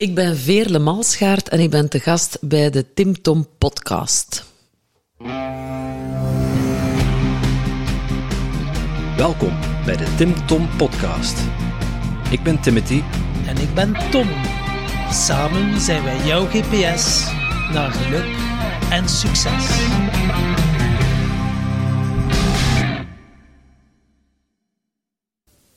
Ik ben Veerle Malschaert en ik ben te gast bij de Tim Tom podcast. Welkom bij de Tim Tom podcast. Ik ben Timothy En ik ben Tom. Samen zijn wij jouw GPS naar geluk en succes.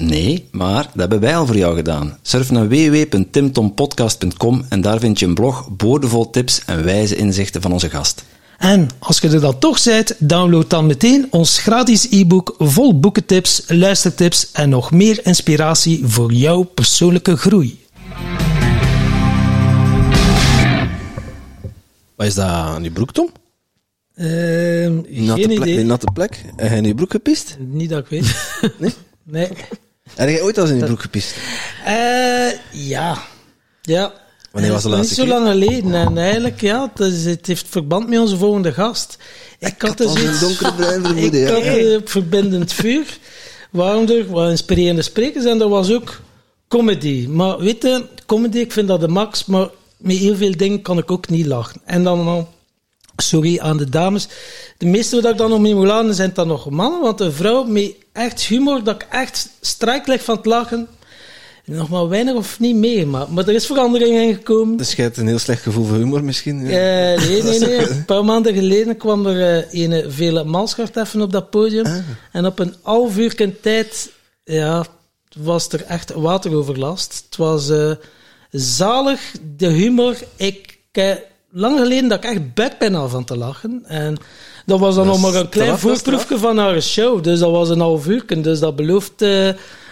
Nee, maar dat hebben wij al voor jou gedaan. Surf naar www.timtompodcast.com en daar vind je een blog boordevol tips en wijze inzichten van onze gast. En als je er dan toch bent, download dan meteen ons gratis e-book vol boekentips, luistertips en nog meer inspiratie voor jouw persoonlijke groei. Wat is dat aan je broek, Tom? Ehm Natte geen plek, idee. een natte plek. Heb je in je broek gepist? Niet dat ik weet. Nee? Nee. Heb jij ooit al eens in je broek gepist? Eh, ja. Ja. Wanneer was de is laatste Niet zo lang geleden. En eigenlijk, ja, het, is- het heeft verband met onze volgende gast. Ik, had dus iets- donkere bruin Ik vermoeden, ja. had eh, verbindend vuur. Waarom er wat inspirerende sprekers en er was ook comedy. Maar weet je, comedy, ik vind dat de max, maar met heel veel dingen kan ik ook niet lachen. En dan sorry aan de dames, de meeste waar ik dan nog mee moet lachen zijn dan nog mannen, want een vrouw met echt humor, dat ik echt strijk leg van het lachen, nog maar weinig of niet meegemaakt. Maar er is verandering in gekomen. Dus jij hebt een heel slecht gevoel voor humor misschien? Ja. Eh, nee, nee, nee. Een paar maanden geleden kwam er eh een vele Malschart even op dat podium. En op een half uur tijd ja, was er echt wateroverlast. Het was eh, zalig, de humor. Ik lang geleden dat ik echt bek ben al van te lachen. En dat was dan Dat nog maar een klein voorproefje van haar show. Dus dat was een half uur. Dus dat belooft... eh,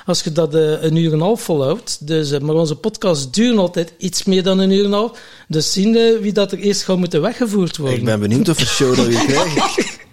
als je dat eh, een uur en een half volhoudt. Dus, eh, maar onze podcasts duren altijd iets meer dan een uur en een half. Dus zien we wie dat er eerst gaat moeten weggevoerd worden. Ik ben benieuwd of voor show dat we hier krijgen.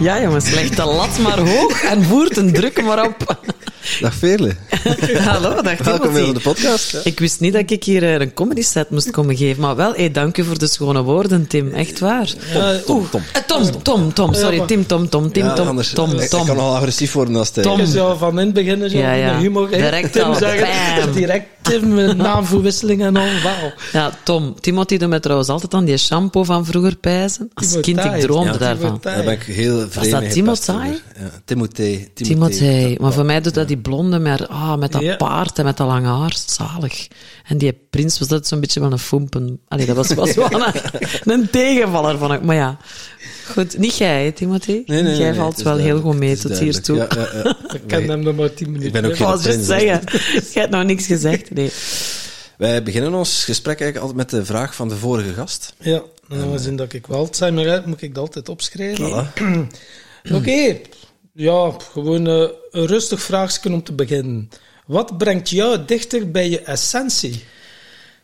Ja, jongens, leg de lat maar hoog en voert een druk maar op. Dag Veerle. Hallo, dag Welkom weer op de podcast. Ik wist niet dat ik hier eh, een comedy set moest komen geven, maar wel, hey, dank u voor de schone woorden, Tim. Echt waar. Ja, Tom, Tom. Eh, Tom, Tom, Tom, sorry, Tim, Tom, Tom, Tim, Ja, Tom, anders, Tom, Ik Tom. kan nogal agressief worden als het Tom. Zou van in het begin zo Ja, ja. met humor. Direct Tim al, zeggen, bam. direct Tim met naamverwisseling en al. Wauw. Ja, Tom. Timothy doet mij trouwens altijd aan die shampoo van vroeger pijzen. Als kind, ik droomde Ja, daarvan. Daar ben ik heel vreemd dat mee Timothée? gepest over. Ja, Timothée. Timothée. Maar voor mij doet dat die blonde met, ah, met dat Ja. paard en met dat lange haar. Zalig. En die prins was dat zo'n beetje van een fompen. Allee, dat was, was wel een, een tegenvaller van ik. Maar ja. Goed, niet jij, hè, Timothée. Nee, nee, nee, jij nee, valt wel heel goed mee tot hiertoe. duidelijk. Ja, ja, ja. Ik ken hem nog maar tien minuten. ben ook Ik geen prins, zeggen. Jij hebt nog niks gezegd. Nee. Wij beginnen ons gesprek eigenlijk altijd met de vraag van de vorige gast. Ja, en aangezien dat ik wel Alzheimer heb, moet ik dat altijd opschrijven. Voilà. Oké, ja, gewoon eh, een rustig vraagje om te beginnen. Wat brengt jou dichter bij je essentie?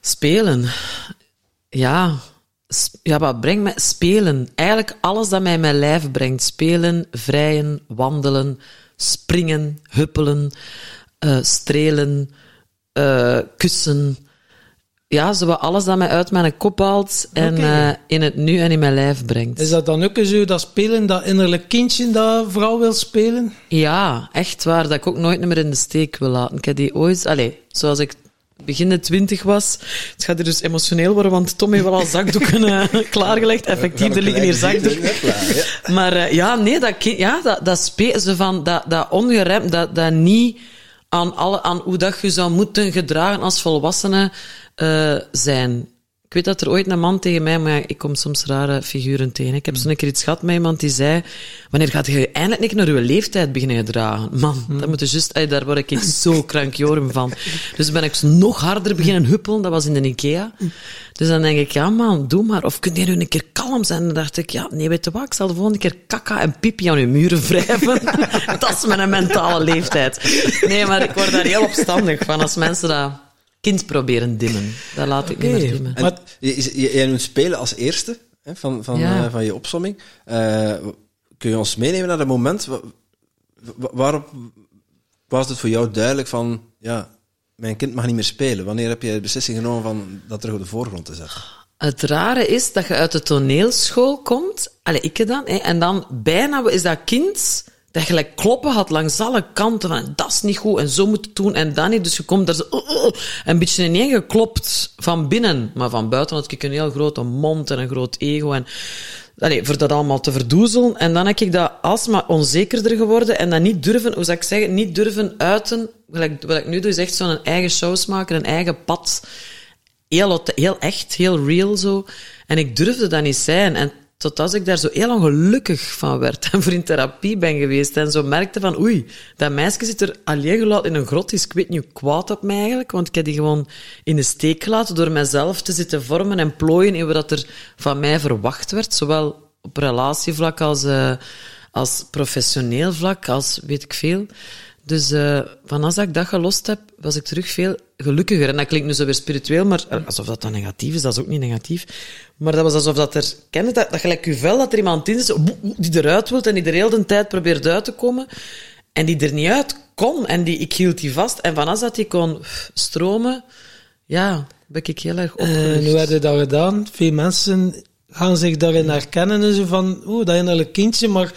Spelen. Ja. Ja, wat brengt mij... Spelen. Eigenlijk alles dat mij in mijn lijf brengt. Spelen, vrijen, wandelen, springen, huppelen, eh, strelen, eh, kussen. Ja, zo wat alles dat mij uit mijn kop haalt en eh, in het nu en in mijn lijf brengt. Is dat dan ook zo dat spelen, dat innerlijk kindje dat vooral wil spelen? Ja, echt waar. Dat ik ook nooit meer in de steek wil laten. Ik heb die ooit... Allee, zoals ik begin de twintig was... Het gaat hier dus emotioneel worden, want Tom heeft wel al zakdoeken eh, klaargelegd. Effectief, er liggen hier zakdoeken. Maar eh, ja, nee, dat, ja, dat, dat spelen ze van, dat, dat ongeremd, dat, dat niet aan, alle, aan hoe dat je zou moeten gedragen als volwassene eh, zijn. Ik weet dat er ooit een man tegen mij, maar ik kom soms rare figuren tegen. Ik heb zo'n keer iets gehad met iemand die zei, wanneer gaat je eindelijk niet naar je leeftijd beginnen gedragen? Man, dat moet je ey, daar word ik zo krankjorum van. Dus ben ik nog harder beginnen huppelen, dat was in de Ikea. Dus dan denk ik, ja man, doe maar. Of kun je nu een keer kalm zijn? Dan dacht ik, ja, nee, weet je wat, ik zal de volgende keer kaka en pipi aan je muren wrijven. dat is mijn mentale leeftijd. Nee, maar ik word daar heel opstandig van als mensen dat kind proberen dimmen. Dat laat ik niet meer dimmen. En Maar- jij noemt spelen als eerste hè, van, van, Ja. eh, van je opsomming. Eh, kun je ons meenemen naar het moment wa- wa- waarop was het voor jou duidelijk van, ja, mijn kind mag niet meer spelen? Wanneer heb je de beslissing genomen van dat terug op de voorgrond te zetten? Het rare is dat je uit de toneelschool komt, allee, ik dan, hè, en dan bijna is dat kind dat gelijk kloppen had langs alle kanten van dat is niet goed en zo moet het doen en dat niet. Dus je komt daar zo uh, een beetje ineen geklopt van binnen, maar van buiten had ik een heel grote mond en een groot ego en allee, voor dat allemaal te verdoezelen. En dan heb ik dat alsmaar onzekerder geworden en dat niet durven, hoe zou ik zeggen, niet durven uiten. Wat ik, nu doe is echt zo'n eigen shows maken, een eigen pad heel, heel echt, heel real zo. En ik durfde dat niet zijn. En tot als ik daar zo heel ongelukkig van werd en voor in therapie ben geweest en zo merkte van oei, dat meisje zit er alleen gelaten in een grot, is ik weet niet hoe kwaad op mij eigenlijk, want ik heb die gewoon in de steek gelaten door mezelf te zitten vormen en plooien in wat er van mij verwacht werd, zowel op relatievlak als, eh, als professioneel vlak, als weet ik veel. Dus uh, van als ik dat gelost heb, was ik terug veel gelukkiger. En dat klinkt nu zo weer spiritueel, maar eh, alsof dat dan negatief is, dat is ook niet negatief. Maar dat was alsof dat er, ken je dat, dat gelijk je vel, dat er iemand in is, die eruit wil en die er heel de tijd probeert uit te komen. En die er niet uit kon. En die, ik hield die vast. En van als dat die kon stromen, ja, ben ik heel erg opgelucht. En hoe heb je dat gedaan? Veel mensen gaan zich daarin herkennen en zo van, oeh, dat innerlijk kindje, maar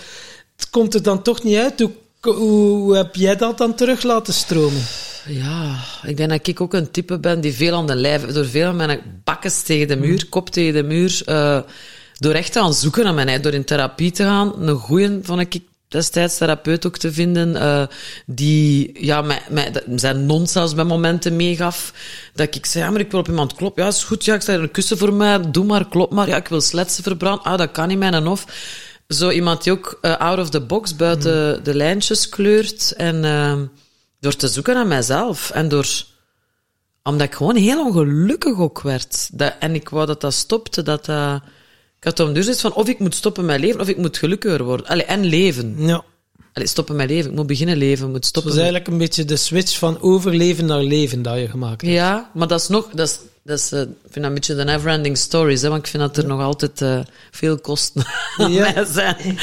het komt er dan toch niet uit. Hoe hoe heb jij dat dan terug laten stromen? Ja, ik denk dat ik ook een type ben die veel aan de lijf... Door veel aan mijn bakkes tegen de muur, kop tegen de muur... Uh, door echt te gaan zoeken naar mij, door in therapie te gaan. Een goeie vond ik destijds therapeut ook te vinden, uh, die ja, mij, mij, zijn non zelfs bij momenten meegaf. Dat ik zei, ja, maar ik wil op iemand kloppen. Ja, is goed, ja, ik sta er een kussen voor mij, doe maar, klop maar. Ja, ik wil sletsen verbranden. Ah, dat kan niet, mijn hof zo iemand die ook uh, out of the box buiten mm. de lijntjes kleurt. En uh, door te zoeken naar mijzelf. En door... Omdat ik gewoon heel ongelukkig ook werd. Dat, en ik wou dat dat stopte. Dat dat... Ik had om dus iets van, of ik moet stoppen met leven, of ik moet gelukkiger worden. Allee, en leven. Ja. Allee, stoppen met leven. Ik moet beginnen leven. Moet stoppen dat is eigenlijk een beetje de switch van overleven naar leven dat je gemaakt hebt. Ja, maar dat is nog... Dat is, dat is, uh, ik vind dat een beetje de never-ending stories, hè, want ik vind dat er ja. nog altijd uh, veel kosten aan ja. mij zijn.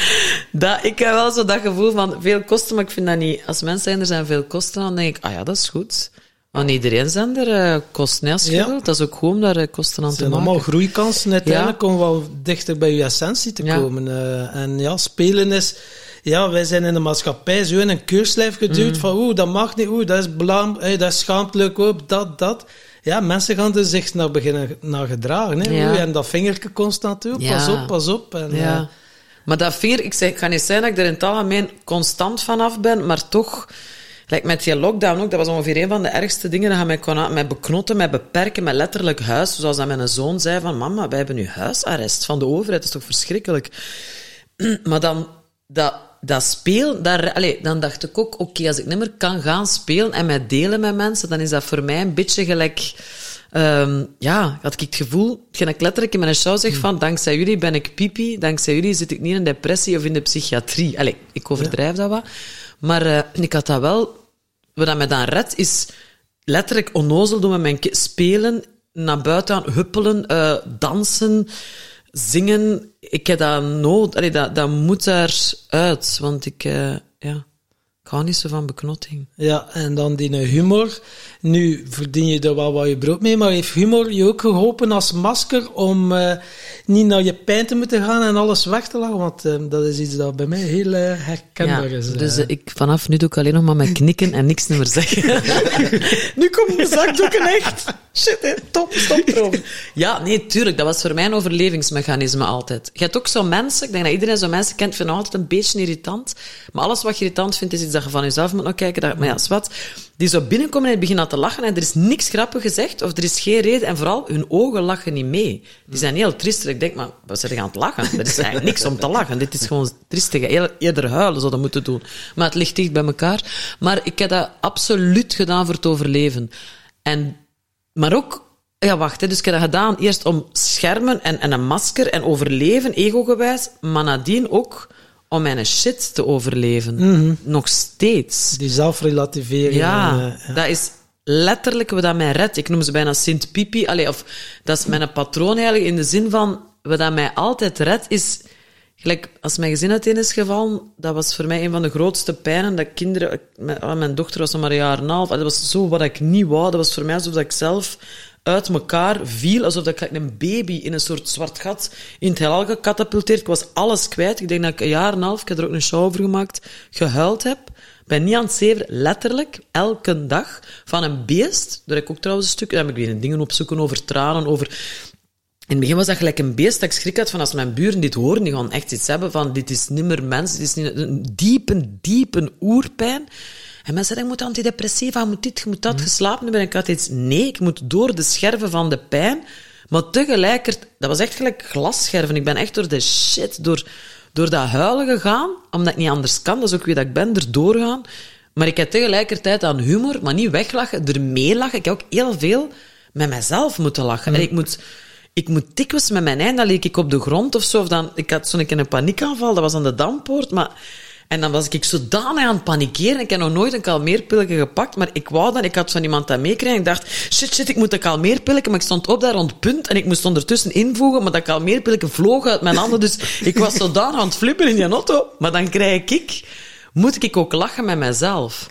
Dat, ik heb wel zo dat gevoel van veel kosten, maar ik vind dat niet... Als mensen zijn, er zijn veel kosten, dan denk ik, ah ja, dat is goed. Want iedereen zijn er uh, kosten, als ja. Dat is ook goed om daar uh, kosten aan te maken. Het zijn allemaal groeikansen uiteindelijk om wel dichter bij je essentie te komen. Uh, en ja, spelen is... Ja, wij zijn in de maatschappij zo in een keurslijf geduwd mm. van oeh, dat mag niet, oeh, dat is hey, dat is schaamtelijk, oeh, dat, dat ja, mensen gaan er zich naar beginnen naar gedragen. Hè? Ja. En dat vingertje constant toe, ja. pas op, pas op. En, ja. Uh, maar dat vinger, ik zeg, kan niet zijn dat ik er in het algemeen constant vanaf ben, maar toch, like met die lockdown ook, dat was ongeveer een van de ergste dingen, dat mij kon mij beknotten, mij beperken, met letterlijk huis. Zoals dat mijn zoon zei van, mama, wij hebben nu huisarrest van de overheid, dat is toch verschrikkelijk. maar dan, dat, dat speel, daar, allez, dan dacht ik ook, oké, okay, als ik niet meer kan gaan spelen en mij delen met mensen, dan is dat voor mij een beetje gelijk... Um, ja, had ik het gevoel, hetgeen ik letterlijk in mijn show zeg van, dankzij jullie ben ik pipi, dankzij jullie zit ik niet in depressie of in de psychiatrie. Allee, ik overdrijf ja. dat wat. Maar uh, ik had dat wel... Wat dat mij dan redt, is letterlijk onnozel doen met mijn spelen, naar buiten gaan, huppelen, uh, dansen zingen, ik heb dat nood, dat, dat moet eruit, want ik, uh, ja, hou niet zo van beknotting. Ja, en dan die humor. Nu verdien je er wel wat je brood mee, maar heeft humor je ook geholpen als masker om uh, niet naar je pijn te moeten gaan en alles weg te lachen? Want uh, dat is iets dat bij mij heel herkenbaar ja, is. Dus ik, vanaf nu doe ik alleen nog maar met knikken en niks meer zeggen. nu komt mijn zakdoeken echt. Shit, hè. top, stop erover. Ja, nee, tuurlijk. Dat was voor mij een overlevingsmechanisme altijd. Je hebt ook zo mensen, ik denk dat iedereen zo mensen kent, vinden altijd een beetje irritant. Maar alles wat je irritant vindt, is iets dat van jezelf moet nog kijken. Dat, maar ja, wat. Die zo binnenkomen en beginnen te lachen en er is niks grappig gezegd of er is geen reden. En vooral, hun ogen lachen niet mee. Die zijn heel triestig. Ik denk, maar wat zijn aan het lachen? Er is eigenlijk niks om te lachen. Dit is gewoon triestig. Eerder huilen zouden moeten doen. Maar het ligt dicht bij elkaar. Maar ik heb dat absoluut gedaan voor het overleven. En, maar ook ja, wacht. Hè. Dus ik heb dat gedaan eerst om schermen en, en een masker en overleven, ego-gewijs. Maar nadien ook om mijn shit te overleven. Mhm. Mm -hmm. Nog steeds. Die zelfrelativering. Ja, en, uh, ja, dat is letterlijk wat dat mij redt. Ik noem ze bijna Sint Pipi. Allee, of dat is mijn patroon eigenlijk in de zin van, wat dat mij altijd redt, is Gelijk, als mijn gezin uiteen is gevallen, dat was voor mij een van de grootste pijnen. Dat kinderen... Mijn, ah, mijn dochter was nog maar een jaar en een half. Dat was zo wat ik niet wou. Dat was voor mij alsof ik zelf uit elkaar viel. Alsof ik een baby in een soort zwart gat in het heelal gecatapulteerd. Ik was alles kwijt. Ik denk dat ik een jaar en een half, ik heb er ook een show over gemaakt, gehuild heb. Ben niet aan het zeven, letterlijk, elke dag, van een beest. Daar heb ik ook trouwens een stuk... Daar heb ik weer dingen opzoeken over tranen, over... In het begin was dat gelijk een beest dat ik schrik had van als mijn buren dit horen, die gaan echt iets hebben van dit is niet meer mens, dit is een diepe, diepe oerpijn. En mensen zeggen, je moet antidepressiva, je moet dit, je moet dat, geslapen hebben. En ik had iets, nee, ik moet door de scherven van de pijn, maar tegelijkertijd, dat was echt gelijk glasscherven. Ik ben echt door de shit, door, door dat huilen gegaan, omdat ik niet anders kan, dat is ook wie dat ik ben, erdoor gaan. Maar ik heb tegelijkertijd aan humor, maar niet weglachen, ermee lachen. Ik heb ook heel veel met mezelf moeten lachen. En ik moet ik moet dikwijls met mijn eind, dan leek ik op de grond of zo. Of dan, ik had zo'n keer een paniekaanval, dat was aan de dampoort, maar... En dan was ik zodanig aan het panikeren. Ik heb nog nooit een kalmeerpilletje gepakt, maar ik wou dat. Ik had van iemand dat meekregen. Ik dacht, shit, shit, ik moet een kalmeerpilletje. Maar ik stond op daar rond punt en ik moest ondertussen invoegen, maar dat kalmeerpilletje vloog uit mijn handen. Dus ik was zodanig aan het flippen in die auto. Maar dan krijg ik, moet ik ook lachen met mezelf.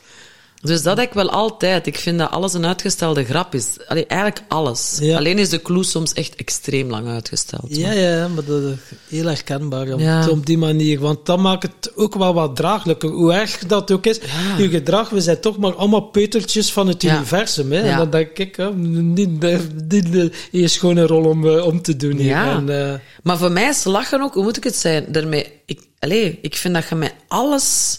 Dus dat heb ik wel altijd. Ik vind dat alles een uitgestelde grap is. Allee, eigenlijk alles. Ja. Alleen is de clue soms echt extreem lang uitgesteld. Ja, ja, maar dat is heel herkenbaar op, Ja. op die manier. Want dat maakt het ook wel wat draaglijker. Hoe erg dat ook is, je gedrag, we zijn toch maar allemaal peutertjes van het Ja. universum. Hè? En Ja. dan denk ik, hè, niet, niet de eerst gewoon een rol om, eh, om te doen. hier. Ja. En, eh, Maar voor mij is lachen ook, hoe moet ik het zijn? Daarmee, ik, allee, ik vind dat je met alles...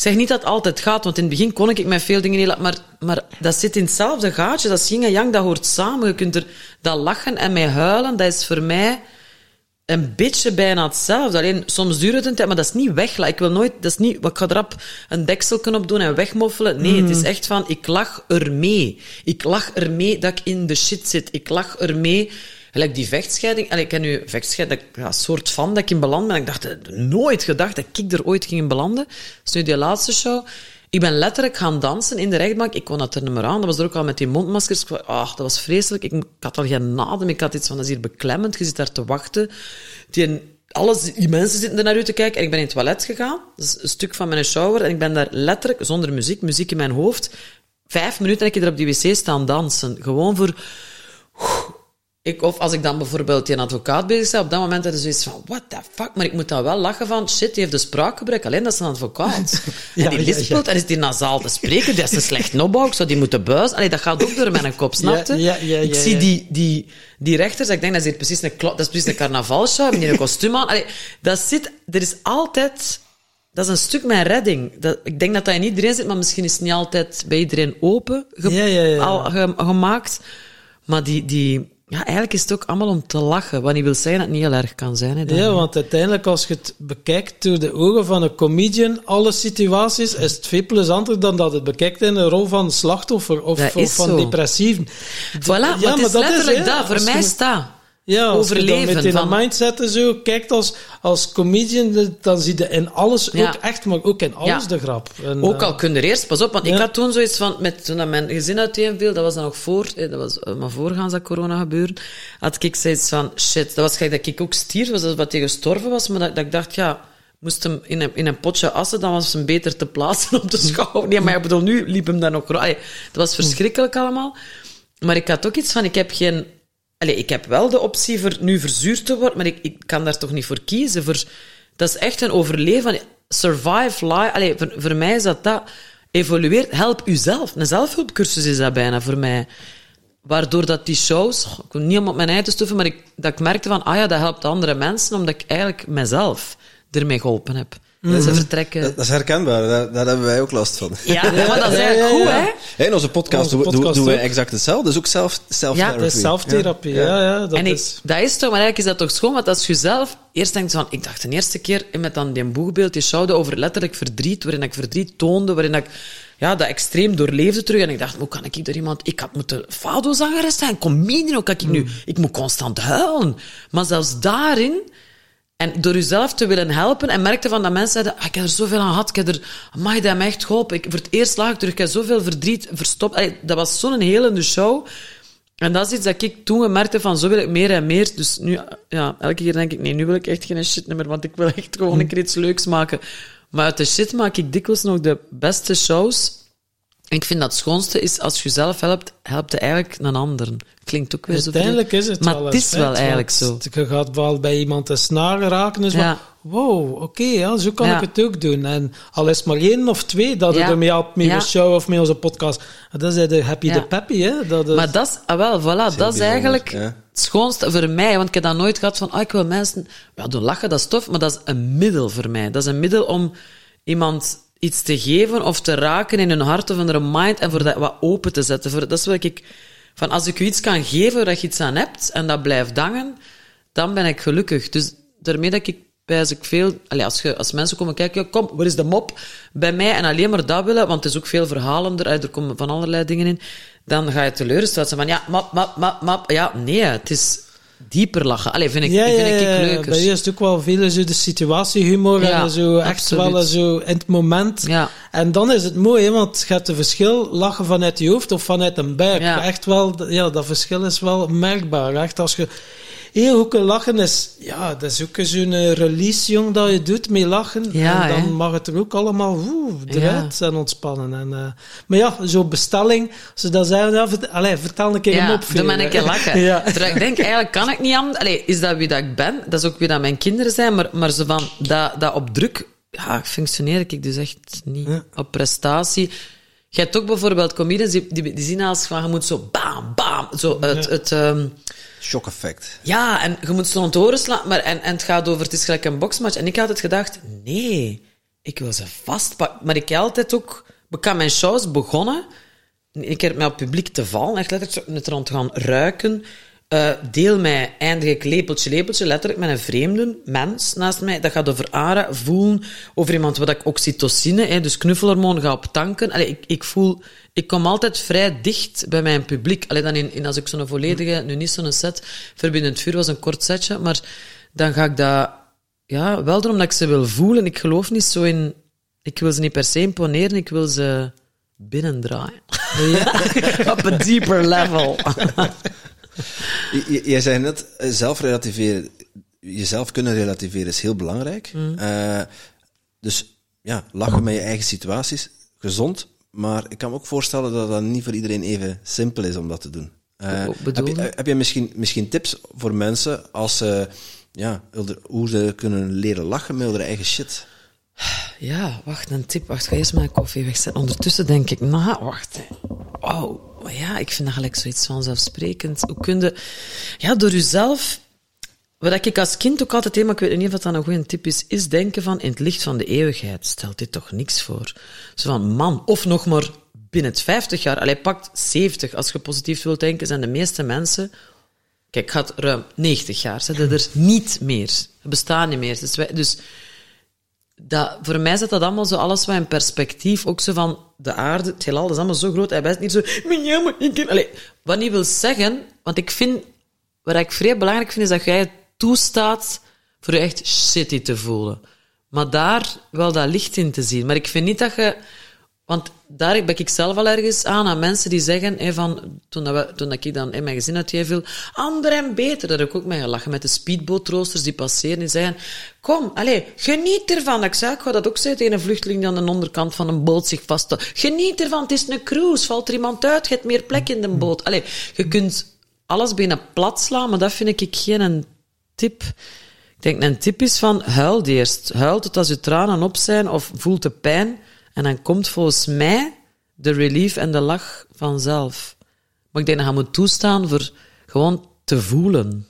Ik zeg niet dat het altijd gaat, want in het begin kon ik met veel dingen niet lachen, maar, maar dat zit in hetzelfde gaatje. Dat is yin en yang, dat hoort samen. Je kunt er dat lachen en mij huilen, dat is voor mij een beetje bijna hetzelfde. Alleen soms duurt het een tijd, maar dat is niet weglachen. Ik wil nooit, dat is niet, ik ga erop een dekselken op doen en wegmoffelen. Nee, het is echt van, ik lach ermee. Ik lach ermee dat ik in de shit zit. Ik lach ermee. Gelijk die vechtscheiding. Allee, ik ken nu vechtscheiding, ja, soort van dat ik in beland ben. Ik dacht, eh, nooit gedacht dat ik er ooit ging in belanden. Is nu die laatste show. Ik ben letterlijk gaan dansen in de rechtbank. Ik kon dat er niet meer aan. Dat was er ook al met die mondmaskers. Ah, dat was vreselijk. Ik, ik had al geen adem. Ik had iets van, dat is hier beklemmend. Je zit daar te wachten. Die, alles, die mensen zitten er naar u te kijken. En ik ben in het toilet gegaan. Dat is een stuk van mijn shower. En ik ben daar letterlijk, zonder muziek, muziek in mijn hoofd, vijf minuten heb ik er op die wc staan dansen. Gewoon voor... Ik, of als ik dan bijvoorbeeld die advocaat bezig sta, op dat moment had je zoiets van, what the fuck? Maar ik moet dan wel lachen van, shit, die heeft de spraakgebrek, alleen dat is een advocaat. Ja, en die lispelt, en is die nasaal te spreken, die is te slecht opbouw, ik zou die moeten buizen. Allee, dat gaat ook door mijn kop, snap je? Ja, ja, ja, ik zie die, die, die rechters, ik denk, dat is hier precies een, dat is precies een carnavalshow, hebben die een kostuum aan. Allee, dat zit, er is altijd... Dat is een stuk mijn redding. Dat, ik denk dat dat in iedereen zit, maar misschien is het niet altijd bij iedereen open ge- Ja, ja, ja. al ge- gemaakt. Maar die, die, ja, eigenlijk is het ook allemaal om te lachen. Wat niet wil zeggen dat het niet heel erg kan zijn. Hè, dan. Ja, want uiteindelijk, als je het bekijkt door de ogen van een comedian, alle situaties, is het veel plezanter dan dat het bekijkt in een rol van slachtoffer of, Dat of van zo. depressieven. Voilà, maar het is letterlijk dat. Voor mij staat. Ja, als je overleven met in van- een mindset en zo kijkt als, als comedian, dan zie je in alles Ja. ook echt, maar ook in alles Ja. de grap. En, Ook eh, al kun je er eerst, pas op, want ik had toen zoiets van, met, toen mijn gezin uiteenviel, dat was dan nog voor, eh, dat was eh, maar voorgaans dat corona gebeurde, had ik zoiets van, shit, dat was gelijk dat ik ook stierf, was dat wat hij gestorven was, maar dat, dat ik dacht, ja, moest hem in een, in een potje assen, dan was hem beter te plaatsen op de schouw. Nee, maar ik bedoel, nu liep hem dan nog... ro- Allee, dat was verschrikkelijk allemaal. Maar ik had ook iets van, ik heb geen... Allee, ik heb wel de optie voor nu verzuurd te worden, maar ik, ik kan daar toch niet voor kiezen. Voor, dat is echt een overleven. Survive, lie. Voor, voor mij is dat dat. Evolueert, help uzelf. Een zelfhulpcursus is dat bijna voor mij. Waardoor dat die shows, ik wil niet om op mijn ei te stoffen, maar ik, dat ik merkte van, ah ja, dat helpt andere mensen, omdat ik eigenlijk mezelf ermee geholpen heb. Ze vertrekken. Dat, dat is herkenbaar, daar, daar hebben wij ook last van. Ja, maar dat is Ja, eigenlijk ja, goed, ja. hè? Hey, in onze podcast, Onze doen, we- doen, podcast doen wij ook. exact hetzelfde. Dat is ook self, self-therapy. Dat is zelftherapie, ja. ja, dat en ik, is... dat is toch, maar eigenlijk is dat toch schoon, want als je zelf eerst denkt van, ik dacht de eerste keer met dan die boegbeeld, die showde over letterlijk verdriet, waarin ik verdriet toonde, waarin ik ja, dat extreem doorleefde terug. En ik dacht, hoe kan ik door iemand... Ik had moeten Fado-zangeres zijn, comedian ook. Kan ik nu... Ik moet constant huilen. Maar zelfs daarin... En door jezelf te willen helpen en merkte van dat mensen zeiden, ah, ik heb er zoveel aan gehad, ik heb er, amai, dat me echt geholpen. Ik, voor het eerst lag ik terug, ik heb zoveel verdriet verstopt. Dat was zo'n helende show. En dat is iets dat ik toen gemerkt heb van zo wil ik meer en meer. Dus nu, ja, elke keer denk ik, nee, nu wil ik echt geen shit meer, want ik wil echt gewoon een keer iets leuks maken. Maar uit de shit maak ik dikwijls nog de beste shows. En ik vind dat het schoonste is als je jezelf helpt, helpt je eigenlijk een ander. Klinkt ook weer zo. Uiteindelijk is het Maar wel het een is feit, wel eigenlijk want Je gaat wel bij iemand de snaren raken. Dus Ja. van, wow, oké, ja, zo kan Ja. ik het ook doen. En al is het maar één of twee dat je ermee helpt met Ja. je show of met onze podcast. Dat is de happy Ja. the peppy, hè. Dat is, Maar dat is, ah wel, voilà, dat is eigenlijk ja. het schoonste voor mij. Want ik heb dat nooit gehad van, ah, ik wil mensen ja, doen lachen, dat is tof, maar dat is een middel voor mij. Dat is een middel om iemand iets te geven of te raken in hun hart of in hun mind en voor dat wat open te zetten. Voor, dat is wat ik, van als ik u iets kan geven waar je iets aan hebt en dat blijft hangen, dan ben ik gelukkig. Dus daarmee dat ik ik veel... Allee, als, je, als mensen komen kijken, kom, waar is de mop bij mij? En alleen maar dat willen, want het is ook veel verhalender, er komen van allerlei dingen in, dan ga je teleurgesteld zijn van, ja, map, map, map, map. Ja, nee, het is dieper lachen. Allee, vind ik, ja, vind ik, ja, ja. leuker. Bij je is het ook wel veel zo de situatiehumor Ja, en zo echt absoluut. wel zo in het moment. Ja. En dan is het mooi, hè, want je hebt een verschil lachen vanuit je hoofd of vanuit een buik. Echt wel, ja, dat verschil is wel merkbaar. Echt als je heel goed lachen is, ja, dat is ook zo'n eh, release, jong, dat je doet met lachen. Ja, en dan mag het er ook allemaal woe, eruit en ontspannen. En, eh, maar ja, zo'n bestelling, ze dat zeggen, ja, vert, allee, vertel een keer Ja, hem op. doe maar een keer lachen. ja. Terwijl ik denk, eigenlijk kan ik niet anders. Allee, is dat wie dat ik ben? Dat is ook wie dat mijn kinderen zijn. Maar, maar zo van, dat, dat op druk ja, functioneer ik dus echt niet. Op prestatie. Je hebt ook bijvoorbeeld comedians die, die, die zien als van, je moet zo bam, bam. Zo het, het, ehm, Shock effect. ja, en je moet zo aan het oren slaan. Maar, en, en het gaat over, het is gelijk een boxmatch. En ik had het gedacht, nee, ik wil ze vastpakken. Maar ik heb altijd ook, ik heb mijn shows begonnen. Ik keer met het publiek te vallen, echt letterlijk met rond gaan ruiken. Eh, deel mij, eindig ik lepeltje, lepeltje, letterlijk met een vreemde mens naast mij. Dat gaat over ara, voelen, over iemand wat ik oxytocine, hè, dus knuffelhormoon, ga op tanken. Allee, ik, ik voel, ik kom altijd vrij dicht bij mijn publiek. Alleen dan in, in als ik zo'n volledige, nu niet zo'n set, Verbindend Vuur was een kort setje, maar dan ga ik dat, ja, wel omdat ik ze wil voelen. Ik geloof niet zo in, ik wil ze niet per se imponeren, ik wil ze binnendraaien. Op een deeper level. Jij zei net, eh, zelf relativeren, jezelf kunnen relativeren is heel belangrijk. Eh, dus ja, lachen met je eigen situaties, gezond. Maar ik kan me ook voorstellen dat dat niet voor iedereen even simpel is om dat te doen. Eh, heb, je, heb je misschien, misschien tips voor mensen als ze, ja, hoe ze kunnen leren lachen met hun eigen shit? Ja, wacht, een tip. Wacht, ga eerst mijn koffie wegzetten. Ondertussen denk ik, nou, wacht. hè. Oh, ja, ik vind dat gelijk zoiets vanzelfsprekend. Hoe kun je... Ja, door jezelf... Wat ik als kind ook altijd deed, maar ik weet niet of dat een goede tip is, is denken van, in het licht van de eeuwigheid stelt dit toch niks voor. Zo van, man, of nog maar binnen het 50 jaar, allee, pakt 70, als je positief wilt denken, zijn de meeste mensen Kijk, had ruim 90 jaar, zetten er niet meer. Het bestaat niet meer. Dus, wij, dus dat, voor mij zet dat allemaal zo alles wat in perspectief. Ook zo van de aarde, het heelal, is allemaal zo groot. Hij bent niet zo... Ja, maar ik... Allee, wat niet wil zeggen... Want ik vind... Wat ik vrij belangrijk vind, is dat jij het toestaat voor je echt shitty te voelen. Maar daar wel dat licht in te zien. Maar ik vind niet dat je... Want daar ben ik zelf al ergens aan, aan mensen die zeggen, van, toen, dat we, toen dat ik dan in mijn gezin uit viel, ander en beter, daar heb ik ook mee gelachen, met de speedbootroosters die passeren, die zeggen, kom, allez, geniet ervan. Ik zei, ik ga dat ook zeggen tegen een vluchteling die aan de onderkant van een boot zich vasthoudt. Geniet ervan, het is een cruise, valt er iemand uit, je hebt meer plek in de boot. Allee, je kunt alles bijna plat slaan, maar dat vind ik geen een tip. Ik denk, een tip is van, huil eerst. Huil tot als je tranen op zijn, of voelt de pijn, en dan komt volgens mij de relief en de lach vanzelf. Maar ik denk dat je moet toestaan voor gewoon te voelen.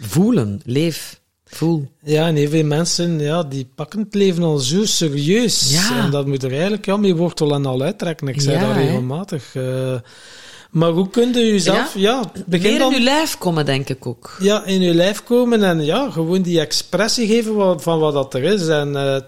Voelen, leef, voel. Ja, en heel veel mensen, ja, die pakken het leven al zo serieus. Ja. En dat moet er eigenlijk, ja, mee wortel en al uittrekken. Ik zei Ja, dat regelmatig. eh. maar hoe kun je jezelf, ja, begin Meer dan... in je lijf komen, denk ik ook. ja, in je lijf komen en ja, gewoon die expressie geven van wat dat er is. En, eh,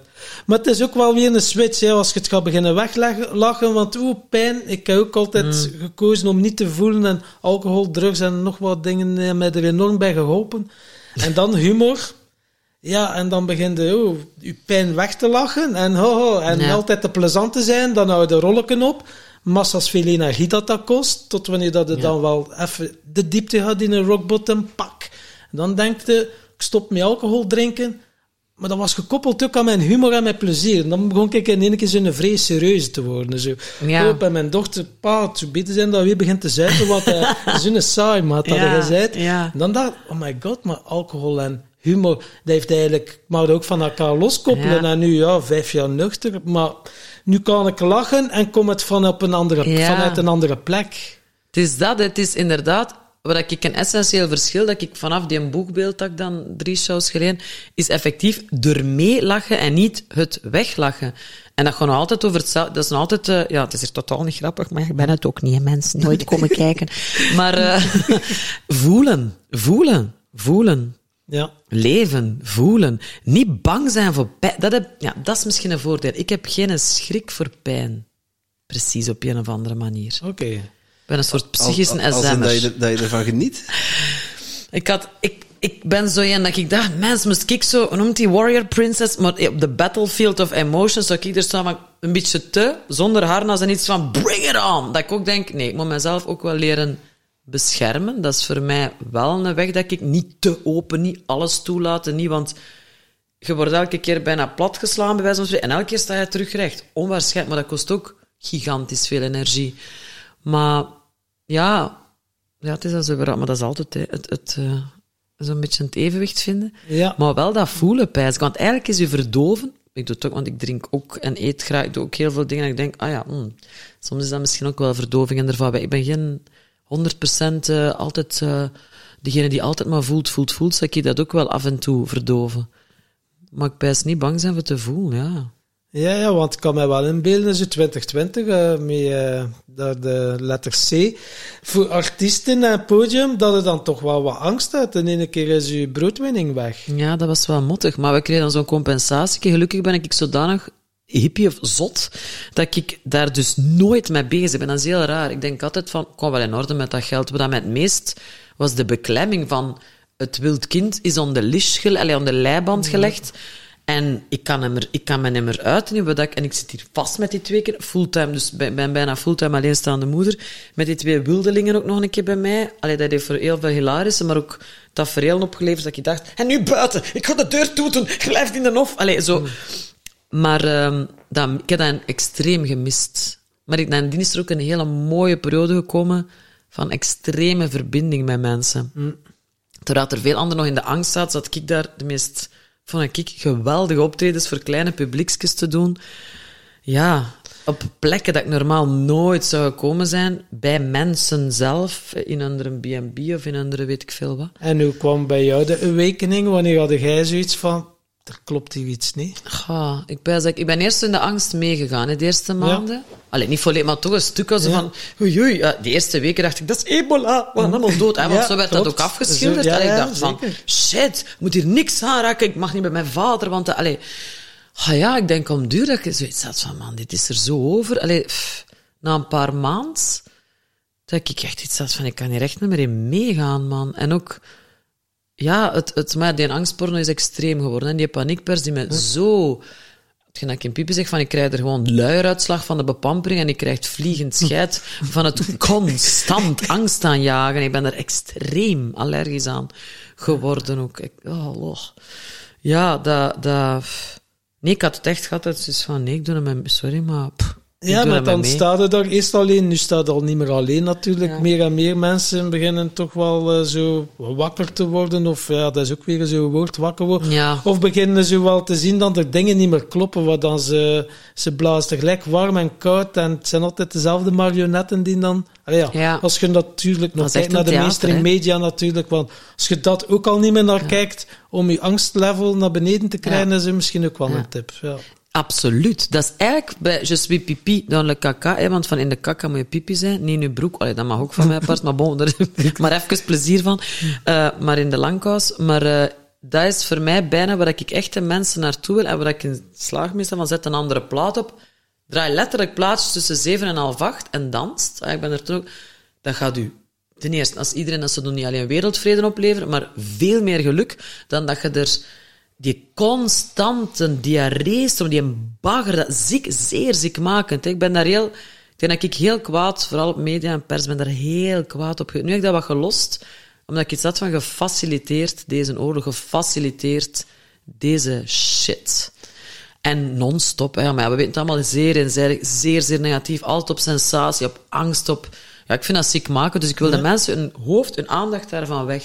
maar het is ook wel weer een switch, hè, als je het gaat beginnen weglachen, want oeh, pijn, ik heb ook altijd gekozen om niet te voelen en alcohol, drugs en nog wat dingen hebben mij er enorm bij geholpen. En dan humor. Ja, en dan begint je oh, je pijn weg te lachen en, ho, ho, en Ja. altijd te plezant te zijn, dan hou je de rolleken op. Massa's veel energie dat dat kost, tot wanneer dat je dan wel even de diepte gaat in een rock bottom, pak. Dan denk je, ik stop met alcohol drinken, maar dat was gekoppeld ook aan mijn humor en mijn plezier. En dan begon ik in één keer zo'n vrees serieus te worden. Zo. Ja. Ook bij mijn dochter, pa, het zou beter zijn dat we weer begint te zuipen, wat hij zo'n saai maat dat hij. En dan dacht ik, oh my god, maar alcohol en humor, dat heeft eigenlijk, maar ook van elkaar loskoppelen. Ja. En nu, ja, vijf jaar nuchter, maar nu kan ik lachen en kom het van op een andere, Ja. vanuit een andere plek. Het is dat, het is inderdaad... Wat ik een essentieel verschil dat ik vanaf die boekbeeld dat ik dan drie shows geleden, is effectief ermee lachen en niet het weglachen. En dat gaat nog altijd over hetzelfde. Dat is nog altijd... eh, ja, het is hier totaal niet grappig, maar ik ben het ook niet, mensen. Nooit komen kijken. Maar eh, voelen, voelen, voelen. Ja. Leven, voelen. Niet bang zijn voor pijn. Dat, heb, ja, dat is misschien een voordeel. Ik heb geen schrik voor pijn. Precies op een of andere manier. Oké. Ben een soort psychische als, als in dat, je, dat je ervan geniet. Ik, had, ik, ik ben zo een dat ik dacht, mens, moest ik zo, noemt die Warrior Princess, maar op de battlefield of emotions, zou ik er staan van een beetje te, zonder harnas en iets van bring it on. Dat ik ook denk, nee, ik moet mezelf ook wel leren beschermen. Dat is voor mij wel een weg dat ik niet te open, niet alles toelaten, niet, want je wordt elke keer bijna platgeslagen, bij wijze van spreken, en elke keer sta je terug recht. Onwaarschijnlijk, maar dat kost ook gigantisch veel energie. Maar ja, ja het is al zo maar dat is altijd hè, het, het, eh, zo'n beetje het evenwicht vinden. Ja. Maar wel dat voelen, pijs. Want eigenlijk is je verdoven. Ik doe het ook, want ik drink ook en eet graag. Ik doe ook heel veel dingen en ik denk, ah ja, hmm, soms is dat misschien ook wel verdoving en ervan. Ik ben geen 100% eh, altijd eh, degene die altijd maar voelt, voelt, voelt. Zou ik dat ook wel af en toe verdoven. Maar ik pijs niet bang zijn voor te voelen, ja. Ja, ja, want ik kan mij wel inbeelden, zo 2020, eh met eh, de, letter C, voor artiesten en podium, dat er dan toch wel wat angst uit. En in een keer is je broodwinning weg. Ja, dat was wel mottig. Maar we kregen dan zo'n compensatie. Gelukkig ben ik zodanig hippie of zot, dat ik daar dus nooit mee bezig ben. Dat is heel raar. Ik denk altijd van, kom wel in orde met dat geld. Wat mij het meest was de beklemming van het wild kind is aan de aan de leiband gelegd. En ik kan, hem er, ik kan wat ik, en ik zit hier vast met die twee keer fulltime. Dus ik ben bijna fulltime alleenstaande moeder. Met die twee wildelingen ook nog een keer bij mij. Allee, dat heeft voor heel veel hilarische, maar ook tafereelen opgeleverd dat ik dacht, en nu buiten, ik ga de deur toeten, blijft in de hof. Allee, zo. Maar ehm, dat, ik heb dat extreem gemist. Maar ik, nadien is er ook een hele mooie periode gekomen van extreme verbinding met mensen. Terwijl er veel anderen nog in de angst zaten, zat ik daar de meest, vond ik, geweldige optredens voor kleine publiekjes te doen. Ja, op plekken dat ik normaal nooit zou gekomen zijn, bij mensen zelf, in een B&B of in een weet ik veel wat. En hoe kwam bij jou de awakening? Wanneer had jij zoiets van, er klopt hier iets niet? Ga, ik, ben, ik ben eerst in de angst meegegaan, hè, de eerste maanden. Allee, niet volledig, maar toch een stuk als Ja. van... Oei, oei. Ja, de eerste weken dacht ik, dat is ebola. We gaan allemaal dood. Hè, want Ja, zo werd dat ook afgeschilderd. Zo, ja, en ik ja, dacht van, shit, ik moet hier niks aanraken. Ik mag niet met mijn vader, want... eh, Allee, ah ja, ik denk om duur dat ik zoiets had van, man, dit is er zo over. Allee, pff, na een paar maanden... Dat ik echt iets had van, ik kan hier echt niet meer in meegaan, man. En ook... Ja, het, het, maar die angstporno is extreem geworden. En die paniekpers die me zo... Hetgeen dat ik in Piepen zeg, van ik krijg er gewoon luieruitslag van de bepampering en ik krijg vliegend scheid van het constant angst aanjagen. Ik ben er extreem allergisch aan geworden ook. Ik, oh. Ja, dat, dat... Nee, ik had het echt gehad. Het is van, nee, ik doe het met... Sorry, maar... pff, Ja, maar het dan mee. staat er daar eerst alleen. Nu staat er al niet meer alleen natuurlijk. Ja. Meer en meer mensen beginnen toch wel eh, zo wakker te worden. Of ja, dat is ook weer zo'n woord, wakker worden. Ja. Of beginnen ze wel te zien dat er dingen niet meer kloppen. Wat dan ze, ze blazen tegelijk warm en koud. En het zijn altijd dezelfde marionetten die dan... Allee, ja, Ja. Als je natuurlijk nog kijkt naar de theater, mainstream hè? media natuurlijk. Want als je dat ook al niet meer naar kijkt om je angstlevel naar beneden te krijgen, Ja. is er misschien ook wel Ja. een tip. Absoluut. Dat is eigenlijk bij Je suis pipi dans le caca, hè, want van in de kaka moet je pipi zijn, niet in je broek. Allee, dat mag ook van mij apart, maar bon, maar even plezier van. Eh, maar in de langkous. Maar eh, dat is voor mij bijna waar ik echt de mensen naartoe wil en waar ik in slaag meestal van zet een andere plaat op. Draai letterlijk plaatjes tussen 7 en half 8 en danst. Ah, ik ben er toen ook. Dat gaat u ten eerste, als iedereen dat ze doen, niet alleen wereldvrede opleveren, maar veel meer geluk dan dat je er die constante diarree, zo die bagger, dat ziek, zeer ziekmakend. Ik ben daar heel... Ik denk dat ik heel kwaad, vooral op media en pers, ben daar heel kwaad op. Nu heb ik dat wat gelost, omdat ik iets had van gefaciliteerd deze oorlog, gefaciliteerd deze shit. En non-stop, hè. Maar ja, we weten het allemaal zeer en zeer, zeer, zeer negatief. Altijd op sensatie, op angst, op... Ja, ik vind dat ziek maken, dus ik wil de mensen hun hoofd, hun aandacht daarvan weg.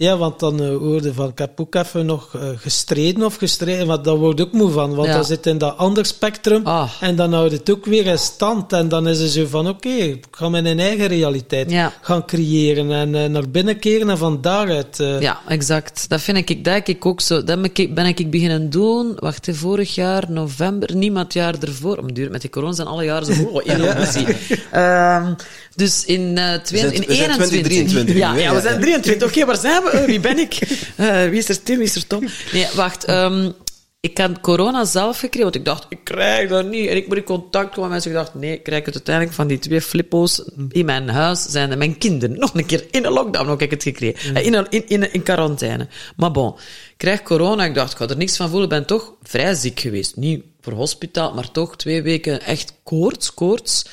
Ja, want dan eh, hoorde van, ik heb ook even nog eh, gestreden of gestreden, want daar word ik ook moe van, want Ja. dat zit in dat ander spectrum, Ah. en dan houdt het ook weer in stand, en dan is het zo van, oké, ik ga mijn eigen realiteit Ja. gaan creëren, en eh, naar binnen keren, en van daaruit... eh, Ja, exact. Dat vind ik, dat heb ik ook zo. Dat ben ik, ben ik beginnen doen, wacht, hè, vorig jaar, november, niemand jaar ervoor. Om duur, met die corona zijn alle jaren zo, oh, ja, busy. Dus in, eh zijn- in we zijn 21. 2023 Ja, ja, we zijn 23. Oké, waar zijn we? Eh, wie ben ik? Eh, wie is er Tim, wie is er Tom? Nee, wacht. ehm, ik had corona zelf gekregen, want ik dacht, ik krijg dat niet. En ik moet in contact komen met mensen. Ik dacht, nee, ik krijg het uiteindelijk van die twee flippo's in mijn huis. Zijn er mijn kinderen nog een keer in een lockdown ook heb ik het gekregen. Eh, In, een- in, in, in quarantaine. Maar bon, ik krijg corona. Ik dacht, ik ga er niks van voelen. Ik ben toch vrij ziek geweest. Niet voor hospitaal, maar toch twee weken echt koorts, koorts.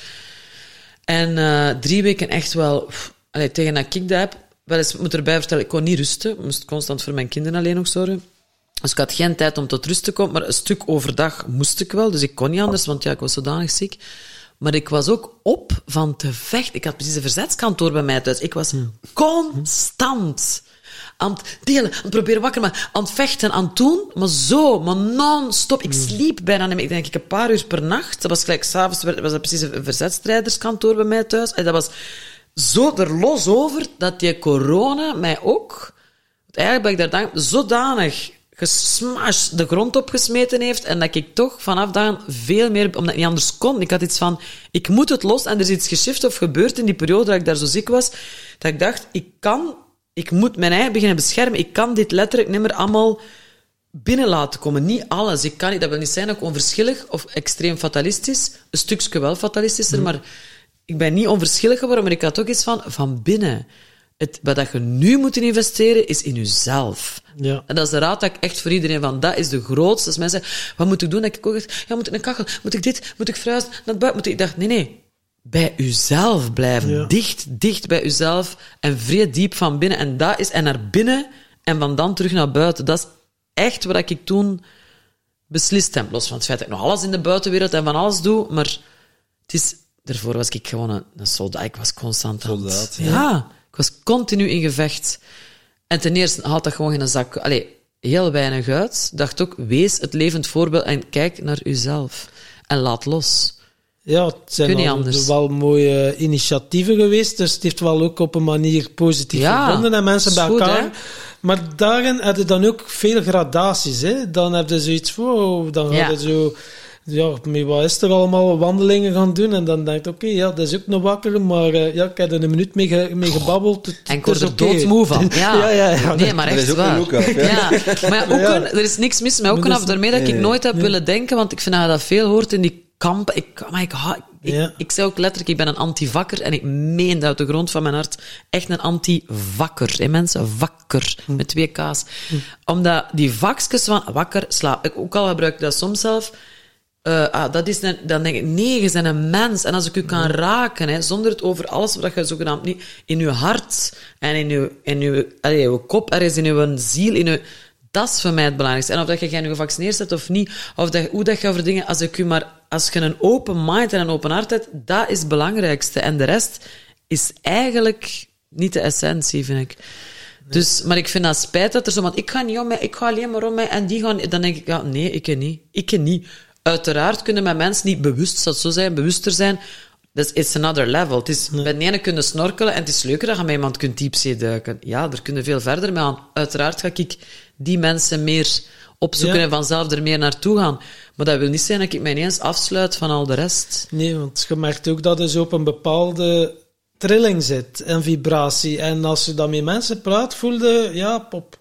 En eh, drie weken echt wel... pff, allee, tegen dat ik dat heb... Wel eens, moet erbij vertellen, ik kon niet rusten. Ik moest constant voor mijn kinderen alleen nog zorgen. Dus ik had geen tijd om tot rust te komen, maar een stuk overdag moest ik wel. Dus ik kon niet anders, want ja, ik was zodanig ziek. Maar ik was ook op van te vechten. Ik had precies een verzetskantoor bij mij thuis. Ik was constant aan het delen, aan het proberen wakker, maar aan het vechten, aan het doen, maar zo, maar non-stop. Ik sliep bijna niet. Ik denk ik een paar uur per nacht. Dat was gelijk, s'avonds was dat precies een verzetstrijderskantoor bij mij thuis. En dat was zo er los over, dat die corona mij ook... Eigenlijk ben ik daar dank, zodanig gesmashed de grond opgesmeten heeft en dat ik toch vanaf dan veel meer, omdat ik niet anders kon, ik had iets van, ik moet het los en er is iets geschift of gebeurd in die periode dat ik daar zo ziek was, dat ik dacht, ik kan, ik moet mijn eigen beginnen beschermen, ik kan dit letterlijk niet meer allemaal binnen laten komen. Niet alles. Ik kan niet, dat wil niet zijn dat ik onverschillig of extreem fatalistisch, een stukje wel fatalistischer, maar ik ben niet onverschillig geworden, maar ik had ook iets van, van binnen. Het, wat dat je nu moet investeren, is in jezelf. Ja. En dat is de raad dat ik echt voor iedereen van, dat is de grootste. Als mensen zeggen, wat moet ik doen? Dat ik ook echt, ja, moet ik een kachel? Moet ik dit? Moet ik verhuizen? Naar buiten? Moet ik... ik dacht, nee, nee. Bij uzelf blijven. Ja. Dicht, dicht bij uzelf. En vrij diep van binnen. En dat is, en naar binnen. En van dan terug naar buiten. Dat is echt wat ik toen beslist heb. Los van het feit dat ik nog alles in de buitenwereld en van alles doe. Maar het is, daarvoor was ik gewoon een, een soldaat. Ik was constant aan Soldaat, ja. ik was continu in gevecht. En ten eerste haalt dat gewoon in een zak. Allee, heel weinig uit. Dacht ook, wees het levend voorbeeld en kijk naar uzelf. En laat los. Ja, het zijn al wel mooie initiatieven geweest, dus het heeft wel ook op een manier positief Ja, verbonden en mensen bij goed, elkaar. hè? maar daarin heb je dan ook veel gradaties. Hè? Dan heb je zoiets van, oh, dan Ja. ga je zo... Ja, met wat is er allemaal? Wandelingen gaan doen. En dan denk je, oké, ja, dat is ook nog wakker. Maar eh, ja, ik heb er een minuut mee, ge- mee gebabbeld. Het- En ik het word er doodmoe van. Ja. ja, ja, ja. Nee, maar Er echt is ook waar. een look-up, hè? Ja. Maar ja, ook Ja. een- er is niks mis met ook af daarmee dat ik nooit heb willen denken, want ik vind dat je dat veel hoort in die Ik, maar ik, hou- ik, Ja. ik zei ook letterlijk, ik ben een antivakker en ik meen dat uit de grond van mijn hart. Echt een antivakker. Hè, mensen? Vakker. Hm. Met twee K's. Omdat die vakjes van wakker, slaap. Ik, ook al gebruik ik dat soms zelf. eh, ah, dat is een, dan denk ik, nee, je bent een mens. En als ik u kan raken, hè, zonder het over alles wat je zogenaamd niet... In uw hart en in uw, in uw, allee, uw kop, ergens in uw ziel, in uw... Dat is voor mij het belangrijkste. En of dat je geen gevaccineerd bent of niet, of dat, hoe dat je over dingen... Als, ik u maar, als je een open mind en een open hart hebt, dat is het belangrijkste. En de rest is eigenlijk niet de essentie, vind ik. Dus, maar ik vind dat spijt dat er zo, want ik ga niet om mij, ik ga alleen maar om mij, en die gaan, dan denk ik, ja, nee, ik niet. Ik niet. Uiteraard kunnen mijn mensen niet bewust, het zo zijn, bewuster zijn. Dus it's another level. Het is, Bij de ene kunnen snorkelen en het is leuker dat je met iemand kunt diepzee duiken. Ja, daar kunnen veel verder mee aan. Uiteraard ga ik die mensen meer opzoeken Ja. en vanzelf er meer naartoe gaan. Maar dat wil niet zijn dat ik mij ineens afsluit van al de rest. Nee, want je merkt ook dat je zo op een bepaalde trilling zit en vibratie. En als je dan met mensen praat, voelde ja, op,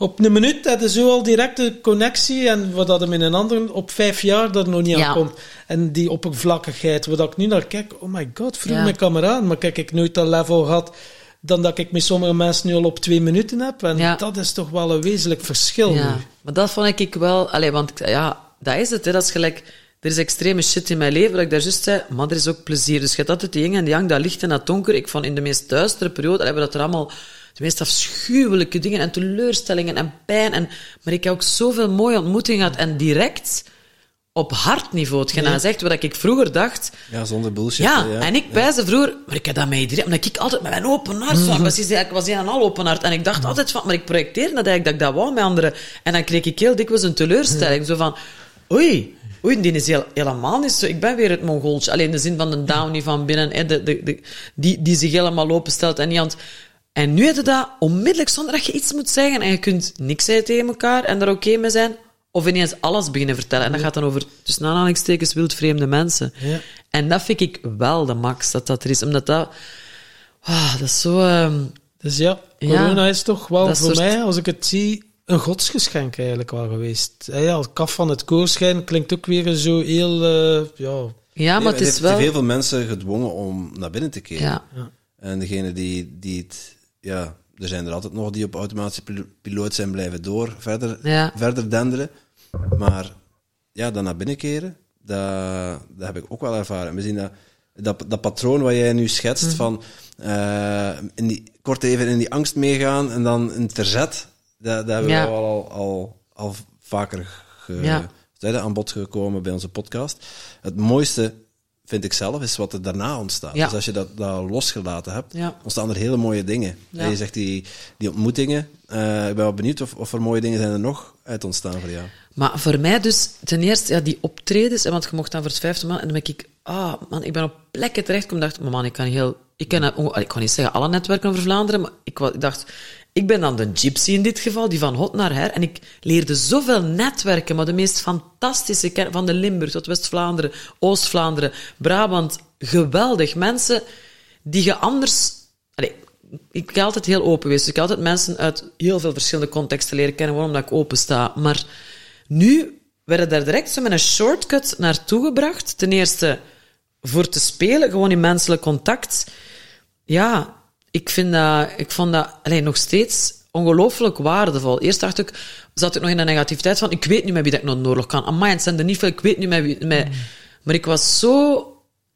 op een minuut heb je zo al direct een connectie. En wat dat er met een ander op vijf jaar er nog niet Ja. aan komt. En die oppervlakkigheid, waar dat ik nu naar kijk, oh my god, vroeg Ja. mijn kameraad, maar kijk, ik nooit dat level gehad dan dat ik met sommige mensen nu al op twee minuten heb. En Ja. dat is toch wel een wezenlijk verschil Ja, nu. maar dat vond ik wel... Allee, want ja, dat is het. Hè. Dat is gelijk er is extreme shit in mijn leven, dat ik daar juist zei, maar er is ook plezier. Dus je hebt altijd die yin en die yang, dat licht en dat donker. Ik vond in de meest duistere periode, hebben we dat er allemaal de meest afschuwelijke dingen en teleurstellingen en pijn. En, maar ik heb ook zoveel mooie ontmoetingen gehad en direct op hartniveau. Hetgeen hij zegt, wat ik vroeger dacht, Ja, zonder bullshit. ja, en ik bij ze vroeger, maar ik heb dat met iedereen, omdat ik altijd met mijn open hart, precies, ik was een en al open hart, en ik dacht altijd van, maar ik projecteerde dat eigenlijk, dat ik dat wou met anderen, en dan kreeg ik heel dikwijls een teleurstelling, zo van, oei, oei, die is heel, helemaal niet zo, ik ben weer het Mongooltje, alleen de zin van de downy van binnen, hè, de, de, de, die, die zich helemaal openstelt en niet aan het- en nu heb je dat onmiddellijk zonder dat je iets moet zeggen, en je kunt niks zeggen tegen elkaar, en er oké mee zijn, of ineens alles beginnen vertellen. En dat gaat dan over, tussen aanhalingstekens, wildvreemde mensen. Ja. En dat vind ik wel de max, dat dat er is. Omdat dat... ah, dat is zo... ehm, Dus ja, Ja. corona is toch wel voor soort- mij, als ik het zie, een godsgeschenk eigenlijk wel geweest. Ja, het kaf van het koorschijn klinkt ook weer zo heel... eh, ja, ja, maar het is heeft wel... heel veel mensen gedwongen om naar binnen te keren. Ja. En degene die, die het... Ja, er zijn er altijd nog die op automatische pil- piloot zijn blijven door, verder, Ja. verder denderen. Maar ja, dan naar binnen keren, dat, dat heb ik ook wel ervaren. We zien dat, dat, dat patroon wat jij nu schetst, Mhm. van eh, in die, kort even in die angst meegaan en dan een verzet, dat, dat hebben Ja. we al, al, al vaker ge, Ja. aan bod gekomen bij onze podcast. Het mooiste, vind ik zelf, is wat er daarna ontstaat. Ja. Dus als je dat, dat losgelaten hebt, Ja. ontstaan er hele mooie dingen. Ja. En je zegt die, die ontmoetingen. eh, ik ben wel benieuwd of, of er mooie dingen zijn er nog uit ontstaan voor jou. Maar voor mij dus, ten eerste, ja, die optredens, en want je mocht dan voor het vijfde man, en dan ben ik, ah, man, ik ben op plekken terechtgekomen, dacht, maar man, ik kan heel, ik kan, ik kan niet zeggen alle netwerken over Vlaanderen, maar ik, ik dacht, ik ben dan de gypsy in dit geval, die van hot naar her, en ik leerde zoveel netwerken, maar de meest fantastische, van de Limburg tot West-Vlaanderen, Oost-Vlaanderen, Brabant, geweldig. Mensen die je anders, ik ben altijd heel open geweest. Dus ik heb altijd mensen uit heel veel verschillende contexten leren kennen, gewoon omdat ik open sta. Maar nu werden daar direct zo met een shortcut naartoe gebracht. Ten eerste voor te spelen, gewoon in menselijk contact. Ja, ik vind dat, ik vond dat alleen nog steeds ongelooflijk waardevol. Eerst dacht ik, zat ik nog in de negativiteit van, ik weet niet met wie dat ik nog een oorlog kan. Amai, het zijn er niet veel, ik weet niet met wie. Met, Maar ik was zo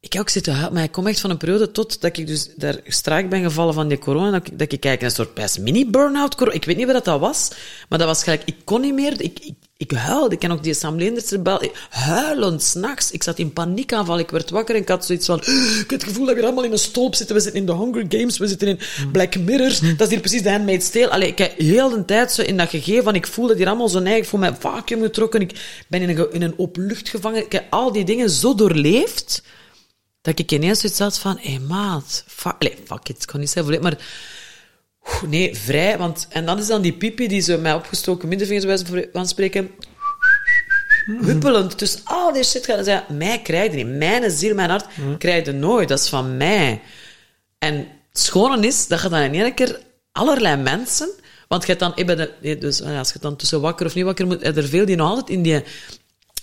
ik ook zitten huilen, maar ik kom echt van een periode tot dat ik dus daar strak ben gevallen van die corona, dat ik, dat ik kijk een soort best mini-burn-out corona. Ik weet niet wat dat was, maar dat was gelijk, ik kon niet meer, ik, ik, ik huilde. Ik ken ook die Sam Leenders erbij, huilend, s'nachts. Ik zat in paniekaanval, ik werd wakker en ik had zoiets van, ik heb het gevoel dat we hier allemaal in een stolp zitten. We zitten in de Hunger Games, we zitten in Black Mirror, dat is hier precies de Handmaid's Tale. Allee, ik heb heel de tijd zo in dat gegeven van, ik voel dat hier allemaal zo neig, ik voel mij vacuüm getrokken, ik ben in een, in een open lucht gevangen. Ik heb al die dingen zo doorleefd, dat ik ineens zoiets had van, hé hey, maat, fuck, allee, fuck it, ik kan niet zeggen maar nee, vrij, want, en dan is dan die pipi die zo met opgestoken middenvingers bij van spreken, huppelend, dus al die shit gaat zeggen, mij krijg je niet, mijn ziel, mijn hart, krijg je nooit, dat is van mij. En het schone is, dat je dan in één keer allerlei mensen, want je hebt dan, ik ben de, dus als je dan tussen wakker of niet wakker moet, er veel die nog altijd in die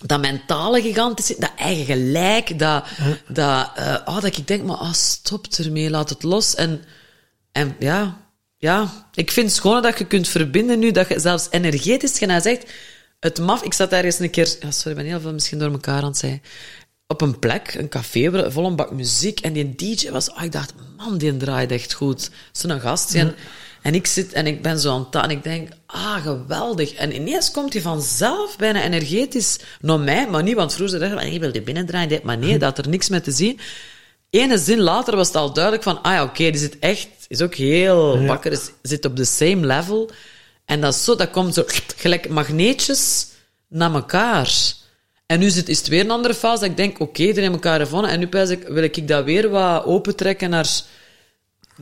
dat mentale gigantisch, dat eigen gelijk, dat, dat, eh, oh, dat ik denk, maar ah, stop ermee, laat het los. En, en ja, ja, ik vind het schoon dat je kunt verbinden nu, dat je zelfs energetisch, je nou zegt, het maf, ik zat ergens een keer, ja, sorry, ik ben heel veel misschien door elkaar aan het zeggen, op een plek, een café, vol een bak muziek, en die DJ was, oh, ik dacht, man, die draait echt goed. Zo'n gast, en, en ik zit en ik ben zo aan het en ik denk, ah, geweldig. En ineens komt hij vanzelf bijna energetisch naar mij, maar niet, want vroeger dacht ik, je wilde binnendraaien, dit, maar nee, dat had er niks mee te zien. Ene zin later was het al duidelijk van, ah ja, oké, die zit echt, is ook heel wakker, is, zit op de same level. En dat is zo, dat komt zo gelijk magneetjes naar elkaar. En nu zit, is het weer een andere fase dat ik denk, oké, er hebben elkaar gevonden. En nu ik, wil ik dat weer wat opentrekken naar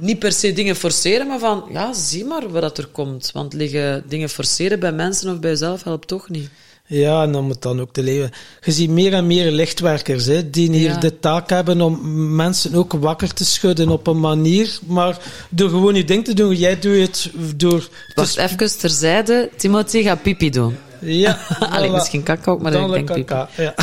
niet per se dingen forceren, maar van, ja, zie maar wat er komt. Want liggen dingen forceren bij mensen of bij jezelf helpt toch niet. Ja, en dan moet dan ook te leven. Je ziet meer en meer lichtwerkers hè, die hier Ja. de taak hebben om mensen ook wakker te schudden op een manier. Maar door gewoon je ding te doen, jij doet het door. Wacht even terzijde, Timothy gaat pipi doen. Ja, Allee, voilà. misschien kak ook, maar ik Dan denk de pipi. kaka, ja.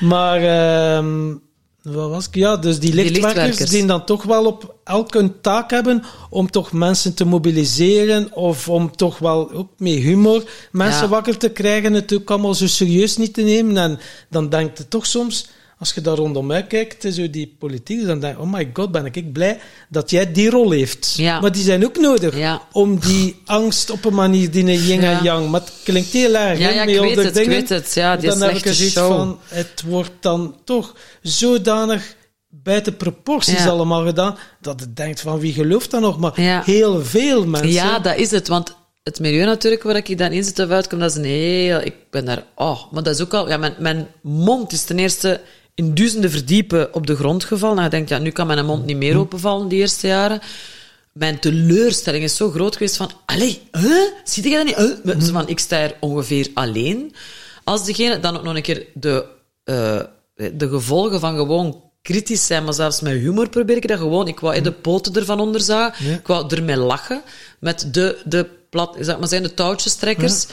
maar ehm, Wat was ik? Ja, dus die lichtwerkers, lichtwerkers. die dan toch wel op elk een taak hebben om toch mensen te mobiliseren of om toch wel ook met humor mensen Ja. wakker te krijgen, het ook allemaal zo serieus niet te nemen. En dan denkt je toch soms, als je daar rondom mij kijkt, zo die politiek, dan denk je, oh my god, ben ik blij dat jij die rol heeft. Ja. Maar die zijn ook nodig Ja. om die angst op een manier, die yin Ja. en yang, maar het klinkt heel erg. Ja, ja, ik weet het, ik weet het. Ja, die dan heb ik er zoiets van, het wordt dan toch zodanig buiten proporties Ja. allemaal gedaan, dat het denkt van wie gelooft dat nog? Maar Ja. heel veel mensen. Ja, dat is het. Want het milieu natuurlijk waar ik dan in zit of uitkom, dat is een heel... Ik ben daar... Oh, maar dat is ook al... Ja, mijn, mijn mond is ten eerste in duizenden verdiepen op de grond gevallen. En je denkt, ja, nu kan mijn mond niet meer openvallen die eerste jaren. Mijn teleurstelling is zo groot geweest van... Allee, huh? Zie je dat niet? Huh? Zo van, ik sta er ongeveer alleen. Als degene dan ook nog een keer de, eh, de gevolgen van gewoon kritisch zijn, maar zelfs met humor probeer ik dat gewoon. Ik wou de poten ervan onderzagen. Ik wou ermee lachen. Met de, de plat, zeg maar zijn de touwtjestrekkers.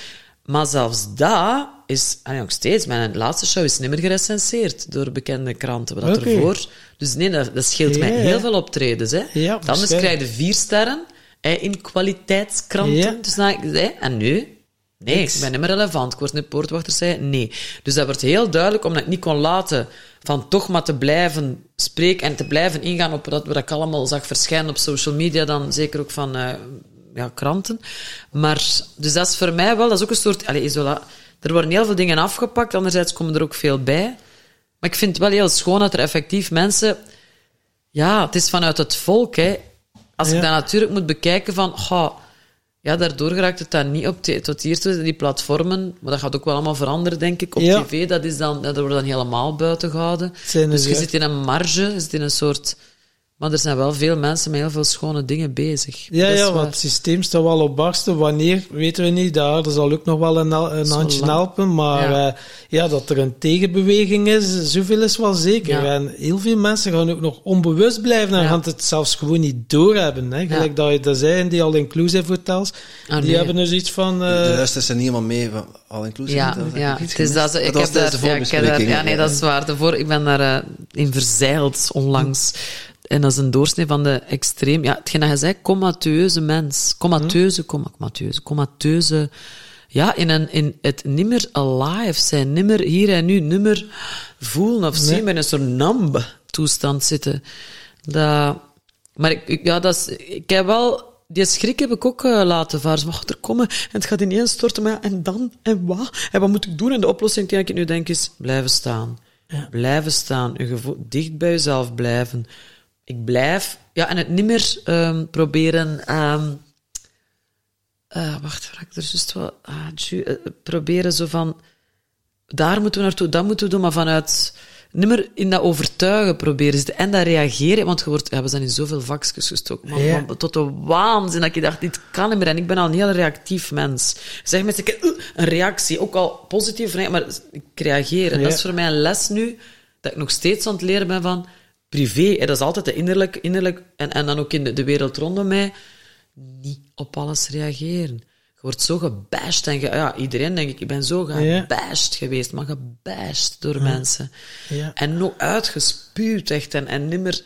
Maar zelfs dat is, en nog steeds, mijn laatste show is niet meer gerecenseerd door bekende kranten. Wat dat ervoor. Dus nee, dat, dat scheelt mij ja. heel veel optredens. Hè. Ja, Anders krijg je vier sterren hè, in kwaliteitskranten. Dus dan, hè, en nu? Nee, Niks. ik ben niet meer relevant. Ik word nu poortwachter, zei nee. Dus dat wordt heel duidelijk, omdat ik niet kon laten van toch maar te blijven spreken en te blijven ingaan op wat, wat ik allemaal zag verschijnen op social media, dan zeker ook van eh, ja, kranten. Maar, dus dat is voor mij wel, dat is ook een soort, allez, isola. Er worden heel veel dingen afgepakt, anderzijds komen er ook veel bij. Maar ik vind het wel heel schoon dat er effectief mensen ja, het is vanuit het volk. Hè. Als Ja. ik dat natuurlijk moet bekijken van... ja, daardoor geraakt het dan niet op tot hier toe, die platformen. Maar dat gaat ook wel allemaal veranderen, denk ik. Op Ja. tv, dat, is dan, dat wordt dan helemaal buiten gehouden. Dus je zit in een marge, je zit in een soort... Maar er zijn wel veel mensen met heel veel schone dingen bezig. Ja, ja, want het systeem staat wel op barsten. Wanneer, weten we niet. Daar er zal ook nog wel een, handje lang. helpen. Maar Ja. ja. ja, dat er een tegenbeweging is, zoveel is wel zeker. Ja. En heel veel mensen gaan ook nog onbewust blijven en Ja. gaan het zelfs gewoon niet doorhebben. Hè. Gelijk dat je dat zei in die all-inclusive hotels. Ah, die nee. hebben dus iets van... eh, de rest is er niet helemaal mee van all inclusive. Ja, Het is dat, ze- ik was heb daar, de ja, nee, dat is waar. Daarvoor, ik ben daar eh, in verzeild onlangs. En dat is een doorsnee van de extreem... Ja, hetgeen dat je zei, comateuze mens. Comateuze, coma- comateuze, comateuze... Ja, in, een, in het nimmer alive zijn, nimmer hier en nu, nimmer voelen of zien, met een soort numb toestand zitten. Dat, maar ik, ja, dat is, ik heb wel... Die schrik heb ik ook eh, laten varen. Zo, er komen en het gaat ineens storten. Maar ja, en dan? En wat? En wat moet ik doen? En de oplossing die ik nu denk is, blijven staan. Blijven staan. Je gevoel, dicht bij jezelf blijven. Ik blijf... Ja, en het niet meer ehm, proberen... ehm, eh, wacht, waar ik er juist wel... Ah, ju- eh, proberen zo van... Daar moeten we naartoe, dat moeten we doen, maar vanuit... Niet meer in dat overtuigen proberen zitten. En dat reageren, want je wordt... Ja, we zijn in zoveel vakjes gestoken. Ja. tot de waanzin dat je dacht, dit kan niet meer. En ik ben al een heel reactief mens. Zeg mensen, ik uh, een reactie, ook al positief, maar ik reageer. En Ja. dat is voor mij een les nu, dat ik nog steeds aan het leren ben van privé. Dat is altijd de innerlijk, innerlijk en, en dan ook in de, de wereld rondom mij, niet op alles reageren. Je wordt zo gebashed en ge- ja, iedereen denk ik, ik ben zo Ja. gebashed geweest, maar gebashed door mensen. Ja. En nog uitgespuwd echt en, en nimmer...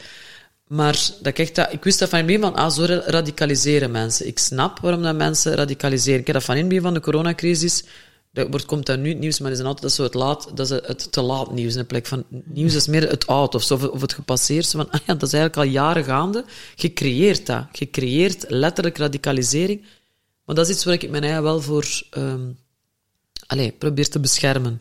Maar dat ik, echt, dat, ik wist dat van in het begin van, ah, zo ra- radicaliseren mensen. Ik snap waarom dat mensen radicaliseren. Ik heb dat van in het begin van de coronacrisis, dat wordt, komt dat nu het nieuws, maar is dan altijd dat zo het laat, dat is het te laat nieuws. In de plek van nieuws is meer het oud of, zo, of, het gepasseerd. Van, ah ja, dat is eigenlijk al jaren gaande. Je creëert dat. Je creëert letterlijk radicalisering. Maar dat is iets waar ik mijn eigen wel voor ehm allez, probeer te beschermen.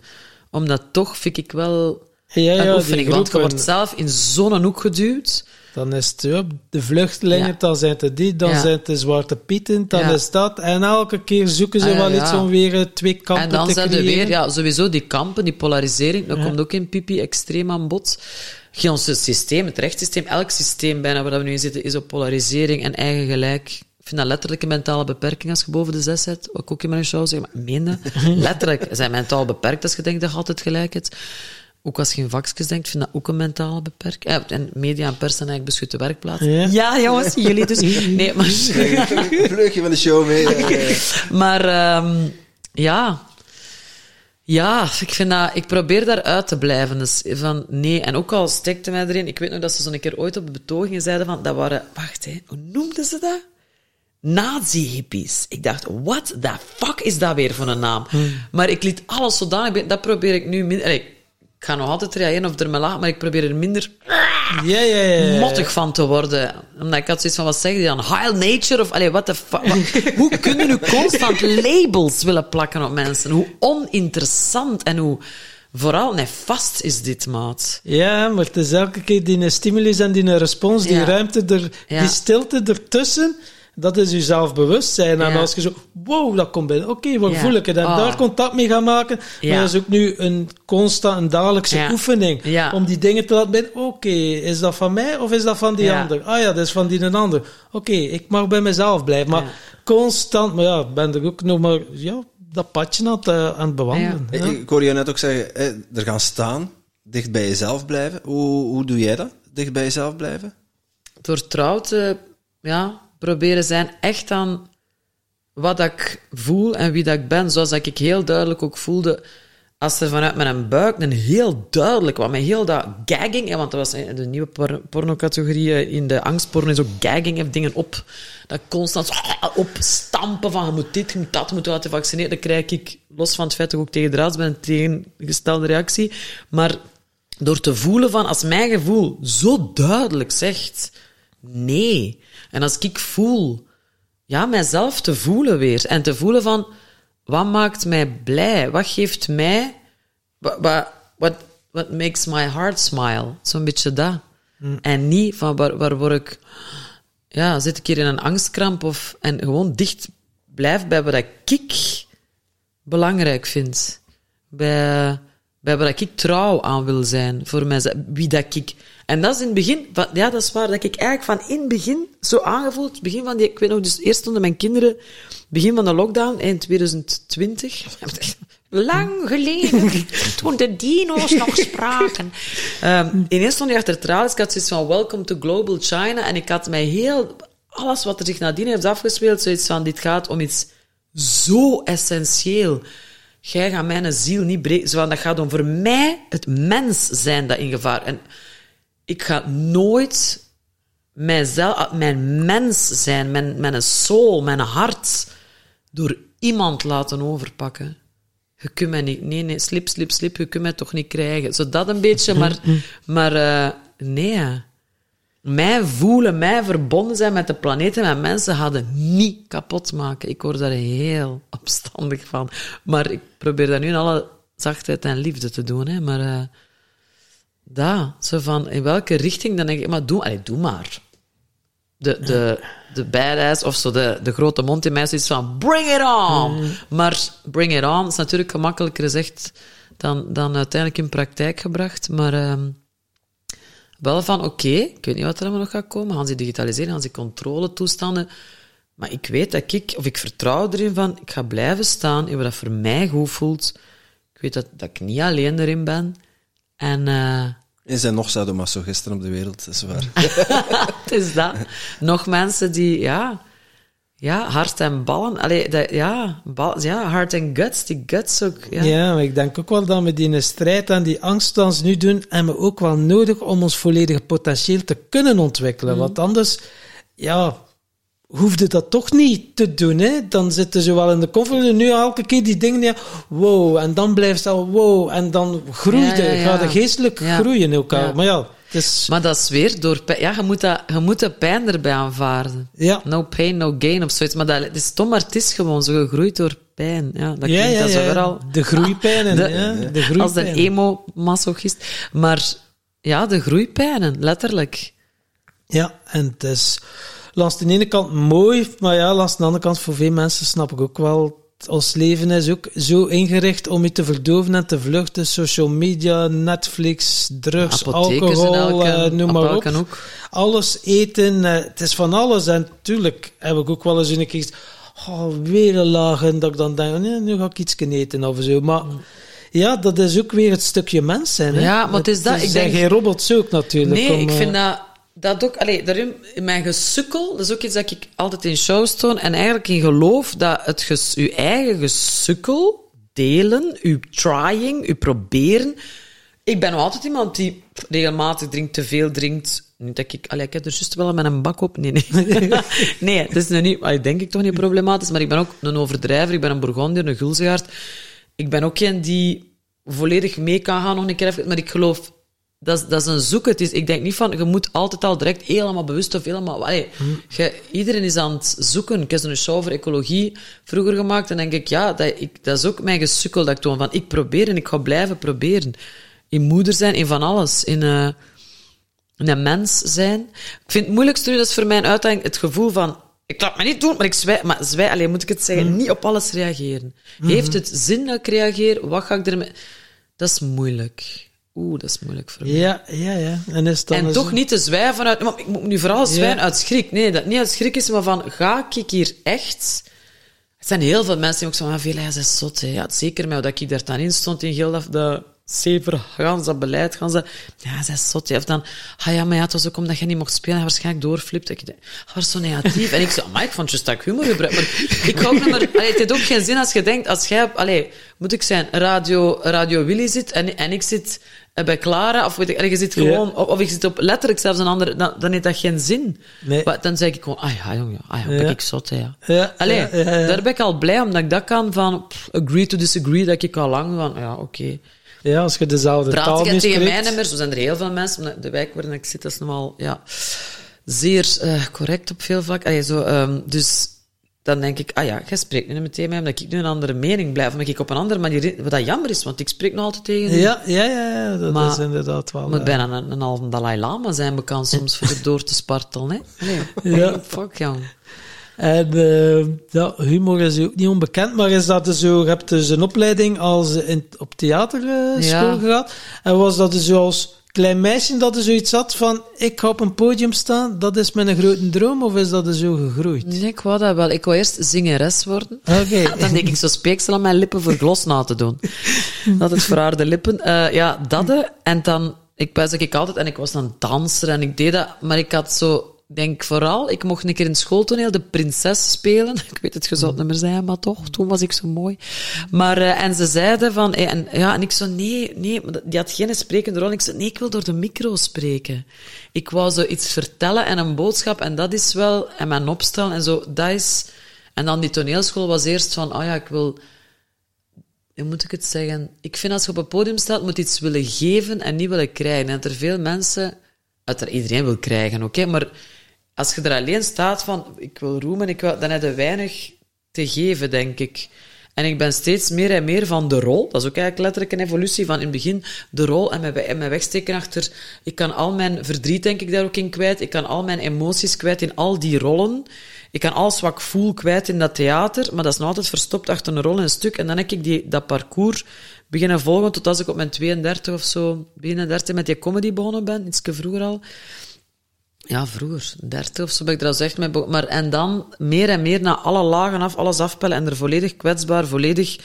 Omdat toch vind ik wel ja, een ja, oefening. die Want je wordt zelf in zo'n hoek geduwd. Dan is het ja, de vluchtelingen, Ja. dan zijn het die, dan zijn het de zwarte pieten, dan is dat. En elke keer zoeken ze Ah, wel iets om weer eh, twee kampen En dan te zijn er creëren. weer, ja, sowieso die kampen, die polarisering, dat komt ook in Pipi extreem aan bod. Heel ons systeem, het rechtssysteem, elk systeem bijna waar we nu in zitten, is op polarisering en eigen gelijk. Ik vind dat letterlijk een mentale beperking als je boven de zes zit. Wat ik ook in mijn show zeg, maar meen dat. Letterlijk, zijn mentaal beperkt als je denkt dat je altijd gelijk hebt. Ook als je in vakjes denkt, vind ik dat ook een mentale beperking. Ja, en media en pers zijn eigenlijk beschutte werkplaatsen. Ja. ja jongens, jullie dus. Nee, maar... Vleugje van de show mee. eh, Maar ehm, ja. Ja, ik vind dat, ik probeer daaruit te blijven. Dus van nee, en ook al stekte mij erin, ik weet nog dat ze zo'n keer ooit op de betogingen zeiden van, dat waren, wacht hè, hoe noemden ze dat? Nazi-hippies. Ik dacht, what the fuck is dat weer voor een naam? Maar ik liet alles zodanig, dat probeer ik nu minder, allee, ik ga nog altijd reageren of er me laat, maar ik probeer er minder mottig van te worden. Omdat ik had zoiets van, wat zeggen die dan? Heil nature? Of, allee, what the fuck? Hoe kunnen nu constant labels willen plakken op mensen? Hoe oninteressant en hoe vooral nefast is dit, maat. Ja, maar het is elke keer die stimulus en die respons, die Ja. ruimte, er, Ja. die stilte ertussen, dat is je zelfbewustzijn. En Ja. als je zo, wow, dat komt binnen. Oké, waar Ja. voel ik het? En Oh. daar contact mee gaan maken. Ja. Maar dat is ook nu een constant, een dagelijkse Ja. oefening. Ja. Om die dingen te laten binnen. Oké, is dat van mij of is dat van die Ja. ander? Ah ja, dat is van die een ander. Oké, ik mag bij mezelf blijven. Maar Ja. constant, maar ja, ik ben er ook nog maar, ja, dat padje aan het, eh, aan het bewandelen. Ik, Ja. ik hoorde je net ook zeggen, er gaan staan, dicht bij jezelf blijven. Hoe, hoe doe jij dat? Dicht bij jezelf blijven? Door trouw te ja, proberen zijn echt aan wat ik voel en wie dat ik ben. Zoals dat ik heel duidelijk ook voelde als er vanuit mijn buik een heel duidelijk, wat met heel dat gagging, want dat was hè, de nieuwe por pornocategorie eh, in de angstporno is ook gagging, heeft dingen op, dat constant zo opstampen van je moet dit, je moet dat, je moet laten vaccineren. Dat krijg ik, los van het feit dat ik ook tegen draads ben, een tegengestelde reactie. Maar door te voelen van, als mijn gevoel zo duidelijk zegt, nee. En als ik voel, ja, mijzelf te voelen weer. En te voelen van, wat maakt mij blij? Wat geeft mij, wat, wat, what, what makes my heart smile? Zo'n beetje dat. En niet van, waar, waar word ik, ja, zit ik hier in een angstkramp of, en gewoon dicht blijf bij wat ik belangrijk vind. Bij, bij wat ik trouw aan wil zijn voor mijzelf. Wie dat ik... En dat is in het begin... Ja, dat is waar. Dat ik eigenlijk van in het begin zo aangevoeld... Begin van die... Ik weet nog, dus eerst stonden mijn kinderen... Begin van de lockdown, in 2020. Lang geleden, toen de dino's nog spraken. Um, ineens stond hij achter het tralies. Ik had zoiets van Welcome to Global China. En ik had mij heel... Alles wat er zich nadien heeft afgespeeld, zoiets van... Dit gaat om iets zo essentieel. Jij gaat mijn ziel niet breken. Zo van, dat gaat om voor mij het mens zijn dat in gevaar. En ik ga nooit mijzelf, mijn mens zijn, mijn, mijn soul, mijn hart, door iemand laten overpakken. Je kunt mij niet, nee, nee, slip, slip, slip, je kunt mij toch niet krijgen. Zo dat een beetje, maar, maar eh, nee. Mij voelen, mij verbonden zijn met de planeet en met mensen hadden niet kapot maken. Ik word daar heel opstandig van. Maar ik probeer dat nu in alle zachtheid en liefde te doen. Hè. Maar eh dat, zo van, in welke richting, dan denk ik, maar doe, allee, doe maar. De, de, de badass of zo, de, de grote mond in mij is van, bring it on! Maar bring it on is natuurlijk gemakkelijker gezegd dan, dan uiteindelijk in praktijk gebracht. Maar ehm, wel van, oké, ik weet niet wat er allemaal nog gaat komen. Gaan ze digitaliseren, gaan ze controletoestanden. Maar ik weet dat ik, of ik vertrouw erin van, ik ga blijven staan in wat dat voor mij goed voelt. Ik weet dat, dat ik niet alleen erin ben. En eh, Er zijn nog sadomasochisten op de wereld, dat is waar. het is dat. Nog mensen die, ja, ja hart en ballen. Allee, dat, ja, bal, ja, hart en guts, die guts ook. Ja. Ja. maar ik denk ook wel dat we die strijd en die angst die nu doen, hebben we ook wel nodig om ons volledige potentieel te kunnen ontwikkelen. Want anders, ja, hoefde dat toch niet te doen. Hè? Dan zitten ze wel in de comfort. Nu elke keer die dingen, ja, wow, en dan blijft al wow, en dan groeit Ja, ja, gaat het geestelijk groeien in elkaar. Maar ja, het is... Maar dat is weer door pijn. Ja, je moet, dat, je moet de pijn erbij aanvaarden. Ja. No pain, no gain of zoiets. Maar dat het is stom, maar het is gewoon zo gegroeid door pijn. Ja, dat Ja, klinkt ja, dat zo ja. al... De groeipijnen, De- ja, de Als een groeipijnen. emo-masochist. Maar ja, de groeipijnen, letterlijk. Ja, en het is langs de ene kant mooi, maar ja, langs de andere kant voor veel mensen snap ik ook wel. Ons leven is ook zo ingericht om je te verdoven en te vluchten. Social media, Netflix, drugs, Apothekers alcohol, elke- eh, noem maar op. Alles eten, eh, het is van alles. En tuurlijk heb ik ook wel eens een keer oh, weer een laag. En dat ik dan denk, nee, nu ga ik iets eten of zo. Maar ja, dat is ook weer het stukje mens zijn. Hè? Ja, maar het is dat, ik zijn denk- geen robots ook natuurlijk. Nee, om, ik eh, vind dat, dat ook... Allee, daarin, in mijn gesukkel, dat is ook iets dat ik altijd in shows toon, en eigenlijk in geloof dat het je eigen gesukkel delen, uw trying, uw proberen. Ik ben nog altijd iemand die regelmatig drinkt, te veel drinkt. Niet dat ik, allee, ik heb er juist wel met een bak op. Nee, nee. nee, het is nu niet, allee, denk ik toch niet problematisch, maar ik ben ook een overdrijver. Ik ben een Bourgondier, een Gulzegaard. Ik ben ook geen die volledig mee kan gaan nog een keer maar ik geloof dat is, dat is een zoek. Het is, ik denk niet van, je moet altijd al direct helemaal bewust of helemaal... Allee, je, iedereen is aan het zoeken. Ik heb een show over ecologie vroeger gemaakt en denk ik, ja, dat, ik, dat is ook mijn gesukkel dat ik toon. Van, ik probeer en ik ga blijven proberen. In moeder zijn, in van alles. In, uh, in een mens zijn. Ik vind het moeilijkste, dat is voor mij een uitdaging, het gevoel van, ik laat me niet doen, maar ik zwijg, maar zwijg, alleen moet ik het zeggen, niet op alles reageren. Heeft het zin dat ik reageer? Wat ga ik ermee... Dat is moeilijk. Oeh, dat is moeilijk voor mij. Ja, ja, ja. En, is dan En is- toch niet te zwijgen vanuit... Maar ik moet nu vooral zwijgen uit schrik. Nee, dat niet uit schrik is, maar van... Ga ik hier echt... Er zijn heel veel mensen die ook zo van... Veel, hij is zot, hè. Ja, zeker mij, dat ik daar dan in stond in heel dat... dat zeven, gans dat beleid, gans dat... Ja, zij is zot, hè. Of dan... Ah ja, maar ja, het was ook omdat je niet mocht spelen. En waarschijnlijk doorflipt. Ik dacht, ah, was zo negatief. En ik zo... Maar ik vond juist dat ik humor gebruik. Maar ik ook niet meer... Allee, het heeft ook geen zin als je denkt... Als jij... Allee, moet ik zijn... Radio, Radio Willy zit en, en ik zit bij Clara, of weet ik, je zit gewoon, of, of ik zit op letterlijk zelfs een andere, dan, dan heeft dat geen zin. Nee. Maar dan zeg ik gewoon, ah ja, jongen, ah ja, ben Ja. ik zot, hè, ja. Ja, Allee, daar ben ik al blij, omdat ik dat kan van, pff, agree to disagree, dat ik al lang van, ja, oké. Ja, als je dezelfde Praat taal ik tegen mij misbruikt. niet meer, zo zijn er heel veel mensen, de wijk waarin ik zit, dat is nogal, ja, zeer eh, correct op veel vlakken. Allee, zo, ehm, dus dan denk ik, ah ja, jij spreekt nu meteen met mij, omdat ik nu een andere mening blijf, omdat ik op een andere manier, wat dat jammer is, want ik spreek nog altijd tegen. Ja, ja, ja, ja, dat Maar- is inderdaad wel... Het moet bijna een, een halve Dalai Lama zijn bekend soms voor erdoor te spartelen, hè? Nee. Ja. Fuck, jong. En ja, humor is ook niet onbekend, maar is dat dus zo, je hebt dus een opleiding als in, op theaterschool Ja. gehad. En was dat dus zo als klein meisje dat er zoiets had van, ik ga op een podium staan, dat is mijn grote droom, of is dat er zo gegroeid? Nee, ik wou dat wel. Ik wou eerst zingeres worden. Oké. Dan denk ik zo speeksel aan mijn lippen voor glos na te doen. Dat is voor haar de lippen. Eh, ja, dat. En dan, ik was ik altijd, en ik was dan danser en ik deed dat, maar ik had zo, denk vooral, ik mocht een keer in het schooltoneel de prinses spelen. Ik weet het, je zou het niet meer zijn, maar toch, toen was ik zo mooi. Maar, eh, en ze zeiden van, eh, en, ja, en ik zo, nee, nee, die had geen sprekende rol. Ik zei, nee, ik wil door de micro spreken. Ik wou zo iets vertellen en een boodschap, en dat is wel, en mijn opstellen en zo, dat is, en dan die toneelschool was eerst van, oh ja, ik wil, hoe moet ik het zeggen? Ik vind als je op een podium staat, moet iets willen geven en niet willen krijgen. En dat er veel mensen, uiteraard iedereen wil krijgen, oké, maar als je er alleen staat van, ik wil roemen, ik wil, dan heb je weinig te geven, denk ik. En ik ben steeds meer en meer van de rol. Dat is ook eigenlijk letterlijk een evolutie van in het begin de rol en mijn, mijn wegsteken achter. Ik kan al mijn verdriet, denk ik, daar ook in kwijt. Ik kan al mijn emoties kwijt in al die rollen. Ik kan alles wat voel kwijt in dat theater, maar dat is nog altijd verstopt achter een rol en een stuk. En dan heb ik die, dat parcours beginnen volgen tot als ik op mijn 32 of zo, 31 met die comedy begonnen ben, iets vroeger al. Ja, vroeger, 30 of zo ben ik er al echt mee. Maar en dan meer en meer naar alle lagen af, alles afpellen en er volledig kwetsbaar, volledig...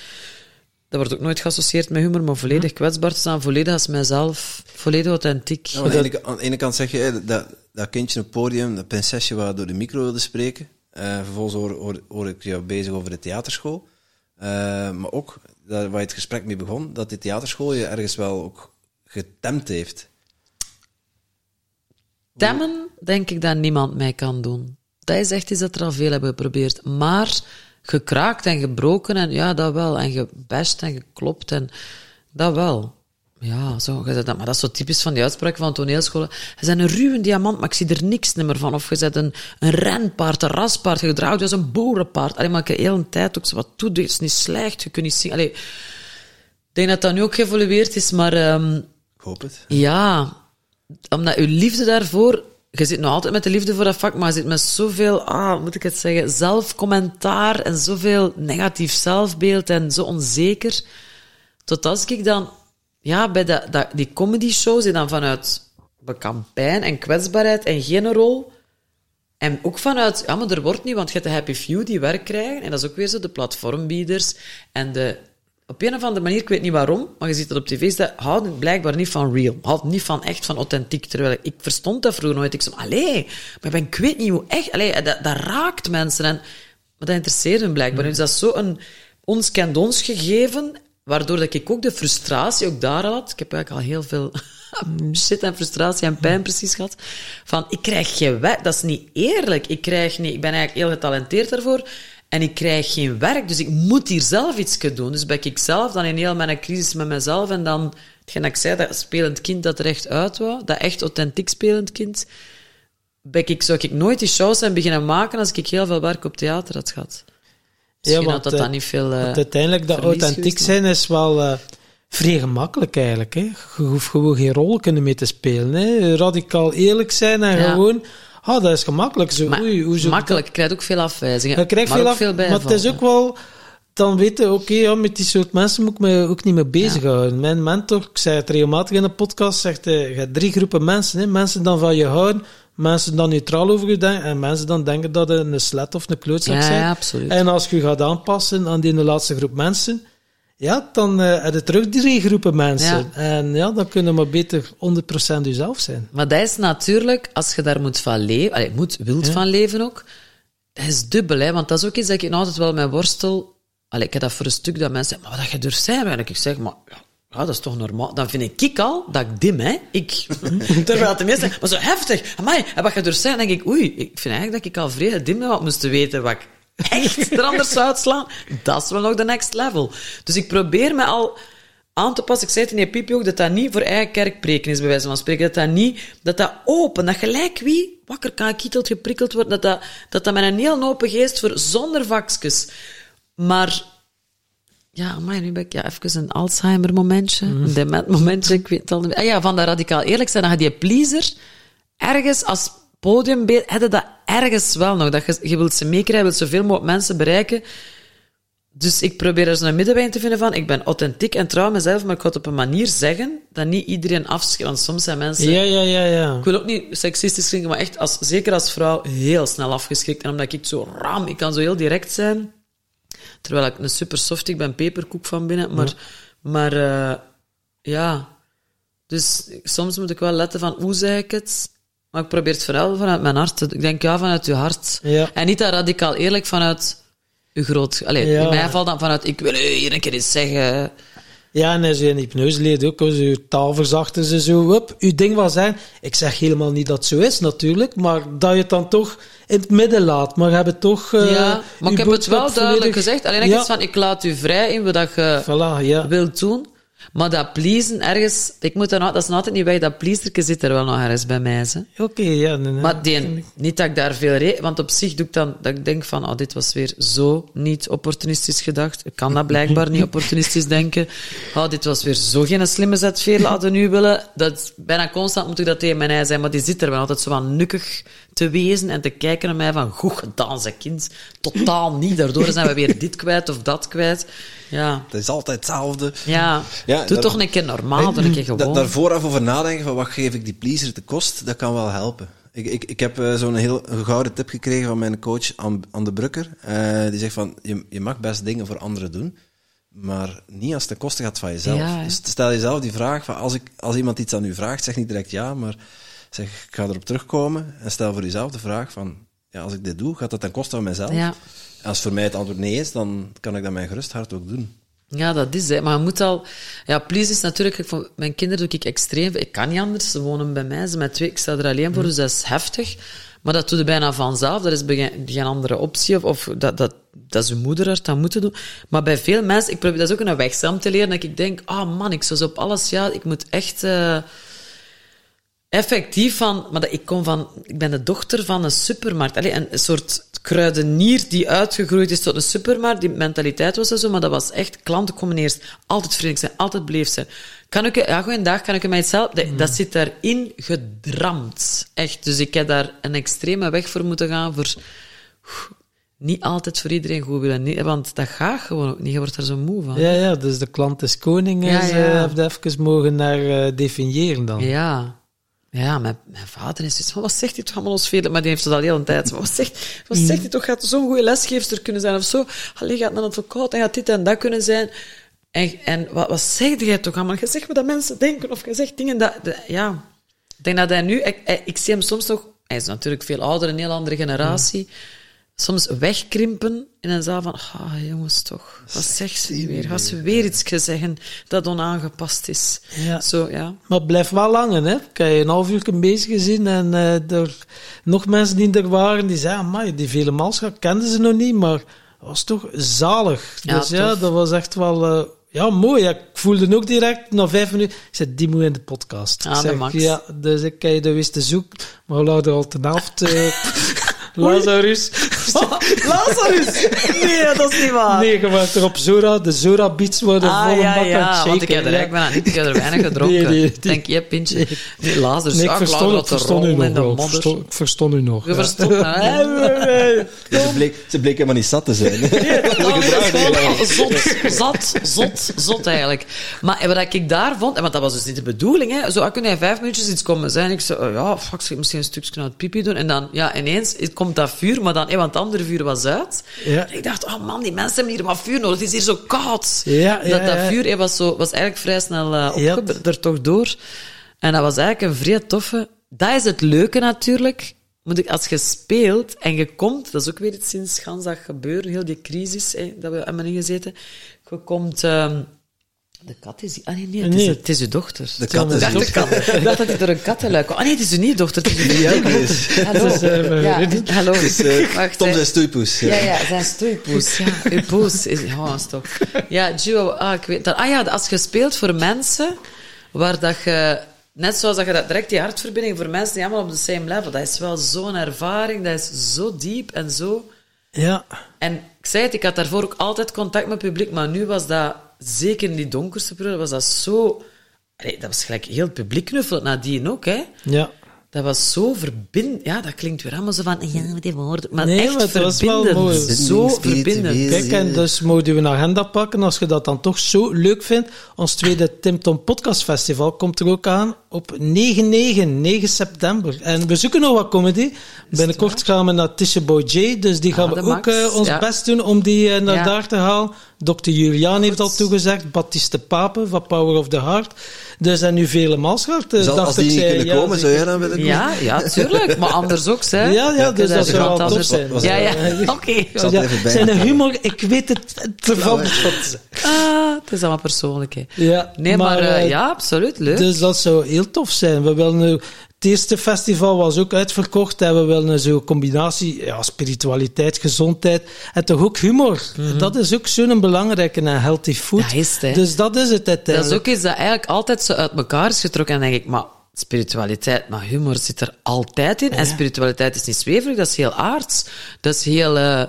Dat wordt ook nooit geassocieerd met humor, maar volledig kwetsbaar te staan, volledig als mijzelf, volledig authentiek. Ja, aan, de ene, aan de ene kant zeg je, dat, dat kindje op het podium, dat prinsesje waar door de micro wilde spreken. Eh, vervolgens hoor, hoor, hoor ik jou bezig over de theaterschool. Eh, maar ook, dat, waar je het gesprek mee begon, dat die theaterschool je ergens wel ook getemd heeft. Temmen, denk ik dat niemand mij kan doen. Dat is echt iets dat er al veel hebben geprobeerd. Maar gekraakt en gebroken en ja, dat wel. En gebashed en geklopt en dat wel. Ja, zo, dat, maar dat is zo typisch van die uitspraak van toneelscholen. Je bent een ruwe diamant, maar ik zie er niks meer van. Of je zet een, een renpaard, een raspaard, je draagt als een boerenpaard. Allee, maar ik heb de hele tijd ook zo wat toe, het is niet slecht, je kunt niet zien. Allee, ik denk dat dat nu ook geëvolueerd is, maar... ehm, Ik hoop het. ja, omdat uw liefde daarvoor... Je zit nog altijd met de liefde voor dat vak, maar je zit met zoveel, ah, moet ik het zeggen, zelfcommentaar en zoveel negatief zelfbeeld en zo onzeker. Tot als ik dan, ja, bij die comedy shows die dan vanuit bekampijn en kwetsbaarheid en geen rol... En ook vanuit, ja, maar er wordt niet, want je hebt de Happy Few die werk krijgen, en dat is ook weer zo, de platformbieders en de... Op een of andere manier, ik weet niet waarom, maar je ziet dat op tv, ze houden blijkbaar niet van real. Houden niet van echt, van authentiek. Terwijl ik, verstond dat vroeger nooit. Ik zei, maar ik, weet niet hoe echt... Allee, dat, dat raakt mensen. En, maar dat interesseert hen blijkbaar. Dus dat is zo een... ons kent ons gegeven, waardoor dat ik ook de frustratie ook daar had. Ik heb eigenlijk al heel veel shit en frustratie en pijn precies gehad. Van, ik krijg geen werk. Dat is niet eerlijk. Ik, krijg niet, ik ben eigenlijk heel getalenteerd daarvoor. En ik krijg geen werk, dus ik moet hier zelf iets doen. Dus ben ik zelf dan in heel mijn crisis met mezelf en dan, hetgeen dat ik zei, dat spelend kind dat er echt uit wou, dat echt authentiek spelend kind, ben ik, zou ik nooit die shows zijn beginnen maken als ik heel veel werk op theater had gehad. Misschien had dat eh, dan niet veel... eh, uiteindelijk, dat authentiek zijn is wel eh, vrij gemakkelijk eigenlijk. Hè. Je hoeft gewoon geen rol kunnen mee te spelen. Hè. Radicaal eerlijk zijn en Ja. gewoon... Ah, dat is gemakkelijk. Zo, maar oei, hoe makkelijk, je krijgt ook veel afwijzingen. Je krijgt maar veel af, veel maar het is ook wel... Dan weten, oké, ja, met die soort mensen moet ik me ook niet mee bezighouden. Mijn mentor, ik zei het regelmatig in de podcast, zegt, eh, je hebt drie groepen mensen. Hè. Mensen dan van je houden, mensen dan neutraal over je denken, en mensen dan denken dat je een slet of een klootzak Ja, bent. ja, absoluut. En als je je gaat aanpassen aan die laatste groep mensen, ja, dan eh heb je terug drie groepen mensen. Ja. En ja, dan kunnen we maar beter 100% jezelf zijn. Maar dat is natuurlijk, als je daar moet van leven, allee, moet, wilt van leven ook, dat is dubbel, hè. Want dat is ook iets dat ik altijd wel met worstel... Allee, ik heb dat voor een stuk dat mensen zeggen, maar wat dat je durft zijn, ik zeg, maar ja, ja, dat is toch normaal. Dan vind ik al dat ik dim, hè. Ik, terwijl de meesten maar zo heftig, amai, en wat je durft zijn, dan denk ik, oei, ik vind eigenlijk dat ik al vrij dim ben, wat moest weten wat ik echt er anders uitslaan. Dat is wel nog de next level. Dus ik probeer me al aan te passen. Ik zei het in die piepje ook, dat dat niet voor eigen kerkpreken is, bij wijze van spreken. Dat dat niet, dat dat open, dat gelijk wie wakker kan kieteld, geprikkeld wordt, dat dat, dat dat met een heel open geest voor, zonder vakjes. Maar, ja, maar nu ben ik ja, even een Alzheimer-momentje, een dement-momentje, ik weet het al niet meer. Ah ja, van dat radicaal eerlijk zijn, dan ga je pleaser ergens als podiumbeeld, heb je dat ergens wel nog. Dat je, je wilt ze meekrijgen, je wilt zoveel mogelijk mensen bereiken. Dus ik probeer er zo'n middenweg te vinden van, ik ben authentiek en trouw mezelf, maar ik ga het op een manier zeggen dat niet iedereen afschrikt. Want soms zijn mensen... Ja, ja, ja, ja. Ik wil ook niet seksistisch klinken, maar echt, als, zeker als vrouw, heel snel afgeschrikt. En omdat ik zo ram, ik kan zo heel direct zijn. Terwijl ik een super soft, ik ben peperkoek van binnen. Maar, maar eh, ja. Dus soms moet ik wel letten van, hoe zeg ik het? Maar ik probeer het vooral vanuit mijn hart. te- Ik denk, ja, vanuit je hart. Ja. En niet dat radicaal eerlijk vanuit je groot... Allee, Ja. in mijn geval dan vanuit, ik wil u hier een keer iets zeggen. Ja, en als je in hypnose leert ook, als je taal verzachten ze zo, hup, uw ding was zijn. Ik zeg helemaal niet dat het zo is, natuurlijk, maar dat je het dan toch in het midden laat. Maar je het toch... eh, ja, maar ik heb het wel duidelijk volledig- gezegd. Alleen ik ja, van, ik laat u vrij in wat je Voilà, ja. wilt doen. Maar dat pleasen ergens... Ik moet dan, dat is nog altijd niet weg. Dat pleaserke zit er wel nog ergens bij mij. Oké, ja. Nee, nee. Maar die, niet dat ik daar veel re... Want op zich doe ik dan... Dat ik denk van, oh, dit was weer zo niet opportunistisch gedacht. Ik kan dat blijkbaar niet opportunistisch denken. Oh, dit was weer zo geen slimme zet veel laten nu willen. Dat, bijna constant moet ik dat tegen mijn ei zijn. Maar die zit er wel altijd zo van nukkig te wezen en te kijken naar mij van, goed gedaan, zeg kind. Totaal niet. Daardoor zijn we weer dit kwijt of dat kwijt. Ja, Het is altijd hetzelfde. ja. Ja, doe daar- toch een keer normaal, doe een keer Da- gewoon. daar vooraf over nadenken van wat geef ik die pleaser te kost, dat kan wel helpen. Ik, ik, ik heb eh, zo'n heel gouden tip gekregen van mijn coach Anne de Brukker. Eh, die zegt van, je, je mag best dingen voor anderen doen, maar niet als het ten koste gaat van jezelf. Ja, dus stel jezelf die vraag van, als, ik, als iemand iets aan u vraagt, zeg niet direct ja, maar zeg, ik ga erop terugkomen en stel voor jezelf de vraag van, ja, als ik dit doe, gaat dat ten koste van? Ja. En als voor mij het antwoord nee is, dan kan ik dat mijn gerust hart ook doen. Ja, dat is het. Maar je moet al... Ja, please is natuurlijk... vond- Mijn kinderen doe ik extreem... Ik kan niet anders. Ze wonen bij mij. Ze met twee. Ik sta er alleen voor, dus dat is heftig. Maar dat doe je bijna vanzelf. Dat is geen, andere optie. Of, of dat, dat, dat is je moeder er dat moeten doen. Maar bij veel mensen... Ik probeer dat is ook een weg om te leren. Dat ik denk... Ah, man, ik zou zo op alles... Ja, ik moet echt... eh, effectief van, maar dat, ik kom van, ik ben de dochter van een supermarkt. Allee, een, soort kruidenier die uitgegroeid is tot een supermarkt. Die mentaliteit was er zo, maar dat was echt, klanten komen eerst. Altijd vriendelijk zijn, altijd beleefd zijn. Kan ik, ja, goeiedag, kan ik mij helpen? Dat, dat zit daarin gedramd. Echt. Dus ik heb daar een extreme weg voor moeten gaan voor niet altijd voor iedereen goed willen. Want dat gaat gewoon ook niet. Je wordt er zo moe van. Ja, ja, dus de klant is koning. Ja, ja. eh, heeft even mogen naar eh, definiëren dan. Ja. Ja, mijn, mijn vader is zoiets van, wat zegt hij toch allemaal ons velen? Maar die heeft het al heel een tijd. Wat zegt, wat zegt hij toch? Gaat zo'n goede lesgeefster kunnen zijn of zo? Allee, gaat naar een advocaat en gaat dit en dat kunnen zijn. En, en wat, wat zeg jij toch allemaal? Je zegt wat dat mensen denken of je zegt dingen dat... de- ja. Ik denk dat hij nu... Ik, ik, ik zie hem soms nog... Hij is natuurlijk veel ouder, een heel andere generatie. Soms wegkrimpen in een zaal van, ah jongens toch, wat zegt ze nu weer? Gaat ze weer iets zeggen dat onaangepast is? Ja. Zo, ja. Maar het blijft wel lang, hè. Ik heb je een half uur bezig gezien en eh, er nog mensen die er waren, die zeiden, amai, die vele malschap kenden ze nog niet, maar was toch zalig. Ja, Dus ja, tof. dat was echt wel... eh, ja, mooi. Ja, ik voelde ook direct, na vijf minuten, ik zei, die moet in de podcast. Ah, Ik de zeg, Max. Ja, dus ik heb je de wist te zoeken, maar we hadden al ten helft... eh, Lazarus. Lazarus! Nee, dat is niet waar. Nee, je was er op Zora. De Zora Beats worden Ah, volle ja, bak aan ja, het want ik heb shaken, er ja. eigenlijk niet, ik heb er weinig gedronken. Nee, nee, nee. Ik denk, je pintje. Nee, Lazarus, Nee, ik ja, verstond, ik dat verstond u nog wel. Verstond, ik verstond u nog. Je ja. verstond me. Ze bleek, ze bleek helemaal niet zat te zijn. Zot, zot, zot, zot eigenlijk. Maar wat ik daar vond, en want dat was dus niet de bedoeling, hè, zo kunnen je vijf minuutjes iets komen zijn. Ik zei, oh ja, fuck, ik misschien een stukje naar het pipi doen. En dan, ja, ineens het komt dat vuur, maar dan, hè, want het andere vuur was uit. Ja. En ik dacht, oh man, die mensen hebben hier wat vuur nodig. Het is hier zo koud. Ja, ja, dat, dat vuur hè, was, zo, was eigenlijk vrij snel eh er toch door. En dat was eigenlijk een vrij toffe... Dat is het leuke natuurlijk. Moet ik, als je speelt en je komt, dat is ook weer iets sinds gans dat gebeuren, heel die crisis hè, dat we hebben ingezeten. Je komt... ehm, de kat is... Ah nee, nee, het, Is, het is uw dochter. De kat is uw de kat. Ik dacht dat hij door een kattenluik kwam. Ah nee, het is uw niet dochter. Het is uw Ja, dochter. Hallo. Het is, eh, ja, hallo. Het is eh, Wacht, Tom zijn stoeipoes. Ja, ja, zijn stoeipoes. Ja, uw poes is... Oh, stop. Ja, Gio, ah, ik weet dat. Ah ja, als je speelt voor mensen waar dat je... Net zoals dat je dat direct die hartverbinding voor mensen die allemaal op de same level, dat is wel zo'n ervaring, dat is zo diep en zo... Ja. En ik zei het, ik had daarvoor ook altijd contact met het publiek, maar nu was dat, zeker in die donkerste periode, was dat zo... Allee, dat was gelijk heel het publiek knuffelen, nadien ook, hè. Ja. Dat was zo verbindend. Ja, dat klinkt weer allemaal zo van, ja, met die woorden. Maar Nee, echt maar het was wel verbindend. Zo verbindend. Kijk, en dus moet je een agenda pakken als je dat dan toch zo leuk vindt. Ons tweede Tim Tom Podcast Festival komt er ook aan op 9-9, 9 september. En we zoeken nog wat comedy. Binnenkort gaan we naar Tisha Boy J, dus die gaan Ah, we de ook eh, ons ja. best doen om die eh, naar Ja. daar te halen. Dr. Julian heeft al toegezegd, Baptiste Pape van Power of the Heart. Dus en nu vele Malsgaard. Dus Dus dacht als die ik, niet zei, kunnen ja, komen, zou jij dan willen komen? Ja, ja, tuurlijk. Maar anders ook, hè. Ja, ja, dus dat dat zou wel anders. zijn. Was- Ja, ja, Ja. oké. Zal Ja, zijn humor, ik weet het ervan. Ah, het is allemaal persoonlijk, hè. Ja, Nee, maar, eh, eh, ja, absoluut, leuk. Dus dat zou heel tof zijn. We willen nu, het eerste festival was ook uitverkocht en we willen zo'n combinatie, ja, spiritualiteit, gezondheid en toch ook humor. Dat is ook zo'n belangrijke en healthy food. Dat is het. Dus dat is het Dat is uiteindelijk. ook iets dat eigenlijk altijd zo uit elkaar is getrokken. En denk ik, maar spiritualiteit, maar humor zit er altijd in. En spiritualiteit is niet zweverig, dat is heel aards. Dat is heel... eh,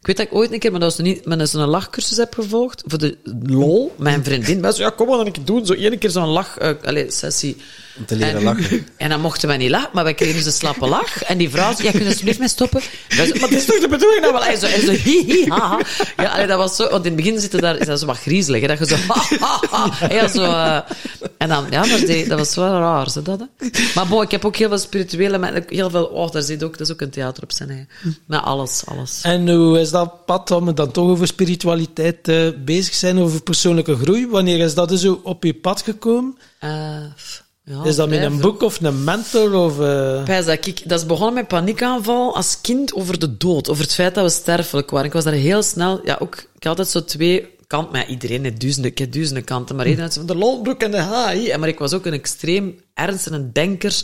ik weet dat ik ooit een keer, maar dat was niet, met zo'n lachcursus heb gevolgd. Voor de lol. Mijn vriendin was, ja, kom maar dan een keer doen. Zo één keer zo'n lach, eh, allez, sessie. Om te leren en, lachen. En dan mochten wij niet lachen, maar wij kregen dus een slappe lach. En die vrouw zei, ja, kun je alsjeblieft mee stoppen? Wij zo, maar het is toch de bedoeling dat wel? Hij zo, hi, hi, ha, ha. Ja, allee, dat was zo, want in het begin zitten daar, is dat zo wat griezelig, hè, dat je zo, ha, ha, ha. Ja, zo, eh, en dan, ja, maar die, dat was wel raar, zo dat, hè. Maar ik heb ook heel veel spirituele, maar heel veel, oh, daar zit ook, dat is ook een theater op zijn eigen. Maar alles, alles. En hoe is dat pad, om we dan toch over spiritualiteit eh, bezig zijn, over persoonlijke groei? Wanneer is dat zo op je pad gekomen? Eh, ja, is dat met een boek of een mentor? Of, eh, Pijs dat, ik, dat is begonnen met paniekaanval als kind over de dood, over het feit dat we sterfelijk waren. Ik was daar heel snel, ja, ook, ik had altijd zo twee kanten, maar iedereen heeft duizenden, ik heb duizenden kanten, maar één uit van de lolbroek en de. En maar ik was ook een extreem ernst en een denker,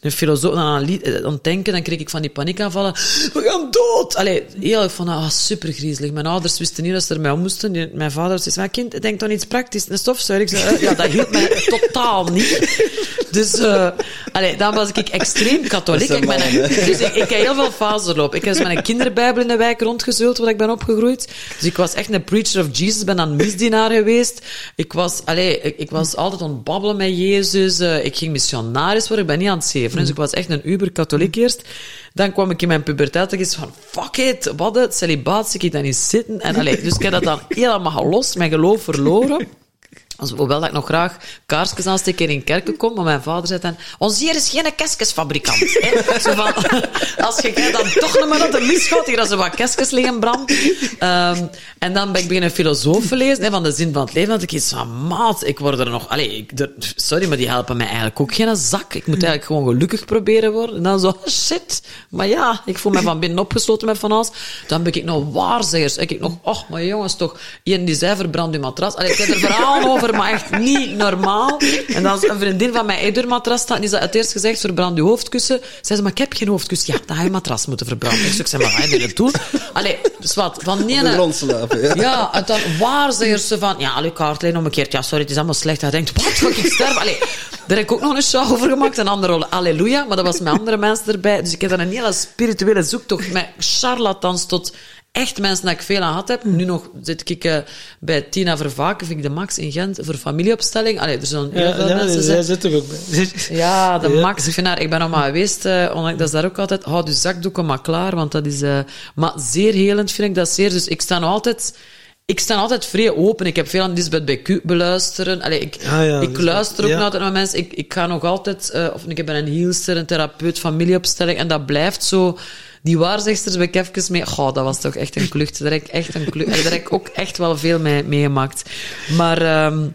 een filosoof, aan aan het denken, dan kreeg ik van die paniekaanvallen, we gaan dood! Allee, heel van, ah, super griezelig. Mijn ouders wisten niet dat ze ermee om moesten. Mijn vader zei, mijn kind, denk dan iets praktisch, een stofzuiger. Ik zei, eh, ja, dat hielp mij totaal niet. Dus, eh allee, dan was ik extreem katholiek. Ik, ben, dus ik, ik heb heel veel fases doorlopen. Ik heb dus met een kinderbijbel in de wijk rondgezult, waar ik ben opgegroeid. Dus ik was echt een preacher of Jesus, ben dan misdienaar geweest. Ik was, allee, ik, ik was altijd aan het babbelen met Jezus. eh, ik ging missionaris worden, ik ben niet aan het zeven. Dus ik was echt een uber-katholiek eerst. Dan kwam ik in mijn puberteit en ik van, fuck it, wat het, celibaat, zie ik daar niet zitten. En, allee, dus ik heb dat dan helemaal los, mijn geloof verloren. Als- Hoewel dat ik nog graag kaarsjes aansteek en in kerken kom, maar mijn vader zei dan, ons hier is geen keskesfabrikant. hè. Zo van, als je dan toch nog maar dat de mis gaat, hier dat ze wat keskes liggen brand. Ehm, en dan ben ik beginnen filosofen lezen, hè, van de zin van het leven, dat ik iets van, maat, ik word er nog, allee, ik, er- sorry, maar die helpen mij eigenlijk ook geen zak. Ik moet eigenlijk gewoon gelukkig proberen worden. En dan zo, shit, maar ja, ik voel me van binnen opgesloten met van alles. Dan ben ik nog waarzeggers. Ik nog, och, maar jongens, toch, iemand die zei, verbrand uw matras. Allee, ik heb er verhalen over, maar echt niet normaal. En dan is een vriendin van mij uit haar matras staat, die zei het eerst gezegd, verbrand uw hoofdkussen. Zei ze, maar ik heb geen hoofdkussen. Ja, dan ga je matras moeten verbranden. Ik zei, maar ga je dit doen? Allee, dus wat, van de grond slapen, ja. ja, en dan waarzegers ze van, ja, allee, kaartlijn om een keer, ja, sorry, het is allemaal slecht. Hij denkt, wat, ga ik sterven? Allee, daar heb ik ook nog een show over gemaakt, een andere rol, halleluja, maar dat was met andere mensen erbij. Dus ik heb dan een hele spirituele zoektocht met charlatans tot echt mensen dat ik veel aan gehad heb. Nu nog zit ik eh, bij Tina Vervaken, vind ik de Max in Gent, voor familieopstelling. Allee, er zullen heel Ja, veel ja, mensen zij zijn. zit er ook bij. Ja, de Ja. Max. Ik, vind haar, ik ben nog maar geweest, eh, omdat- dat is daar ook altijd, houd je zakdoeken maar klaar, want dat is, eh, maar zeer helend vind ik dat zeer. Dus ik sta nog altijd, ik sta altijd vrij open. Ik heb veel aan Lisbeth BQ beluisteren. Allee, ik, Ah ja, ik Lisbeth, luister ook altijd naar mensen. Ik, ik ga nog altijd, of ik ben een hielster, een therapeut, familieopstelling, en dat blijft zo. Die waarzegsters ben ik mee. Goh, dat was toch echt een klucht. Daar heb ik echt een klucht. Daar ik ook echt wel veel mee meegemaakt. Maar ehm,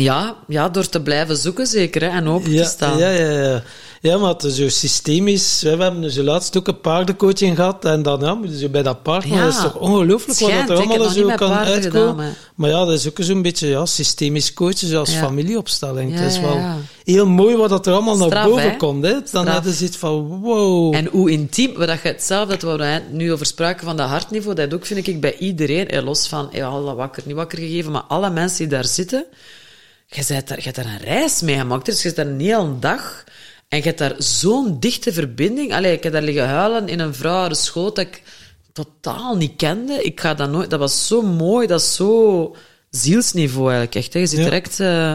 ja, ja, door te blijven zoeken zeker, hè, en open Ja, te staan. ja, ja, ja. Ja, maar het is zo systemisch. We hebben dus laatst ook een paardencoaching gehad. En dan ja, moeten ze bij dat paard. Maar Ja. dat is toch ongelooflijk wat er allemaal zo kan uitkomen. gedaan, maar- ja, dat is ook zo'n beetje ja, systemisch coachen zoals Ja. familieopstelling. Het is wel heel mooi wat dat er allemaal naar boven hè? komt. Hè. Dan hebben ze iets van wow. En hoe intiem, wat je hetzelfde dat we nu over spraken van dat hartniveau, dat ook vind ik bij iedereen, eh, los van eh, alle wakker, niet wakker gegeven, maar alle mensen die daar zitten, je bent daar, je hebt daar een reis mee gemaakt. Dus je zit daar een hele dag en je hebt daar zo'n dichte verbinding. Allee, ik heb daar liggen huilen in een vrouw haar schoot dat ik totaal niet kende. Ik ga dat nooit... Dat was zo mooi, dat is zo zielsniveau eigenlijk echt. Hè. Je zit Ja. direct... eh,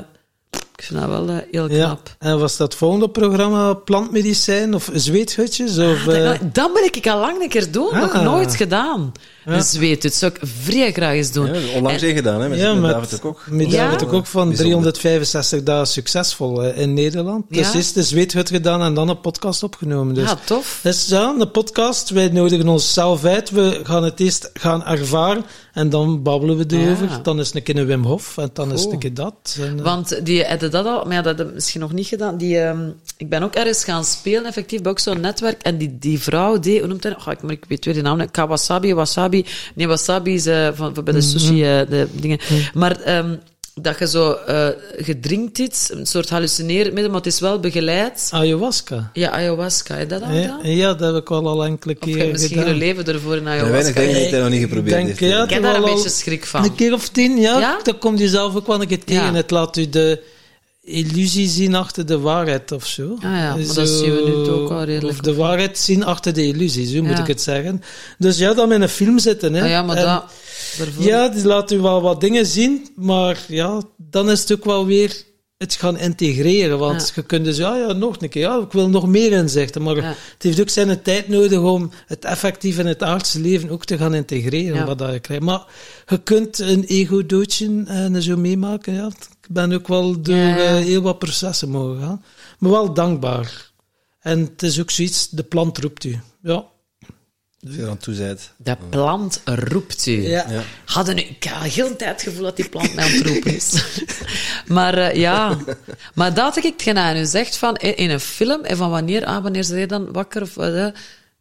ik vind dat wel eh, heel ja. knap. En was dat volgende programma plantmedicijn of zweethutjes? Of, Dat, eh, nou, dat wil ik al lang een keer doen. Nog Ah. nooit gedaan. Dus weet het, zou ik vrij graag eens doen. Ja, onlangs En- één gedaan, hè, met, ja, David de Kok. Met Ja? David de Kok van Bijzonder. 365 dagen succesvol in Nederland. Dus Ja? eerst de zweethut gedaan en dan een podcast opgenomen. Dus. Ja, tof. Dus ja, een podcast. Wij nodigen onszelf uit. We gaan het eerst gaan ervaren en dan babbelen we erover. Ja. Dan is het een keer een Wim Hof en dan is het een keer dat. En, eh, Want die hadden dat al, maar ja, dat ik misschien nog niet gedaan. Die, ehm, ik ben ook ergens gaan spelen, effectief, bij ook zo'n netwerk. En die, die vrouw, die, hoe noemt hij? Oh, ik, maar ik weet weer de naam. Kawasabi, wasabi. Nee, wasabi is eh, van, van bij de sushi, eh, de dingen. Maar ehm, dat je zo, eh gedrinkt iets, een soort hallucinerend middel, maar het is wel begeleid. ayahuasca. Ja, ayahuasca, heb je dat al Ja, gedaan? ja, dat heb ik wel al enkele Of je keer hebt misschien gedaan. je leven ervoor in zijn weinig ayahuasca. dingen die nog niet geprobeerd denk, heeft. ja, Ik heb daar een al beetje schrik van. Een keer of tien, ja. Ja? Dan komt je zelf ook wel een keer tegen. Ja. Het laat u de illusie zien achter de waarheid of zo. Ah ja, maar dat zien we nu ook al redelijk. Of de waarheid zien achter de illusie, zo moet Ja. ik het zeggen. Dus ja, dan in een film zitten. Hè. Ah ja, maar En- dat... daarvoor- Ja, die laat u wel wat dingen zien, maar ja, dan is het ook wel weer het gaan integreren. Want Ja. je kunt dus, ja, ja, nog een keer, ja, ik wil nog meer inzichten. Maar Ja. het heeft ook zijn tijd nodig om het effectief in het aardse leven ook te gaan integreren, wat dat je krijgt. Maar je kunt een ego-doodje en zo meemaken, ja. Ik ben ook wel door eh, heel wat processen mogen gaan. Maar wel dankbaar. En het is ook zoiets, de plant roept u. Ja. Als je er aan toe bent. De plant roept u. Ja. Ja. Hadden nu, ik had heel de tijd het gevoel dat die plant mij aan het roepen is. maar eh, ja, maar dat heb ik hetgeen aan u zegt van eh, in een film en van wanneer, ah, wanneer ze dan wakker of wat.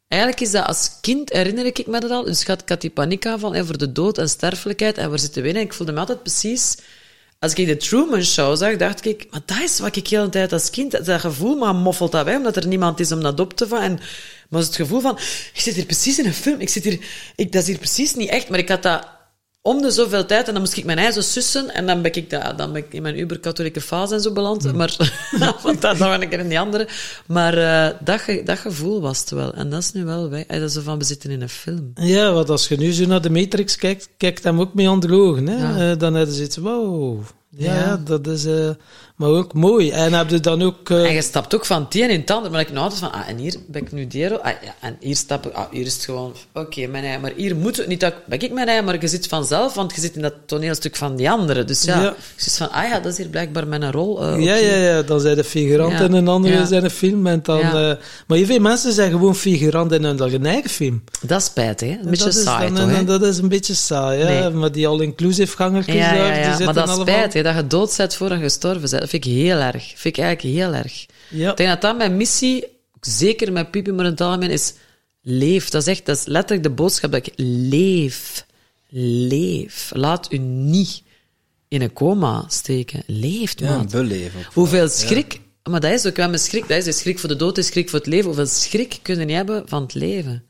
Eigenlijk is dat als kind, herinner ik me dat al, dus ik had, ik had die paniekaanval hè, voor de dood en sterfelijkheid en waar zitten we in? En ik voelde me altijd precies, als ik de Truman Show zag, dacht ik, maar dat is wat ik heel de tijd als kind, dat gevoel maar moffelt dat wij, omdat er niemand is om dat op te vangen. En, maar het gevoel van, ik zit hier precies in een film, ik zit hier, ik, dat is hier precies niet echt, maar ik had dat om de zoveel tijd, en dan moest ik mijn ei zo sussen, en dan ben ik, dat, dan ben ik in mijn uber-katholieke fase en zo beland. Maar, want dat, dan ben ik er in die andere. Maar eh, dat, ge- dat gevoel was het wel. En dat is nu wel weg. Dat is van, we zitten in een film. Ja, want als je nu zo naar de Matrix kijkt, kijkt hem ook mee onder de ogen. Hè? Ja. Eh, dan hebben ze iets, wow, Ja, Ja. dat is eh, maar ook mooi. En heb je dan ook... eh, En je stapt ook van het een in het ander. Maar ik nou altijd van, ah, en hier ben ik nu die rol. Ah, ja, en hier stap ik, ah, hier is het gewoon, oké, mijn eigen. Maar hier moet het niet, dat ben ik mijn eigen, maar je zit vanzelf, want je zit in dat toneelstuk van die anderen. Dus ja, Ja. je zit van, ah ja, dat is hier blijkbaar mijn rol. eh, ja, ja, ja, dan zijn de figurant Ja. in een andere zijn een film. En dan, maar heel veel mensen zijn gewoon figurant in hun eigen film. Dat is spijtig, hè? Een beetje dat is saai, dan- toch, hè? en Dat is een beetje saai. Nee. Maar die all-inclusive gangertjes Ja, ja, die Maar dat is allemaal... dat je dood bent voordat je gestorven bent. Dat vind ik heel erg. vind ik eigenlijk heel erg. Ja. Ik denk dat dat mijn missie, zeker met Pipi, maar in het algemeen, is leef. Dat is echt, dat is letterlijk de boodschap dat ik leef. Leef. Laat u niet in een coma steken. Leef, Ja, man. beleven. ook. Hoeveel schrik... Maar dat is ook wel mijn schrik. Dat is de schrik voor de dood, de schrik voor het leven. Hoeveel schrik kun je niet hebben van het leven?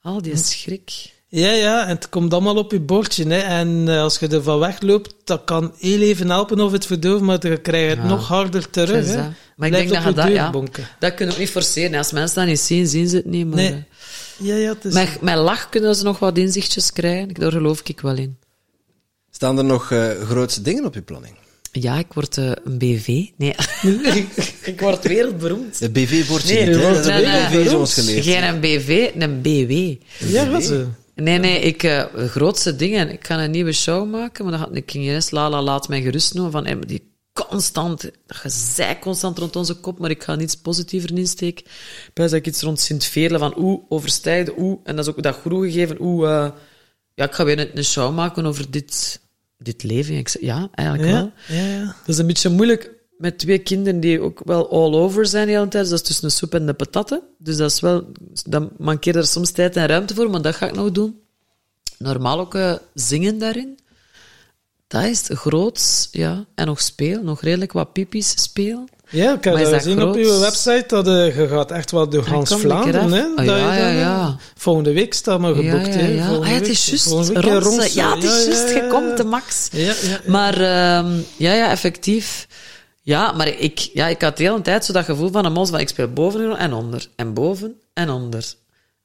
Al die schrik. Ja, ja, en het komt allemaal op je bordje. Hè. En eh, als je er van wegloopt, dat kan heel even helpen of het verdoven, maar dan krijg je het Ja. nog harder terug. Hè. dat. Maar ik Blijft denk dat je dat... Ja, bonken. dat kun je ook niet forceren. Als mensen dat niet zien, zien ze het niet. Maar, Nee. eh, Ja, ja, het is... Met, met lach kunnen ze nog wat inzichtjes krijgen. Daar geloof ik wel in. Staan er nog eh, grootste dingen op je planning? Ja, ik word een BV. Nee. ik word wereldberoemd. De BV wordt je Nee, niet, hè? Dat een, ons geleerd. Geen een BV, een BW. ja, wat ze. Nee, nee, ik, eh, de grootste dingen. Ik ga een nieuwe show maken, maar dan gaat ik eerst Lala laat mij gerust noemen van die constant, dat gezei constant rond onze kop, maar ik ga niets positiever insteken. Denk dat ik iets rond Sint-Veerle van oeh, overstijgde, oeh, en dat is ook dat groe gegeven, oeh, eh, ja, ik ga weer een, een show maken over dit, dit leven. Ik zeg, ja, eigenlijk wel. Ja, ja. Dat is een beetje moeilijk met twee kinderen die ook wel all over zijn de hele tijd. Dus dat is tussen de soep en de patatten. Dus dat is wel... Dan mankeert er soms tijd en ruimte voor, maar dat ga ik nog doen. Normaal ook eh, zingen daarin. Dat is groot, ja. En nog speel, nog redelijk wat pipi's speel. Ja, ik heb gezien op uw website, dat eh, je gaat echt wel door Hans Vlaanderen, hè. Dat ja, ja, ja. Volgende week staat maar Ja, geboekt, ja, ja. Ah, het is juist. Ja, het is juist. Je komt de max. Ja, ja, ja. Maar ehm, ja, ja, effectief. Ja, maar ik, ja, ik had de hele tijd zo dat gevoel van een mos van ik speel boven en onder. En boven en onder.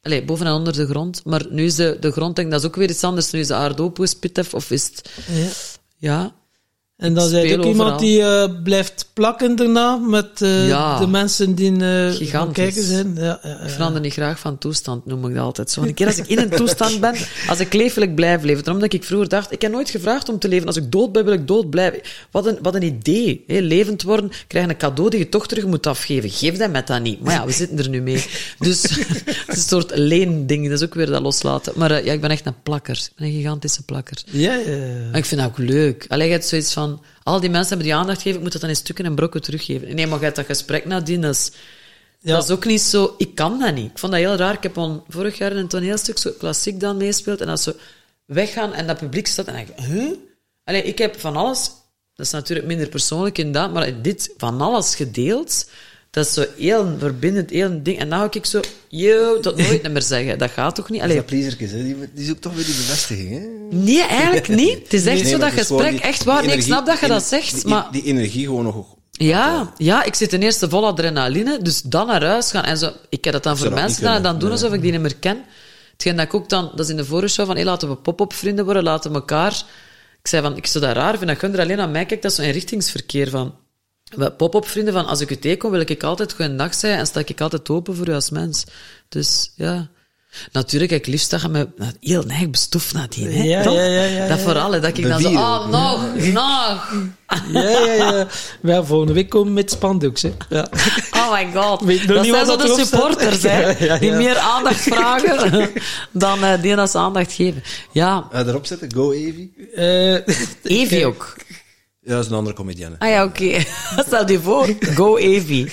Allee, boven en onder de grond. Maar nu is de, de grond, denk ik, dat is ook weer iets anders. Nu is de aardappel pitef of is het... Ja. Ja. En dan speel ook iemand die eh, blijft plakken daarna met eh, Ja. de mensen die Gigantisch. kijken zijn. Ja, ja, Ik verander niet graag van toestand, noem ik dat altijd zo. Een keer als ik in een toestand ben, als ik leef, wil ik blijven leven. Daarom dat ik vroeger dacht, ik heb nooit gevraagd om te leven. Als ik dood ben, wil ik dood blijven. Wat een, wat een idee. Hè? Levend worden, krijg een cadeau die je toch terug moet afgeven. Geef dat met dat niet. Maar ja, we zitten er nu mee. Dus het is een soort leending. Dat is ook weer dat loslaten. Maar ja, ik ben echt een plakker. Ik ben een gigantische plakker. Ja, ja, ja. Maar ik vind dat ook leuk. Alleen je hebt zoiets van, al die mensen hebben die aandacht gegeven, ik moet dat dan in stukken en brokken teruggeven. Nee, maar je hebt dat gesprek nadien, dat is, Ja. dat is ook niet zo... Ik kan dat niet. Ik vond dat heel raar. Ik heb al vorig jaar in een toneelstuk zo klassiek dan meespeeld, en dat ze weggaan en dat publiek staat, en ik, huh? Allee, ik heb van alles... Dat is natuurlijk minder persoonlijk inderdaad, maar dit van alles gedeeld... Dat is zo heel verbindend, heel ding. En dan ga ik zo, yo, tot nooit meer zeggen. Dat gaat toch niet? Dat Allee, is dat plezertjes, hè? Die, die zoekt toch weer die bevestiging, hè? nee, eigenlijk niet. Het is echt Nee, zo dat is gesprek die- echt waar. Nee, ik snap dat je dat zegt, die, maar... Die energie gewoon nog... Ja, ja, ik zit ten eerste vol adrenaline, dus dan naar huis gaan. En zo, ik heb dat dan voor zou dat mensen gedaan en dan doen nee. alsof ik die niet meer ken. Hetgeen dat ik ook dan, dat is in de vorige show, van hey, laten we pop-up vrienden worden, laten we elkaar... Ik zei van, ik zou dat raar vinden, dat Gunder alleen aan mij kijkt, dat is zo'n inrichtingsverkeer van... we- Pop-up vrienden van, als ik u tegenkom, wil ik altijd goeiedag zeggen en sta ik altijd open voor u als mens. Dus, ja... Natuurlijk, ik liefst dat je me heel neig bestoeft nadien, hè? Ja, ja, ja, ja, dat ja. vooral, hè, dat ik dan zo, oh, nog, nog. Ja, ja, ja. Ja, volgende week komen met spandoeks, hè. Ja. Oh my god. Weet dat zijn wat zo dat de supporters, hè. Ja, ja, Die meer aandacht vragen dan eh, die dat ze aandacht geven. Ja, Uh, erop zetten, go Evie. Eh, Evie ook. Ja, dat is een andere comedienne. Ah ja, oké. Stel je voor. Go Evie.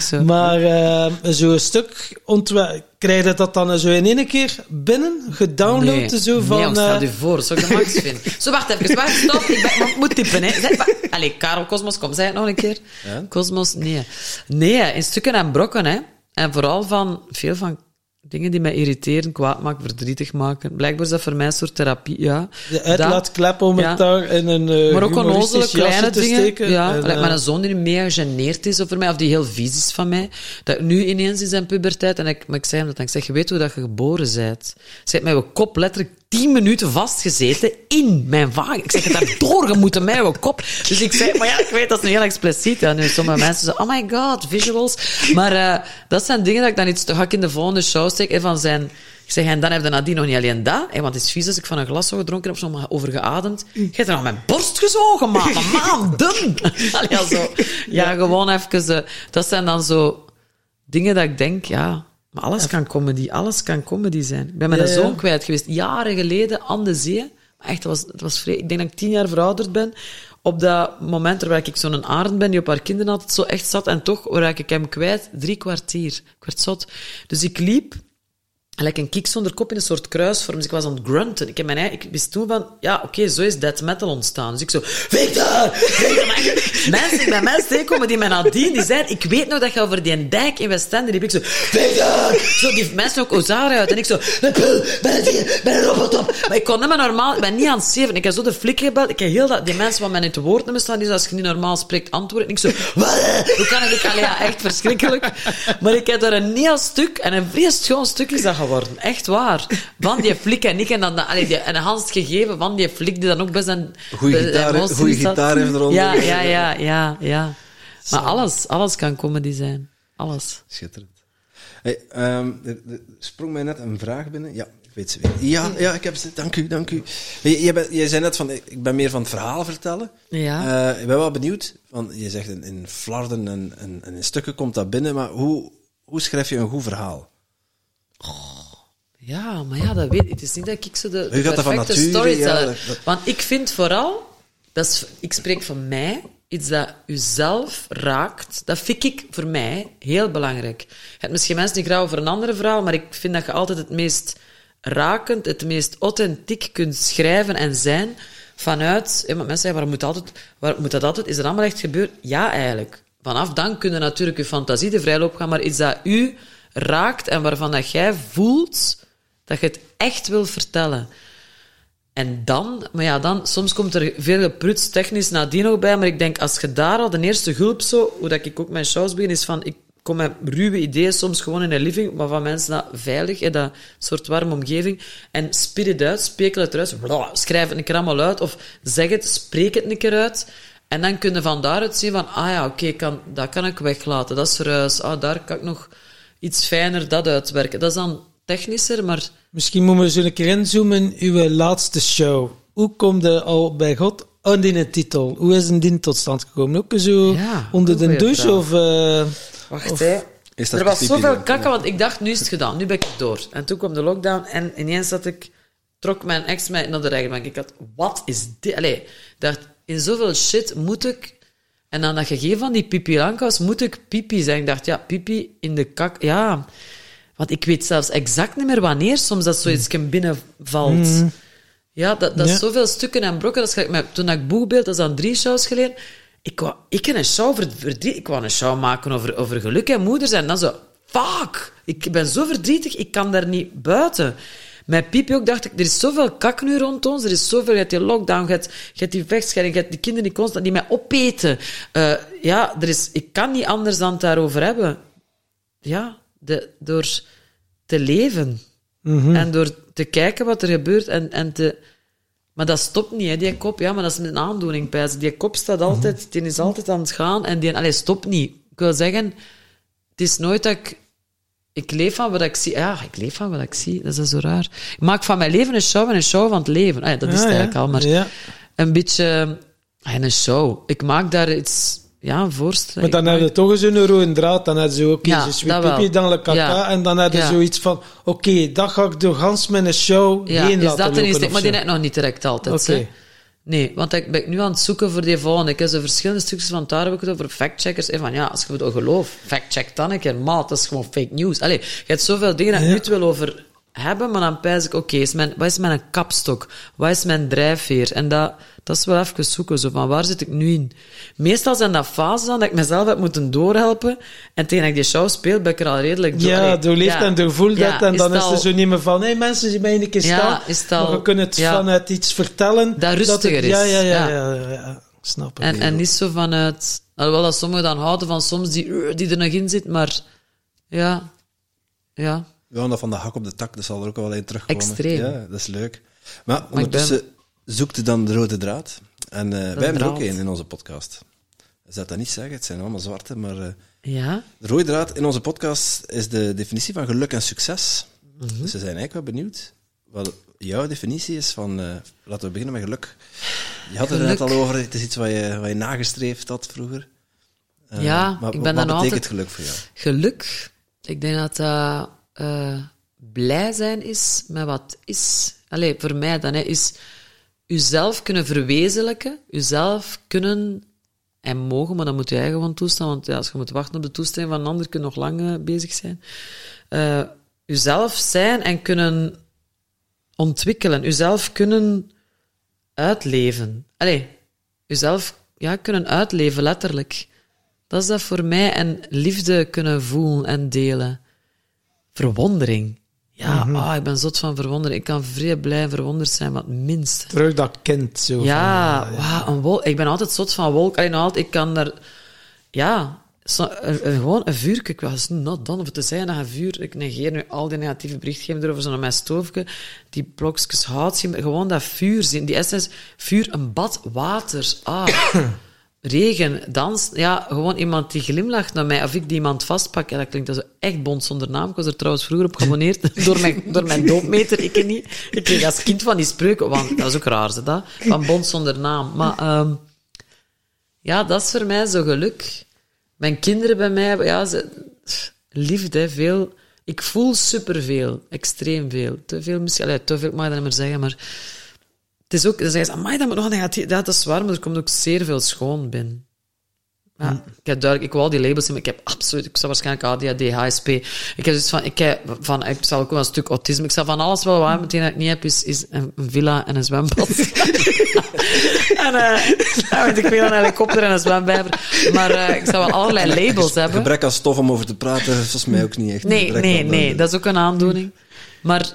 Zo. Maar eh, zo'n stuk ontwerp, krijg je dat dan zo in één keer binnen, gedownload, nee, zo van... nee, stel eh, je voor. Dat zou ik de max vinden. Zo, wacht even. Wacht, stop. Ik, ben, ik moet typen, hè. Zeg, Allee, Karel Cosmos, kom. Zeg het nog een keer. Ja? Cosmos, nee. Nee, in stukken en brokken, hè. En vooral van, veel van dingen die mij irriteren, kwaad maken, verdrietig maken. Blijkbaar is dat voor mij een soort therapie, ja. de uitlaatklep om Ja. het daar in een eh Maar ook onnozele kleine te dingen. steken. Ja, En, mijn zoon die mega geneerd is over mij, of die heel vies is van mij. Dat nu ineens in zijn puberteit, en ik, maar ik zei hem dat, en ik zeg, je weet hoe dat je geboren bent. Ze heeft mij kop letterlijk tien minuten vastgezeten in mijn wagen. Ik zeg, het moet in mijn kop. Dus ik zei, maar ja, ik weet, dat is nu heel expliciet. Ja, nu sommige mensen zo, oh my god, visuals. Maar uh, dat zijn dingen dat ik dan iets te hak in de volgende show steek. En van zijn... Ik zeg, en dan heb je nadien nog niet alleen dat, hè, want het is vies als ik van een glas zo gedronken heb, zo overgeademd. Je hebt er nog mijn borst gezogen, man. Maanden. ja, zo. ja, gewoon even... Uh, dat zijn dan zo dingen dat ik denk, ja... Maar alles kan comedy, alles kan comedy zijn. Ik ben mijn ja. zoon kwijt geweest, jaren geleden, aan de zee. Maar echt, het was, het was vrij... Ik denk dat ik tien jaar verouderd ben. Op dat moment terwijl ik zo'n arend ben die op haar kinderen altijd zo echt zat. En toch raak ik hem kwijt drie kwartier. Ik werd zot. Dus ik liep gelijk een kiek zonder kop in een soort kruisvorm. Dus ik was aan het grunten. Ik, heb mijn eigen, ik wist toen van, ja, oké, zo is death metal ontstaan. Dus ik zo, Victor! Mensen die bij mij tegenkomen, die mij nadien, die zeiden, ik weet nog dat je over die dijk in Westende liep. Ik zo, Victor! Zo, die mensen ook Ozara uit. En ik zo, ben het hier, ben een robotop. Maar ik kon niet normaal, ik ben niet aan het zeven. Ik heb zo de flik gebeld. Ik heb heel dat, die mensen wat mij niet te woord nemen staan, zo, als je niet normaal spreekt, antwoorden. En ik zo, wat? Hoe kan ik, allee, ja, echt verschrikkelijk. Maar ik heb daar een heel stuk, en een vrij schoon stuk is dat. Echt waar. Van die flik en ik, en dan, allee, die, en Hans het gegeven van die flik, die dan ook best een... Goeie bij- gitaar, goeie had. gitaar heeft eronder. Ja, ja, ja, ja, ja. Maar alles, alles kan comedy zijn. Alles. Schitterend. Hey, ehm, er, er sprong mij net een vraag binnen. Ja, ik weet ze weer. Ja, ja ik heb ze. Dank u, dank u. Je, je bent- jij zei net van, ik ben meer van het verhaal vertellen. Ja. Eh, ik ben wel benieuwd. Van, je zegt in, in flarden en, en, en in stukken komt dat binnen, maar hoe, hoe schrijf je een goed verhaal? Ja, maar ja, dat weet ik. Het is niet dat ik zo de, perfecte storyteller... ja, dat- dat- Want ik vind vooral... Dat is, ik spreek van mij. Iets dat u zelf raakt. Dat vind ik voor mij heel belangrijk. Je hebt misschien mensen die graag over een andere verhaal, maar ik vind dat je altijd het meest rakend, het meest authentiek kunt schrijven en zijn vanuit... Ja, mensen zeggen, waarom moet, altijd, waarom moet dat altijd? Is dat allemaal echt gebeurd? Ja, eigenlijk. Vanaf dan kun je natuurlijk je fantasie de vrijloop gaan, maar iets dat u raakt en waarvan dat jij voelt dat je het echt wil vertellen. En dan, maar ja, dan, soms komt er veel gepruts technisch nadien nog bij, maar ik denk, als je daar al de eerste hulp zo, hoe dat ik ook mijn shows begin, is van, ik kom met ruwe ideeën soms gewoon in een living, maar van mensen dat veilig, hè, dat soort warme omgeving, en spit het uit, spekel het eruit, schrijf het een keer allemaal uit, of zeg het, spreek het een keer uit, en dan kun je van daaruit zien van, ah ja, oké, kan, dat kan ik weglaten, dat is ruis, ah, daar kan ik nog iets fijner dat uitwerken. Dat is dan technischer, maar... Misschien moeten we zo een keer inzoomen. Uw laatste show. Hoe komt je al bij God aan die titel? Hoe is een ding tot stand gekomen? Ook zo Ja, onder de douche? vraag. Of, eh, Wacht, hè. Is dat Er was zoveel kakken, want ik dacht, nu is het gedaan. Nu ben ik door. En toen kwam de lockdown en ineens zat ik... Trok mijn ex mij naar de rechtbank. Ik had, wat is dit? Allee, ik dacht, in zoveel shit moet ik... En dan dat gegeven van die pipi moet ik pipi zijn. Ik dacht, ja, pipi in de kak... Ja, want ik weet zelfs exact niet meer wanneer soms dat zoiets binnenvalt. Ja, dat, dat is zoveel stukken en brokken. Dat met, toen ik boekbeeld, dat is dan drie shows geleden. Ik wou, ik een show verdriet. Ik wou een show maken over, over geluk en moeders. En dan zo, fuck, ik ben zo verdrietig, ik kan daar niet buiten. Met Pipi ook dacht ik, er is zoveel kak nu rond ons. Er is zoveel, je hebt die lockdown, je hebt, je hebt die vechtscheiding, je hebt die kinderen die constant, die mij opeten. Eh, ja, er is, ik kan niet anders dan het daarover hebben. Ja, de, door te leven. En door te kijken wat er gebeurt en, en te... Maar dat stopt niet, hè, die kop. Ja, maar dat is een aandoening, pijs. Die kop staat altijd... Die is altijd aan het gaan en die... Allee, stopt niet. Ik wil zeggen, het is nooit dat ik... Ik leef van wat ik zie. Ja, ik leef van wat ik zie. Dat is zo raar. Ik maak van mijn leven een show en een show van het leven. Ah, ja, dat is het Ah, ja. eigenlijk al, maar... Ja. Een beetje... ah, een show. Ik maak daar iets... Ja, een voorstelling. Maar dan heb je toch eens een rode draad. Dan heb je Ja, je dat wel. pipi, dan le kaka. En dan heb je zoiets van, oké, dat ga ik door gans mijn show Ja, heen is laten dat een lopen of Maar die net nog niet direct altijd. Nee, want ik ben nu aan het zoeken voor die volgende. Ik heb zo verschillende stukjes van daar heb ik het over factcheckers. En van ja, als je het gelooft, factcheck dan een keer. Maat, dat is gewoon fake news. Allee, je hebt zoveel dingen dat Ja. nu het wil over hebben, maar dan pijs ik, oké, mijn- wat is mijn kapstok? Wat is mijn drijfveer? En dat, dat is wel even zoeken, zo van waar zit ik nu in? Meestal zijn dat fases dan dat ik mezelf heb moeten doorhelpen. En tegen dat ik die show speel, ben ik er al redelijk door. Ja, doorleefd ja. en doorvoeld Ja, dat. En dan het is er zo niet meer van, hé mensen, zie mij een keer Ja, staan. het al- maar we kunnen het ja. vanuit iets vertellen. Dat rustiger het- is. Ja, ja, ja. Ja. ja, ja, ja. Snap ik. En, en niet zo vanuit... Alhoewel dat sommigen dan houden van soms die, uh, die er nog in zit, maar... Ja. Ja. Ja, dat van de hak op de tak, dat zal er ook wel in terugkomen. Extreem. Ja, dat is leuk. Maar ondertussen zoekt u dan de rode draad. En eh, wij hebben er ook één in onze podcast. Je zou dat niet zeggen, het zijn allemaal zwarte, maar eh, Ja? de rode draad in onze podcast is de definitie van geluk en succes. Mhm. Dus we zijn eigenlijk wel benieuwd wat jouw definitie is van... eh, laten we beginnen met geluk. Je had het er net Geluk. al over, het is iets wat je, wat je nagestreefd had vroeger. Ja, maar ik ben wat dan betekent altijd- geluk voor jou? Geluk, ik denk dat eh, blij zijn is met wat is. Allee, voor mij dan hè, is uzelf kunnen verwezenlijken, uzelf kunnen en mogen, maar dan moet je eigen gewoon toestaan, want als je moet wachten op de toestemming van een ander, kun je nog lang eh, bezig zijn. Uzelf zijn en kunnen ontwikkelen, uzelf kunnen uitleven. Allee, uzelf ja, kunnen uitleven, letterlijk. Dat is dat voor mij. En liefde kunnen voelen en delen. Verwondering. Ja, ah, ik ben zot van verwondering. Ik kan vrij blij verwonderd zijn, wat minst. Terug dat kind zo. Ja, van, wauw, een wolk. Ik ben altijd zot van wolk. Alleen altijd, ik kan daar... Ja, gewoon een vuur. Ik was not done. Of te zeggen dat een vuur... Ik negeer nu al die negatieve berichtgeving erover, zo naar mijn stoofje. Die blokjes hout zien. Gewoon dat vuur zien. Die essence... Vuur, een bad, water. Ah... Regen, dans, ja, gewoon iemand die glimlacht naar mij, of ik die iemand vastpak. Ja, dat klinkt zo echt bond zonder naam. Ik was er trouwens vroeger op geabonneerd door mijn, door mijn doopmeter. Ik niet. Ik kreeg als kind van die spreuken, want dat is ook raar, ze dat, van bond zonder naam. Maar ehm, ja, dat is voor mij zo geluk. Mijn kinderen bij mij, ja, ze, liefde, veel. Ik voel superveel, extreem veel. Te veel misschien, allee, te veel mag je dat niet meer zeggen, maar het is ook, dan zeggen ze, amai, dat moet nog negatief. Ja, dat is waar, maar er komt ook zeer veel schoon binnen. Ja, ik heb duidelijk, ik wil al die labels zien, maar ik heb absoluut, ik zou waarschijnlijk ADHD, HSP. Ik heb dus van, ik heb van, ik zal ook wel een stuk autisme, ik zal van alles wel waar, meteen dat ik niet heb, is, is een, villa en een zwembad. en, eh, weet ik veel, een helikopter en een zwembijver. Maar eh, ik zou wel allerlei labels hebben. Gebrek aan stof om over te praten, is volgens mij ook niet echt. Nee, nee, nee, dat is ook een aandoening. Maar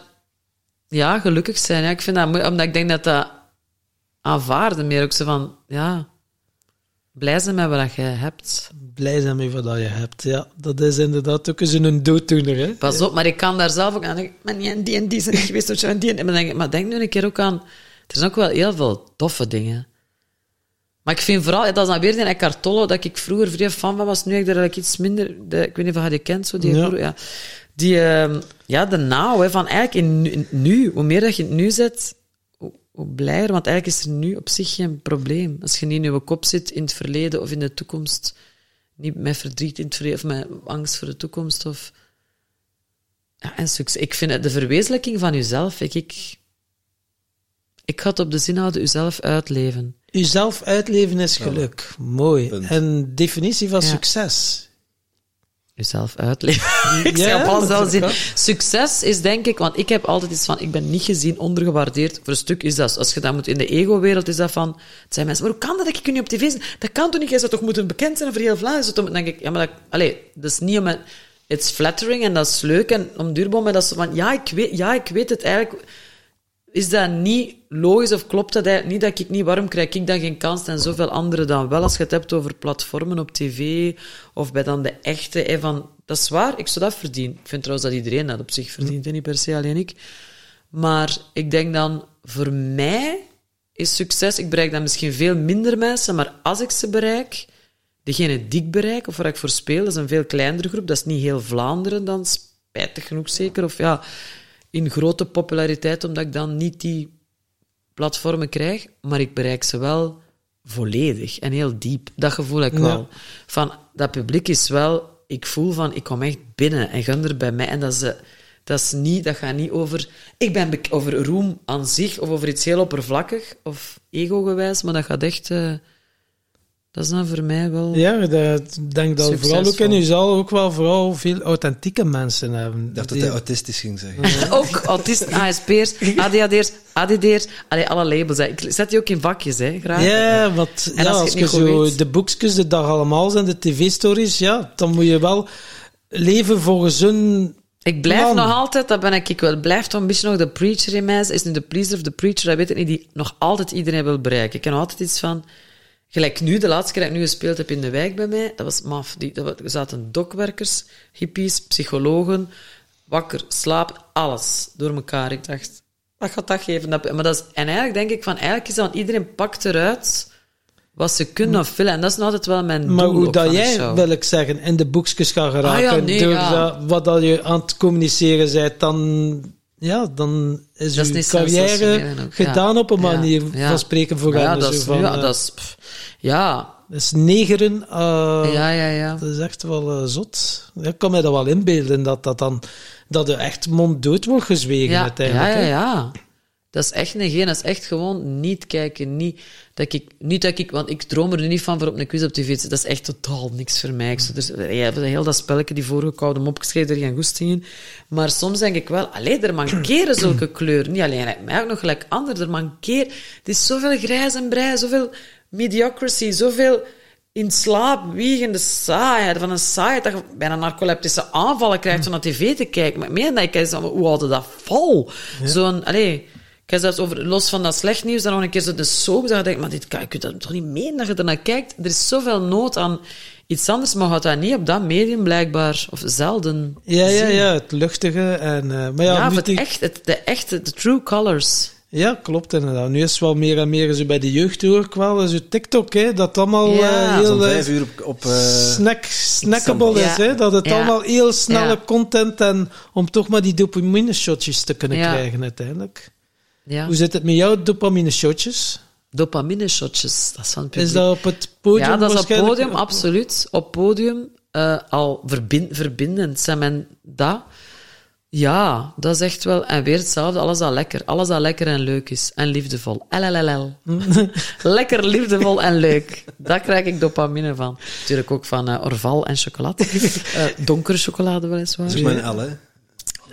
ja, gelukkig zijn, ja, ik vind dat moeilijk, omdat ik denk dat dat aanvaarden meer ook zo van, ja, blij zijn met wat je hebt. Blij zijn met wat je hebt. Ja, dat is inderdaad ook eens een dooddoener. Hè? Pas op, maar ik kan daar zelf ook aan denken, maar die en die en die zijn niet geweest, of zo en die en die. Maar denk, maar denk nu een keer ook aan, er zijn ook wel heel veel toffe dingen. Maar ik vind vooral, dat is dan weer die Eckhart Tolle, dat ik vroeger vrij fan van was, nu heb ik daar eigenlijk iets minder, de, ik weet niet of je die kent, zo, die, Ja. broer, ja. Die ehm, ja, de now, hè, van eigenlijk in nu, in nu, hoe meer dat je het nu zet, hoe, hoe blijer, want eigenlijk is er nu op zich geen probleem. Als je niet in je kop zit in het verleden of in de toekomst, niet met verdriet in het verleden, of met angst voor de toekomst, of... Ja, en succes. Ik vind het de verwezenlijking van jezelf, ik, ik, ik ga het op de zin houden, jezelf uitleven. Uzelf uitleven is geluk. Mooi. Punt. En definitie van Ja. succes. Jezelf uitleven. ik Ja, alles dat wel zin. kan. Succes is denk ik, want ik heb altijd iets van, ik ben niet gezien, ondergewaardeerd. Voor een stuk is dat, als je dat moet in de ego-wereld, is dat van, het zijn mensen, maar hoe kan dat dat ik je niet op tv zie? Dat kan toch niet? Jij zou toch moeten bekend zijn voor heel Vlaanderen? Dan denk ik, ja, maar dat, allee, dat is niet om het, it's flattering en dat is leuk en om duurbaar, maar dat is van, ja, ik weet, ja, ik weet het eigenlijk, is dat niet logisch of klopt dat niet dat ik niet, waarom krijg ik dan geen kans en zoveel anderen dan wel, als je het hebt over platformen op tv of bij dan de echte, van, dat is waar, ik zou dat verdienen. Ik vind trouwens dat iedereen dat op zich verdient, en niet per se alleen ik. Maar ik denk dan, voor mij is succes, ik bereik dan misschien veel minder mensen, maar als ik ze bereik, degene die ik bereik, of waar ik voor speel, dat is een veel kleinere groep, dat is niet heel Vlaanderen dan, spijtig genoeg zeker, of ja, in grote populariteit, omdat ik dan niet die platformen krijg, maar ik bereik ze wel volledig en heel diep. Dat gevoel heb ik Ja. wel. Van, dat publiek is wel, ik voel van, ik kom echt binnen en gun er bij mij. En dat is, eh, dat is niet, dat gaat niet over, ik ben over roem aan zich, of over iets heel oppervlakkig, of ego-gewijs, maar dat gaat echt, eh, dat is dan voor mij wel... Ja, dat, ik denk dat vooral ook in Succesvol. jezelf ook wel vooral veel authentieke mensen hebben. Ik dacht dat Die- hij autistisch ging zeggen. Ook autisten, ASP'ers, ADHD'ers, ADD'ers, allee, alle labels. Hè. Ik zet die ook in vakjes, hè, graag. Ja, want En ja, als je als het zo weet- de boekjes de dag allemaal zijn, de tv-stories, ja, dan moet je wel leven volgens hun... Ik blijf Man. nog altijd, dat ben ik, ik wel, blijft toch een beetje nog de preacher in mij. Is nu de pleaser of de preacher, dat weet ik niet, die nog altijd iedereen wil bereiken. Ik heb nog altijd iets van, gelijk nu, de laatste keer dat ik nu gespeeld heb in de wijk bij mij, dat was maf. Die, dat, er zaten dokwerkers, hippies, psychologen, wakker, slaap, alles door elkaar. Ik dacht, wat gaat dat geven? Dat- Maar dat is, en eigenlijk denk ik van, eigenlijk is dat, iedereen pakt eruit wat ze kunnen of willen. En dat is nog altijd wel mijn Maar doel hoe ook dat jij, wil ik zeggen, in de boekjes gaat geraken, Ah ja, nee, door ja. dat- wat dat je aan het communiceren bent, dan, ja, dan is Dat is zo carrière ja. gedaan op een Ja, manier ja. van spreken voor ja, dat is, van, ja, eh, dat is... pff, ja, dat is negeren. eh, ja, ja, ja. Dat is echt wel eh, zot. Ik kan me dat wel inbeelden, dat dat dan dat er echt monddood wordt gezwegen Ja, ja, uiteindelijk. ja, hè. Dat is echt negeren. Dat is echt gewoon niet kijken. Niet dat ik, niet dat ik, want ik droom er nu niet van voor op een quiz op tv te zitten. Dat is echt totaal niks voor mij. Ik zou dus, ja, heel dat spelletje, die vorige koude mopgeschreven, er geen goesting in. Maar soms denk ik wel, allee, er mankeren zulke kleuren. Niet alleen, lijkt mij ook nog gelijk ander. Er mankeren. Het is zoveel grijs en brei, zoveel mediocrity, zoveel in slaap wiegende saaiheid, van een saaiheid dat je bijna narcoleptische aanvallen krijgt van naar tv te kijken. Maar ik meen dat ik hoe hadden dat vol? Zo'n, allee, ik heb zelfs over, los van dat slecht nieuws, dan nog een keer zo de soap, dat je denkt, maar dit kan, je kunt dat toch niet meen dat je ernaar kijkt? Er is zoveel nood aan iets anders, maar gaat dat niet op dat medium blijkbaar, of zelden Ja, ja, zien. ja, het luchtige. En, eh, maar ja, Ja, het die- echt, het, de echte, de true colors. ja, klopt inderdaad. Nu is het wel meer en meer zo bij de jeugd hoor ik wel. Zo TikTok, hè, dat allemaal Ja. eh, heel eh, vijf uur op... op snack, snackable Ja. is. Hè, dat het Ja. allemaal heel snelle Ja. content en om toch maar die dopamine shotjes te kunnen Ja. krijgen uiteindelijk. Ja. Hoe zit het met jouw dopamine shotjes? Dopamine shotjes, dat is van het Is publiek. dat op het podium Ja, dat is op waarschijnlijk? podium, absoluut. Op podium eh, al verbin, verbindend. Zijn men dat? Ja, dat is echt wel... En weer hetzelfde, alles dat lekker. Alles dat lekker en leuk is. En liefdevol. LLLL. lekker, liefdevol en leuk. Daar krijg ik dopamine van. Natuurlijk ook van eh, Orval en chocolade. Eh, donkere chocolade weliswaar. Dat is mijn L, hè.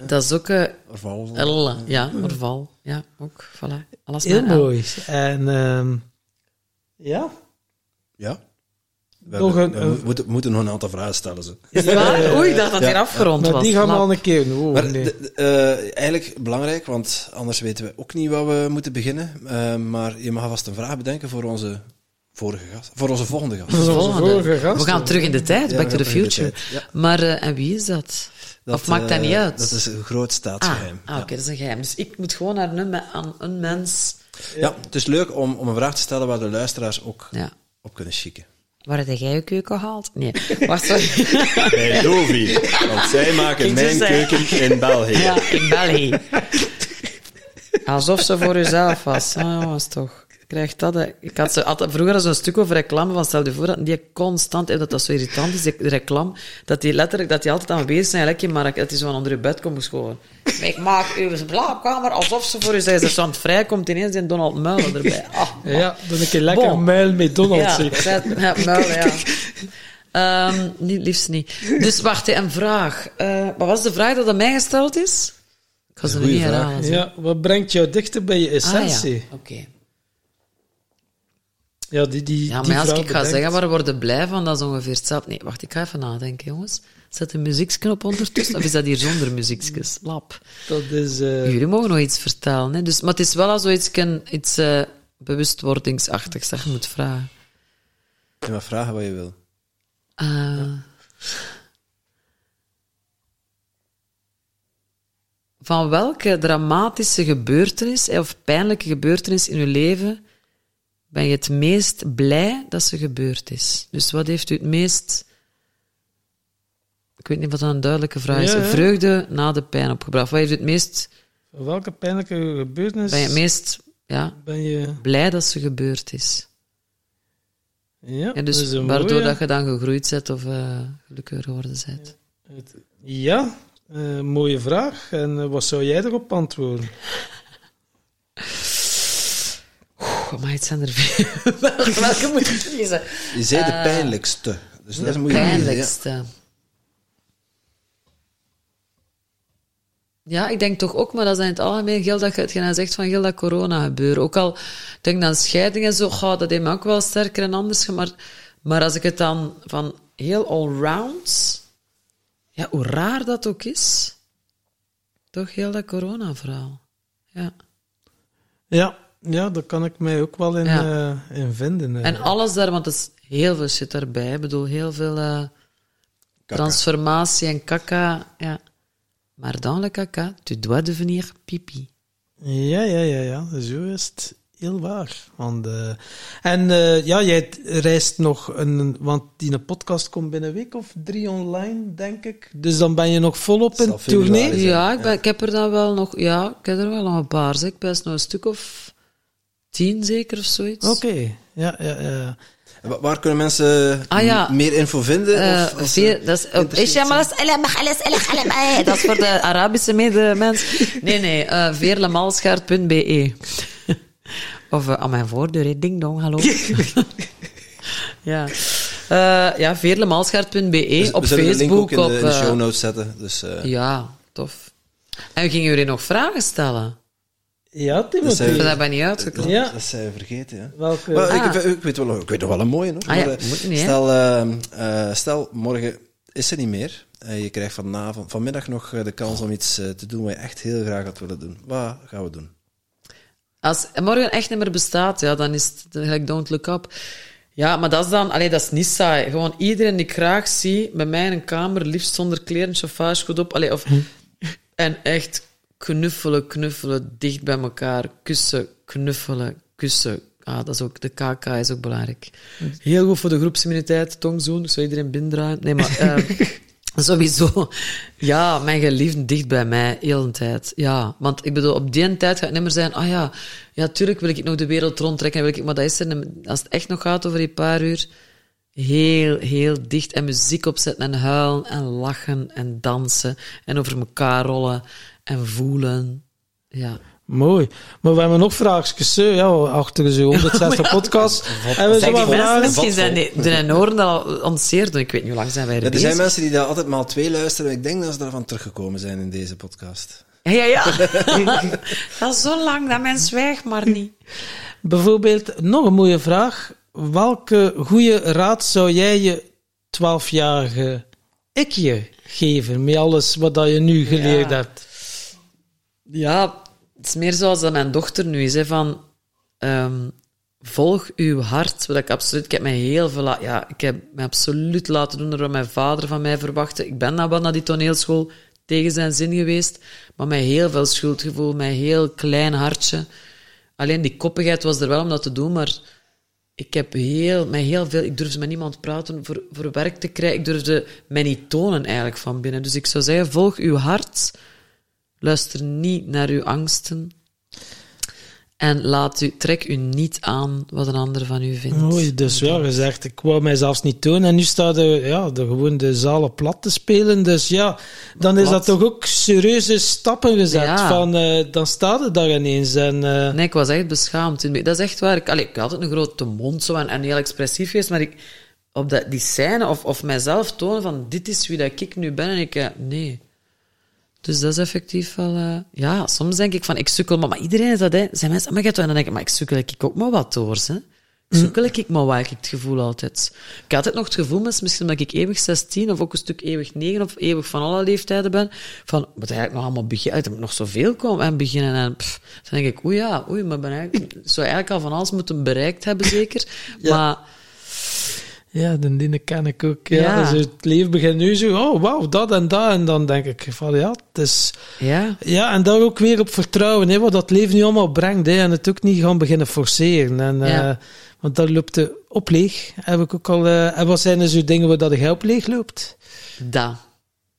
Dat is ook... eh Orval. L, ja, Orval. Ja, ook. Voilà. Alles Heel mooi. En ehm, ja, Ja. We, Nog hebben- een- we moeten, moeten nog een aantal vragen stellen. Zo. Is het waar? Oei, ik dacht dat Ja, hier afgerond maar was. die gaan we al een keer doen. Oh, Maar nee. de- eh, eigenlijk belangrijk, want anders weten we ook niet waar we moeten beginnen. Eh, maar je mag vast een vraag bedenken voor onze vorige gast. Voor onze volgende gast. Onze Volgende. vorige gast. We gaan terug in de tijd, Ja, back to the future. ja. Maar, eh, en wie is dat? Of maakt dat eh, niet uit? Dat is een groot ah, staatsgeheim. ah, oké, dat is een geheim. Dus ik moet gewoon naar een, aan een mens... ja. ja, het is leuk om, om een vraag te stellen waar de luisteraars ook Ja. op kunnen schikken. Waar heb jij je keuken gehaald? Nee, wacht, sorry. Bij Dovi. Want zij maken Ik mijn keuken in België. ja, in België. Alsof ze voor uzelf was. Ah, was toch. Ik krijg dat. hè. Ik had ze altijd, vroeger zo'n stuk over reclame van stel je voor dat die constant, en dat dat zo irritant is, die reclame, dat die letterlijk, dat die altijd aan bezig zijn, lekker, maar dat die zo van onder je bed komt geschoven. Ik maak uw slaapkamer alsof ze voor u zijn. Ze zo aan het vrij komt ineens die Donald Muilen erbij. Ah, Ja, dan een keer lekker Bon. muil met Donald. ja, zeg. ja, muilen, ja. Ehm, niet, liefst niet. Dus wacht, een vraag. Eh, wat was de vraag dat aan mij gesteld is? Ik ga ze niet vraag. herhalen. Ja, wat brengt jou dichter bij je Ah, essentie? ja. Oké. Ja. die, die, Ja, die maar als vraag ik ga zeggen waar we worden blij van, dat is ongeveer hetzelfde. Nee, wacht, ik ga even nadenken, jongens. Zet de muzieksknop ondertussen, of is dat hier zonder muziekjes? Lap. Dat is... eh, Jullie mogen nog iets vertellen, hè. Dus, maar het is wel al zoiets iets eh, bewustwordingsachtigs dat je moet vragen. Je mag vragen wat je wil. Eh, Van welke dramatische gebeurtenis of pijnlijke gebeurtenis in uw leven ben je het meest blij dat ze gebeurd is? Dus wat heeft u het meest... Ik weet niet wat dat een duidelijke vraag is. Ja, ja. Vreugde na de pijn opgebracht. Wat heeft u het meest... welke pijnlijke gebeurtenis Ben je het meest ja, ben je... blij dat ze gebeurd is? Ja, dat dus is een waardoor mooie. dat je dan gegroeid bent of eh, gelukkiger geworden bent. Ja, eh, mooie vraag. En eh, wat zou jij erop antwoorden? Oeh, maar het zijn er veel. welke, moet ik kiezen? Je zei de Eh, pijnlijkste. Dus dat is De moet je kiezen, ja. pijnlijkste. Ja, ik denk toch ook, maar dat is in het algemeen Gil, dat je zegt van Gil, dat corona gebeuren. Ook al, ik denk dan scheiding en zo, goh, dat heeft me ook wel sterker en anders. Maar, maar als ik het dan van heel allround, ja, hoe raar dat ook is, toch heel dat corona-verhaal. Ja. Ja, ja, daar kan ik mij ook wel in, Ja. eh, in vinden. En alles daar, want er is heel veel shit daarbij. Ik bedoel, heel veel eh, Kaka. transformatie en kaka. Ja. Maar dans le caca, tu dois devenir pipi. Ja, ja, ja, ja. Zo is het heel waar. Want, eh, en eh, ja, jij reist nog, een, want die podcast komt binnen een week of drie online, denk ik. Dus dan ben je nog volop in tournee. Ja, ik, ben, ik heb er dan wel nog... Ja, ik heb er wel nog een paar. Zeg. Ik best nog een stuk of tien zeker of zoiets. Oké, ja, ja, ja. Wa- Waar kunnen mensen Ah, ja. meer info vinden? Eh, of, ze veer- dat is op? Dat is voor de Arabische medemens. Nee, nee, eh veerlemalschaart.be. Of eh, aan mijn voordeur, ding dong, hallo. ja, Eh ja veerlemalschaart.be Dus op we zullen de link Facebook. ook in de, op, in de show notes zetten. Dus, eh, ja, tof. En gingen jullie nog vragen stellen? Ja, Dat Timothy. zijn- Dat ben niet uitgekomen. Ja. Dat zijn we vergeten, ja. Welke? Maar Ah. ik, ik, weet wel, ik weet nog wel een mooie. Hoor. Ah ja, Maar, eh, stel, eh, eh, stel, morgen is er niet meer. Eh, je krijgt vanavond, vanmiddag nog de kans om iets te doen wat je echt heel graag had willen doen. Wat gaan we doen? Als morgen echt niet meer bestaat, ja, dan is het gelijk Don't Look Up. Ja, maar dat is dan... Allee, dat is niet saai. Gewoon iedereen die ik graag zie, bij mij in een kamer, liefst zonder kleren, chauffage goed op. Allee, of, en echt knuffelen, knuffelen, dicht bij elkaar. Kussen, knuffelen, kussen. Ah, dat is ook... De KK is ook belangrijk. Heel goed voor de groepsimmuniteit, tongzoen, zou iedereen binnendraaien. Nee, maar... eh, Sowieso. Ja, mijn geliefden dicht bij mij, heel de tijd. Ja, want ik bedoel, op die tijd gaat het niet meer zijn, ah ja, ja, tuurlijk wil ik nog de wereld rondtrekken, wil ik, maar dat is er, als het echt nog gaat over die paar uur, heel, heel dicht en muziek opzetten en huilen en lachen en dansen en over elkaar rollen en voelen. Ja. Mooi. Maar we hebben nog vraagjes. Ja, achter zo'n 160 podcast. En we mensen vragen. misschien zijn die, de oren dat al ontzeerd doen. Ik weet niet hoe lang zijn wij er Ja, er bezig. zijn mensen die daar altijd maar twee luisteren. en Ik denk dat ze daarvan teruggekomen zijn in deze podcast. Ja, ja, ja. dat is zo lang, dat mens zwijgt maar niet. Bijvoorbeeld, nog een mooie vraag. Welke goede raad zou jij je 12-jarige ik je geven met alles wat dat je nu geleerd Ja. hebt? Ja, het is meer zoals dat mijn dochter nu is, hè, van... ehm, volg uw hart. Wat ik absoluut... Ik heb mij heel veel... Ja, ik heb mij absoluut laten doen door wat mijn vader van mij verwachtte. Ik ben dan wel naar die toneelschool tegen zijn zin geweest, maar met heel veel schuldgevoel, met heel klein hartje. Alleen die koppigheid was er wel om dat te doen, maar ik heb heel, met heel veel... Ik durfde met niemand praten voor, voor werk te krijgen. Ik durfde mij niet tonen eigenlijk van binnen. Dus ik zou zeggen, volg uw hart. Luister niet naar uw angsten. En laat u, trek u niet aan wat een ander van u vindt. Mooi, dus ja, gezegd, ik wou mij zelfs niet tonen. En nu staat er, ja, de, gewoon de zalen plat te spelen. Dus ja, dan is dat toch ook serieuze stappen gezet. Ja. Van, eh, dan staat het daar ineens. En, eh, Nee, ik was echt beschaamd. Dat is echt waar. Ik, allee, ik had altijd een grote mond zo en, en heel expressief geweest, maar ik, op dat, die scène of, of mijzelf tonen van dit is wie dat ik nu ben en ik... eh, nee. Dus dat is effectief wel... eh, ja, soms denk ik van, ik sukkel, maar, maar iedereen is dat, hè. Zijn mensen, maar, en dan denk ik, maar ik sukkel ik ook maar wat door, hè. Ik sukkel ik maar wat, ik het gevoel altijd. Ik had altijd nog het gevoel, misschien omdat ik eeuwig 16 of ook een stuk eeuwig 9 of eeuwig van alle leeftijden ben, van, moet eigenlijk nog allemaal beginnen, er moet nog zoveel komen en beginnen. En pff, dan denk ik, oei ja, oei, maar ben eigenlijk, zou eigenlijk al van alles moeten bereikt hebben, zeker. Maar ja, de dingen ken ik ook. Ja, Ja. Dus het leven begint nu zo, oh wauw, dat en dat. En dan denk ik van, ja, het is... ja, Ja, en daar ook weer op vertrouwen, hè, wat dat leven nu allemaal brengt. Hè, en het ook niet gaan beginnen forceren. En, Ja. eh, want daar loopt de op leeg. Heb ik ook al, eh, en wat zijn er zo dingen waar dat jij op leeg loopt? dat.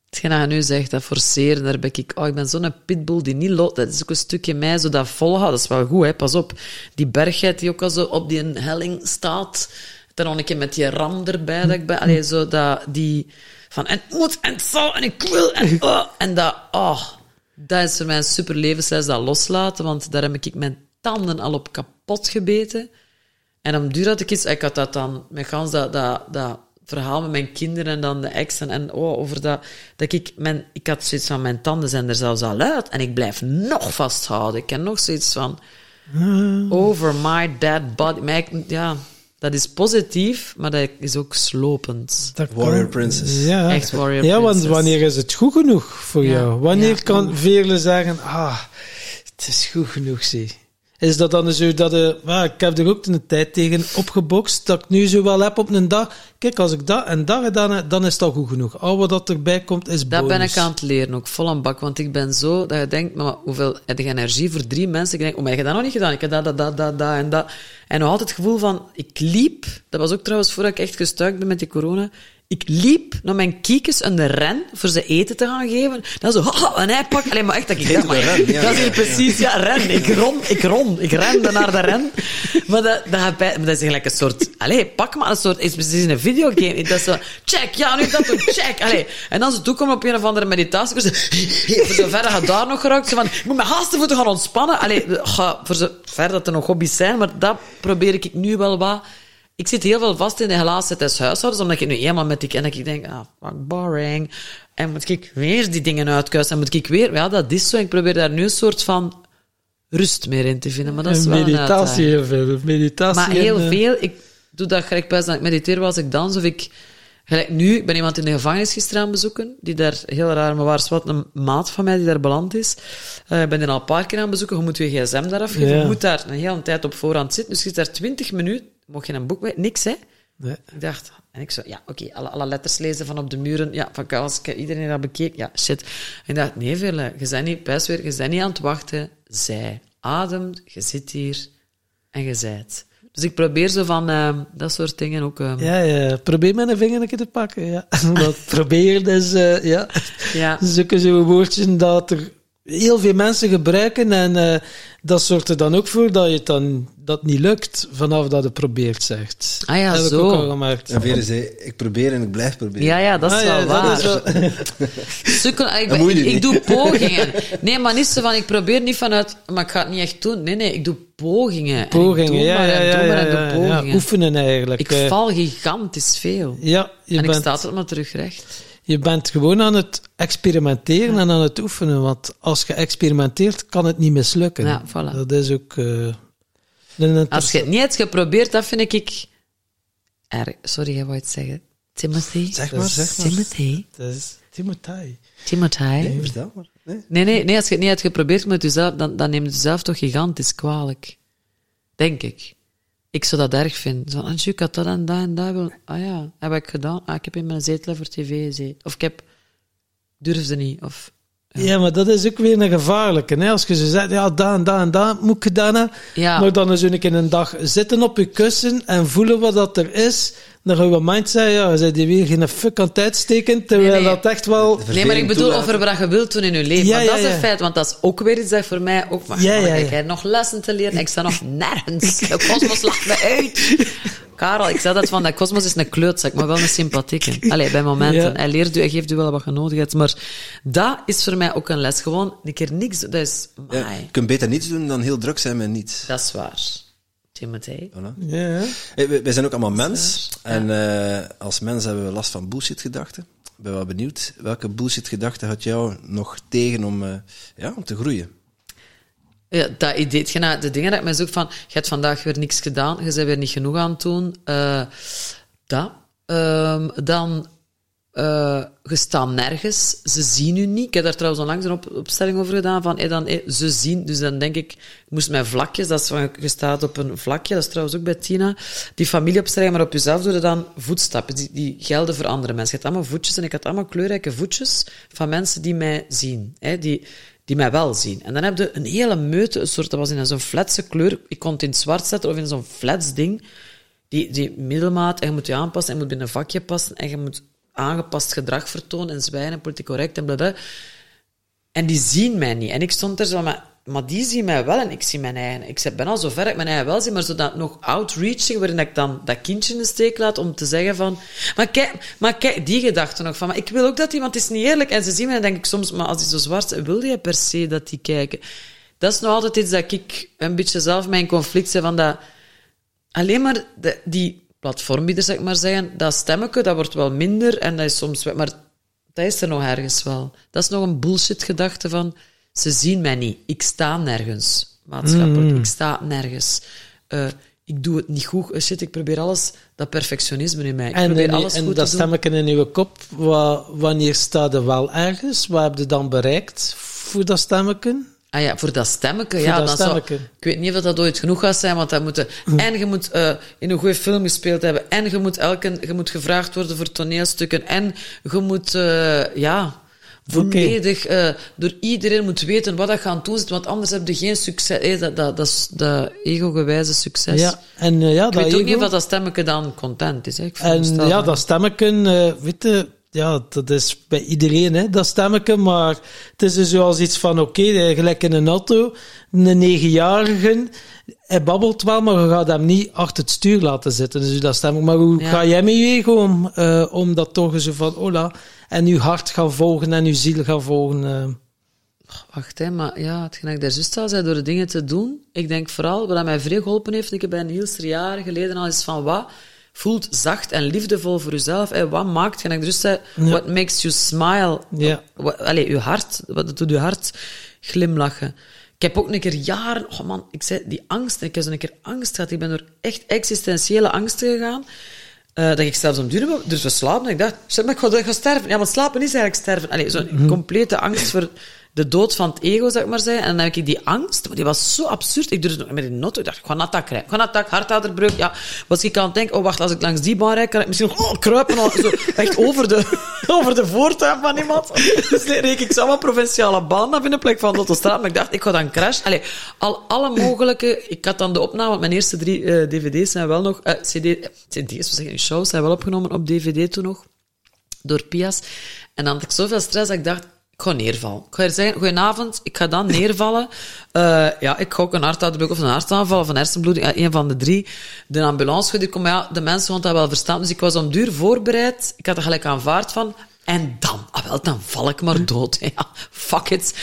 Hetgeen dat je nu zegt, dat forceren, daar ben ik... Oh, ik ben zo'n pitbull die niet loopt. Dat is ook een stukje mij, zo dat volhouden. Dat is wel goed, hè. Pas op. Die bergheid die ook al zo op die helling staat. Dan nog een keer met die ram erbij. Dat ik ben... Allee, zo dat... Die... Van, en het moet, en het zal, en ik wil, en... Oh, en dat... Oh, dat is voor mij een super levensles, dat loslaten. Want daar heb ik mijn tanden al op kapot gebeten. En om duur had ik iets, ik had dat dan, met gans dat, dat, dat verhaal met mijn kinderen en dan de exen en oh, over dat, dat ik, mijn, ik had zoiets van, mijn tanden zijn er zelfs al uit en ik blijf nog vasthouden. Ik ken nog zoiets van, over my dead body. Maar ik- ja, dat is positief, maar dat is ook slopend. Dat Warrior kan- Princess. Ja, Echt warrior ja want wanneer is het goed genoeg voor Ja. jou? Wanneer Ja. kan Veerle zeggen, ah, het is goed genoeg, zie. Is dat dan zo dat... eh, ik heb er ook een tijd tegen opgebokst, dat ik nu zo wel heb op een dag. Kijk, als ik dat en dat gedaan heb, dan is dat goed genoeg. Al wat dat erbij komt, is Dat bonus. ben ik aan het leren, ook vol aan bak. Want ik ben zo dat je denkt, maar hoeveel heb je energie voor drie mensen? Ik denk, oh, maar heb je dat nog niet gedaan? Ik heb dat, dat, dat, dat, dat en dat. En nog altijd het gevoel van, ik liep, dat was ook trouwens voordat ik echt gestuikt ben met die corona. Ik liep naar mijn kiekjes een ren voor ze eten te gaan geven. Dan zo, oh, en hij pakt, alleen maar echt dat ik maar, ren, ja, dat is hier precies, ja, ren. Ik ron, ik ron, ik rende naar de ren. Maar dat, dat, gaat bij- maar dat is eigenlijk een soort, allee, pak maar een soort, is precies een videogame. Dat is zo, check, ja, nu dat doen, check, allee. En dan ze toekomen op een of andere meditatie, voor zover dat je daar nog geraakt, zo van, ik moet mijn haasten voeten gaan ontspannen. Allee, ga, voor zover dat er nog hobby's zijn, maar dat probeer ik nu wel wat. Ik zit heel veel vast in de glazen des huishoudens, omdat ik nu eenmaal met die ken, dat ik denk, ah, fuck, boring. En moet ik weer die dingen uitkuisen, en moet ik weer, ja, dat is zo. Ik probeer daar nu een soort van rust meer in te vinden, maar dat is wel meditatie heel veel. Meditatie Maar heel en, eh, veel. Ik doe dat gelijk pas dat ik mediteer was ik dans. Of ik, gelijk nu, ik ben iemand in de gevangenis gisteren aan bezoeken, die daar heel raar, maar waar is wat, een maat van mij die daar beland is. Eh, ik ben die al een paar keer aan bezoeken. Je moet je gsm daar afgeven. Ja. Je moet daar een hele tijd op voorhand zitten. Dus je zit daar twintig minuten, mocht je een boek niks hè. Nee. Ik dacht, en ik zo, ja, oké, alle, alle letters lezen van op de muren. Ja, van iedereen dat bekeek, ja, shit. En ik dacht, nee, Vele, je bent niet, best weer, je bent niet aan het wachten. Zij ademt, je zit hier en je zijt. Dus ik probeer zo van eh, dat soort dingen ook. eh, Ja, ja. Probeer mijn vinger een keer te pakken. Ja. Dat probeer, dus eh, ja. ja. Zulke zo'n woordjes dat er heel veel mensen gebruiken. En eh, dat zorgt er dan ook voor dat je het dan dat niet lukt vanaf dat je probeert, zegt. Ah ja, dat heb zo. ik ook al gemerkt. En Vere zei, ik probeer en ik blijf proberen. Ja, ja, dat is Ah, wel ja, waar. dat is wel- Sukkel, ik, ik, ik doe pogingen. Nee, maar niet zo van, ik probeer niet vanuit, maar ik ga het niet echt doen. Nee, nee, ik doe pogingen. En ik Pogingen, doe ja, maar ja, ja, pogingen. Oefenen eigenlijk. Ik eh. val gigantisch veel. Ja, je en ik bent, sta altijd maar terug recht. je bent gewoon aan het experimenteren en aan het oefenen. Want als je experimenteert, kan het niet mislukken. Ja, voilà. Dat is ook... eh, Als je het niet hebt geprobeerd, dat vind ik... erg. Sorry, jij wou iets zeggen. Timothy? Zeg maar, zeg maar. Timothy? Dat is Timothy. Timothy? Nee, vertel maar. Nee. Nee, nee, nee, als je het niet hebt geprobeerd met jezelf, dan, dan neem je jezelf toch gigantisch kwalijk. Denk ik. Ik zou dat erg vinden. Zo, Antje, ik had dat en dat en dat. wil- Ah ja, heb ik gedaan? Ah, ik heb in mijn zetel voor tv gezeten. Of ik heb... Durfde niet. Of... Ja. maar dat is ook weer een gevaarlijke. Hè? Als je zo zegt, ja, dat en dat en dat moet ik gedaan hebben. Ja. Maar dan is een keer een dag zitten op je kussen en voelen wat dat er is. Dan ga je mind zeggen, ja, ze die weer geen fuck aan het uitsteken, terwijl Nee, nee. dat echt wel... Nee, maar ik bedoel toelaten. over wat je wilt doen in je leven. Ja, want dat ja, is ja. een feit, want dat is ook weer iets dat voor mij ook... Maar Ja, ja, ja. jij hebt nog lessen te leren. Ik sta nog nergens. De kosmos lacht me uit. Karel, ik zei dat van, dat kosmos is een kleutzak, maar wel een sympathieke. Allee, bij momenten. Ja. Hij leert u, hij geeft u wel wat je nodig hebt. Maar dat is voor mij ook een les. Gewoon een keer niks, dat is... Ja, je kunt beter niets doen dan heel druk zijn met niets. Dat is waar. Timothy. Voilà. Hey, wij, wij zijn ook allemaal mens. En eh, als mens hebben we last van bullshit-gedachten. Ik ben wel benieuwd, welke bullshit-gedachte had jou nog tegen om, eh, ja, om te groeien? Ja, dat idee. hetgeen- De dingen dat ik me zoek van, je hebt vandaag weer niks gedaan, je bent weer niet genoeg aan het doen. eh, dat. Ehm, dan, eh je nergens, ze zien u niet. Ik heb daar trouwens onlangs een op, opstelling over gedaan, van, eh, dan, ze zien, dus dan denk ik, ik moest mijn vlakjes, dat is van, je staat op een vlakje, dat is trouwens ook bij Tina, die familieopstelling, maar op jezelf doe je dan voetstappen, die, die gelden voor andere mensen. Je hebt allemaal voetjes, en ik had allemaal kleurrijke voetjes van mensen die mij zien, hè, die, die mij wel zien. En dan heb je een hele meute, een soort, dat was in zo'n flatse kleur, ik kon het in het zwart zetten of in zo'n flats ding, die, die middelmaat, en je moet je aanpassen, en je moet binnen een vakje passen, en je moet aangepast gedrag vertonen, en zwijnen, politiek correct, en blablabla. En die zien mij niet. En ik stond er zo, maar, maar die zien mij wel en ik zie mijn eigen. Ik ben al zo ver dat ik mijn eigen wel zie, maar zo dat nog outreaching, waarin ik dan dat kindje in de steek laat om te zeggen van, maar kijk, maar kijk, die gedachte nog van, maar ik wil ook dat iemand is niet eerlijk. En ze zien mij en denk ik soms, maar als die zo zwart is, wil je per se dat die kijken? Dat is nog altijd iets dat ik een beetje zelf mijn conflict zeg van dat, alleen maar de, die platformbieders, zeg maar zeggen, dat stemmetje, dat wordt wel minder en dat is soms, maar dat is er nog ergens wel. Dat is nog een bullshit gedachte van, ze zien mij niet. Ik sta nergens, maatschappelijk. Ik sta nergens. Eh, ik doe het niet goed. Eh, Shit, ik probeer alles, dat perfectionisme in mij. Ik En, probeer alles en goed dat te stemmetje in je kop, wa- wanneer staat er wel ergens? Wat heb je dan bereikt voor dat stemmetje? Ah ja, voor dat stemmetje. Voor ja, dat dan zou- stemmetje. ik weet niet of dat ooit genoeg gaat zijn, want dat moeten, en je moet eh, in een goede film gespeeld hebben, en je moet, elke, je moet gevraagd worden voor toneelstukken, en je moet, eh, ja, volledig eh, door iedereen moet weten wat dat gaat doen, want anders heb je geen succes. Eh, dat, dat, dat is dat ego-gewijze succes. Ja, en eh, ja, Ik dat weet ook niet of dat, stemmetje dan content is. Hè. Ik En ja, dat stemmeken, eh weet je, ja, dat is bij iedereen, hè, dat stemmeken. Maar het is dus zoals iets van, oké, eh, gelijk in een auto, een negenjarige, hij babbelt wel, maar je gaat hem niet achter het stuur laten zitten. Dus dat stemmeken. Maar hoe Ja. ga jij met je ego om, eh, om dat toch zo van, hola, en je hart gaan volgen en je ziel gaan volgen? eh. Wacht, hè, maar ja, hetgeen dat ik daar al zei, door de dingen te doen. Ik denk vooral, wat mij vrij geholpen heeft, ik heb bij een heel jaren geleden al eens van wat voelt zacht en liefdevol voor jezelf. Hè, wat maakt, hetgeen dat ik zei, what makes you smile? Ja. Wat, allee, je hart, wat doet je hart glimlachen? Ik heb ook een keer jaren, oh man, ik zei die angst, ik heb zo'n keer angst gehad. Ik ben door echt existentiële angsten gegaan. eh, dat ik zelfs om duur dus we slapen. En ik dacht, maar ik ga, ik ga sterven. Ja, want slapen is eigenlijk sterven. Allee, zo'n complete angst voor de dood van het ego, zeg ik maar zeggen. En dan heb ik die angst, die was zo absurd. Ik durfde met een auto. Ik dacht, een attack ga een attack, hartaderbreuk. Ja, was ik aan het denken, oh wacht, als ik langs die baan rijd, kan ik misschien nog oh, kruipen. echt over de, over de voortuin van iemand. Dus reek ik zo een provinciale baan naar binnen plek van de autostraat. Maar ik dacht, ik ga dan crashen. Allee, al alle mogelijke... Ik had dan de opname, want mijn eerste drie eh, dvd's zijn wel nog... eh, CD, cd's, we zeggen, shows zijn wel opgenomen op dvd toen nog door Pias. En dan had ik zoveel stress dat ik dacht, ga neervallen. Ik ga zeggen, goedenavond, ik ga dan neervallen. Eh, ja, ik ga ook een hartaanval of een hartaanval of een hersenbloeding, een van de drie. De ambulance gaat komen, ja, de mensen gaan dat wel verstaan. Dus ik was om duur voorbereid. Ik had er gelijk aanvaard van. En dan, ah wel, dan val ik maar dood. Ja, fuck it.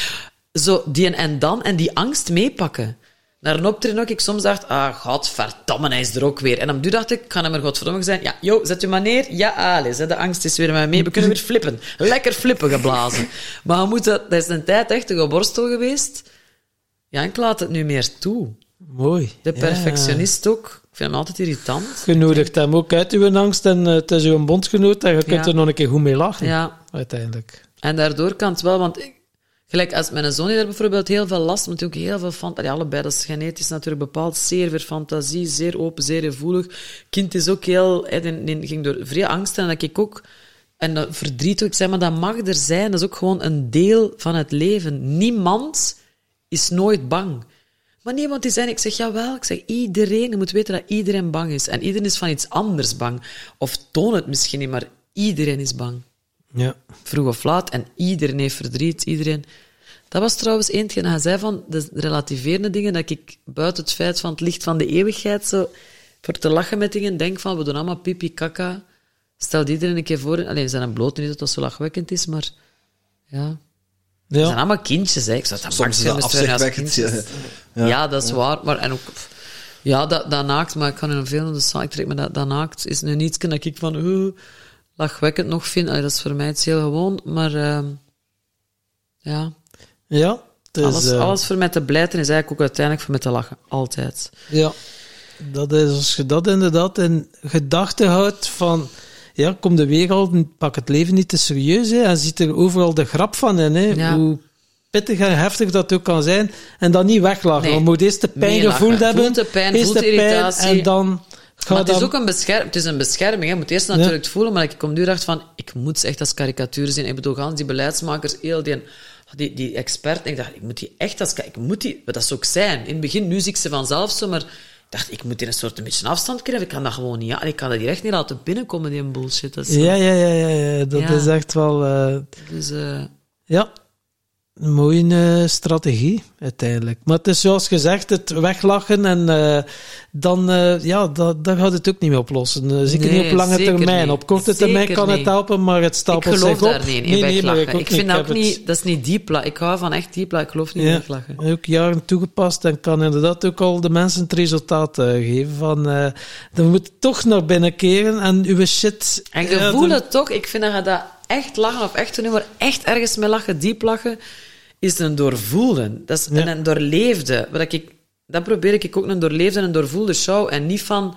Zo, die en dan, en die angst meepakken. Naar een optreden ook, ik soms dacht, ah, godverdomme, hij is er ook weer. En duur dacht ik, kan hem er godverdomme zijn. Ja, yo, zet u maar neer. Ja, Alice, hè, de angst is weer met mee. We kunnen weer flippen. Lekker flippen geblazen. Maar we moeten, dat is een tijd echt een geborstel geweest. Ja, ik laat het nu meer toe. Mooi. De Ja. perfectionist ook. Ik vind hem altijd irritant. Je nodigt hem ook uit uw angst en eh, het is uw bondgenoot en je kunt Ja. er nog een keer goed mee lachen. Ja, Uiteindelijk. En daardoor kan het wel, want ik, gelijk als mijn zoon heeft daar bijvoorbeeld heel veel last, maar natuurlijk heel veel allee, allebei, dat is genetisch natuurlijk bepaald, zeer veel fantasie, zeer open, zeer gevoelig. Kind is ook heel, die ging door vrij angst en dat ik ook, en dat verdriet ook, zeg maar, dat mag er zijn, dat is ook gewoon een deel van het leven. Niemand is nooit bang. Maar nee, want die zijn, ik zeg, jawel, ik zeg, iedereen, je moet weten dat iedereen bang is. En iedereen is van iets anders bang. Of toon het misschien niet, maar iedereen is bang Ja. vroeg of laat. En iedereen heeft verdriet, iedereen. Dat was trouwens eentje, en hij zei van de relativerende dingen, dat ik buiten het feit van het licht van de eeuwigheid zo voor te lachen met dingen denk van, we doen allemaal pipi, kaka. Stel iedereen een keer voor, alleen zijn een bloot niet dat dat zo lachwekkend is, maar ja. We zijn Ja. allemaal kindjes, hè. Ik zou dat Soms is dat kindjes. Ja. Ja, dat is waar. Maar, en ook, ja, dat, dat naakt, maar ik kan in veel de zaal, ik trek me dat, dat naakt, is nu niets dat ik van, uh, lachwekkend nog vind. Allee, dat is voor mij iets heel gewoon, maar, ehm ja. Ja. Is, alles, eh, alles voor mij te blijten is eigenlijk ook uiteindelijk voor mij te lachen. Altijd. Ja. Dat is, als je dat inderdaad in gedachten houdt van... Ja, kom de wereld, pak het leven niet te serieus, hè, en ziet er overal de grap van in, hè. Ja. Hoe pittig en heftig dat ook kan zijn. En dan niet weglachen. Nee. Je moet eerst de pijn gevoeld hebben. Voelt de pijn, eerst voelt de de irritatie. en dan... Maar het is ook een, bescherm, het is een bescherming. Je moet eerst natuurlijk het voelen, maar ik kom nu dacht van, ik moet ze echt als karikatuur zien. Ik bedoel, gaan die beleidsmakers, heel die, die, die expert, ik dacht, ik moet die echt als, ik moet die, wat dat zou ook zijn. In het begin, nu zie ik ze vanzelf zo, maar ik dacht, ik moet die een soort een beetje afstand krijgen. Ik kan dat gewoon niet, ja. Ik kan dat hier echt niet laten binnenkomen, die bullshit. Dat is, Ja, ja, ja, ja, ja. Dat Ja. is echt wel... eh, Dus, eh, Ja, mooie eh, strategie uiteindelijk. Maar het is zoals gezegd, het weglachen en eh, dan, eh, ja, dat, dat gaat het ook niet meer oplossen. Zeker Nee, niet op lange termijn. niet. Op korte termijn kan het helpen, maar het ik stapelt geloof zich op. daar niet in, weglachen. ik, ook Ik, vind dat ook het- niet, dat is niet diepla. Ik hou van echt diepla. Ik geloof niet in Ja, weglachen. ook jaren toegepast en kan inderdaad ook al de mensen het resultaat geven van dan moet je toch naar binnen keren en uw shit... En dan- het toch, ik vind dat je dat echt lachen of echt doen, maar echt ergens mee lachen, diep lachen, is een doorvoelde. Dat is Ja. een, doorleefde. Wat ik, dat probeer ik ook, een doorleefde en een doorvoelde show. En niet van...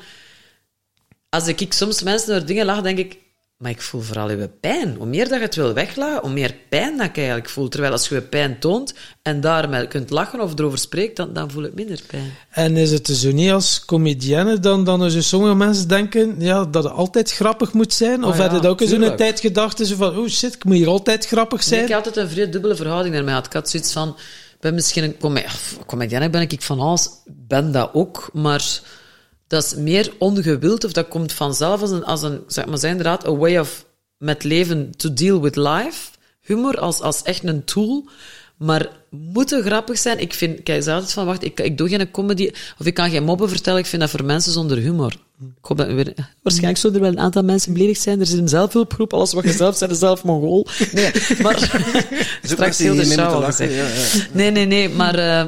Als ik, ik soms mensen door dingen lach, denk ik... maar ik voel vooral je pijn. Hoe meer dat je het wil weglaten, hoe meer pijn dat ik eigenlijk voel. Terwijl als je je pijn toont en daarmee kunt lachen of erover spreekt, dan, dan voel ik minder pijn. En is het zo niet als comedienne dan, dan zo sommige mensen denken ja, dat het altijd grappig moet zijn? Of Ah, ja, heb je dat ook zo'n tuurlijk. tijd gedacht zo van, oh shit, ik moet hier altijd grappig Nee, zijn? ik had altijd een vrij dubbele verhouding daarmee. Ik had zoiets van, ik ben misschien een come- of, comedienne, ben ik van alles, ben dat ook, maar dat is meer ongewild, of dat komt vanzelf als een, als een zeg maar, zijn inderdaad, a way of met leven to deal with life. Humor als, als echt een tool, maar moet het grappig zijn? Ik vind, kijk, altijd van, wacht, ik, ik doe geen comedy, of ik kan geen moppen vertellen, ik vind dat voor mensen zonder humor. Ik hoop dat weer, waarschijnlijk zullen er wel een aantal mensen beledigd zijn. Er is een zelfhulpgroep, alles wat je zelf bent, is zelf mongool. Nee, maar straks heel de show moeten lachen, ja, ja. Nee, nee, nee, maar eh,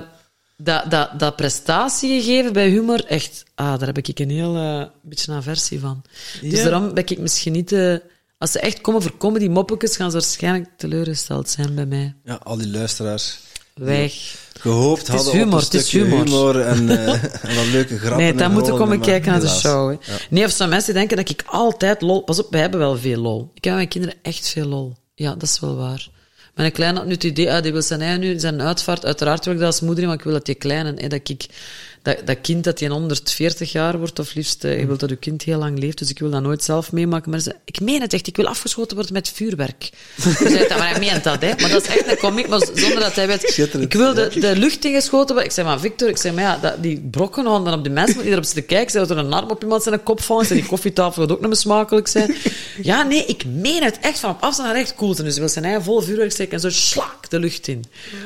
dat, dat, dat prestatie geven bij humor, echt, ah, daar heb ik een heel eh, beetje een aversie van. Dus daarom ben ik misschien niet... eh, als ze echt komen voor comedy moppetjes, gaan ze waarschijnlijk teleurgesteld zijn bij mij. Ja, al die luisteraars Weg. gehoopt hadden humor, op een stukje humor. en, eh, en wat leuke grappen. Nee, dan moeten komen kijken naar de show. Hè. Nee, of zijn mensen denken dat ik altijd lol... Pas op, wij hebben wel veel lol. Ik heb met mijn kinderen echt veel lol. Ja, dat is wel waar. Mijn kleine had nu het idee, ah, die wil zijn eigen nu, zijn uitvaart. Uiteraard wil dat als moeder, maar ik wil dat die kleine, hè, dat ik, dat, dat kind dat die 140 jaar wordt, of liefst, eh, je wilt dat je kind heel lang leeft, dus ik wil dat nooit zelf meemaken. Maar ze, ik meen het echt, ik wil afgeschoten worden met vuurwerk. Hij zei, maar hij meent dat, hè. Maar dat is echt een comic, maar zonder dat hij weet. Ik wil de, de lucht ingeschoten worden. Ik zeg maar, Victor, ik zeg maar, ja, dat, die brokken dan op de mensen die erop zitten kijken. Zeg dat er een arm op iemand zijn kop valt. Die koffietafel gaat ook meer smakelijk zijn. Ja, nee, ik meen het echt van op afstand naar echt cool. Dus hij wil zijn eigen vol vuurwerk steken en zo slak de lucht in.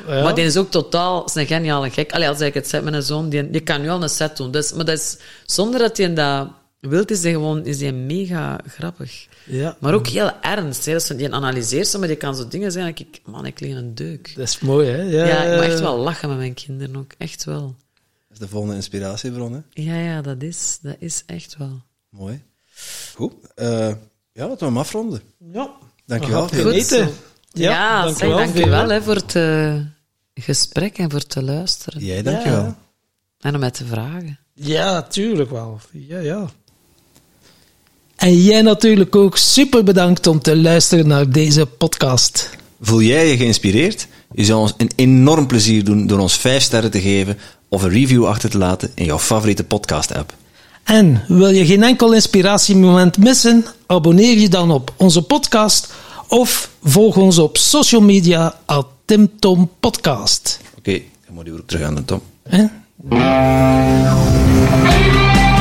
Ja. Maar die is ook totaal, is een geniale gek. Allee, als ik het zeg met een zoon, die, die kan nu al een set doen. Dus, maar dat is, zonder dat hij dat wilt, is hij gewoon, is hij mega grappig. Ja, Maar ook heel ernst. Hè. Dat is, die analyseert ze, maar die kan zo dingen zijn dat ik, man, ik lig in een deuk. dat is mooi, hè? Ja, Ja, ik moet echt wel lachen met mijn kinderen ook. Echt wel. Dat is de volgende inspiratiebron, hè. Ja, ja, dat is, dat is echt wel. Mooi. Goed. eh, ja, laten we hem afronden. Ja. Dankjewel. Goed. Veel- Eten. Ja, Ja, zeg, dankjewel, dankjewel Vera. hè, voor het eh, gesprek en voor te luisteren. Jij, dankjewel. Ja. En om mij te vragen. Ja, tuurlijk wel. Ja, ja. En jij natuurlijk ook super bedankt om te luisteren naar deze podcast. Voel jij je geïnspireerd? Je zou ons een enorm plezier doen door ons 5 sterren te geven of een review achter te laten in jouw favoriete podcast-app. En wil je geen enkel inspiratiemoment missen? Abonneer je dan op onze podcast of volg ons op social media at Tim Tom Podcast. Oké, dan moet je ook terug aan de Tom. Hè? Thank you.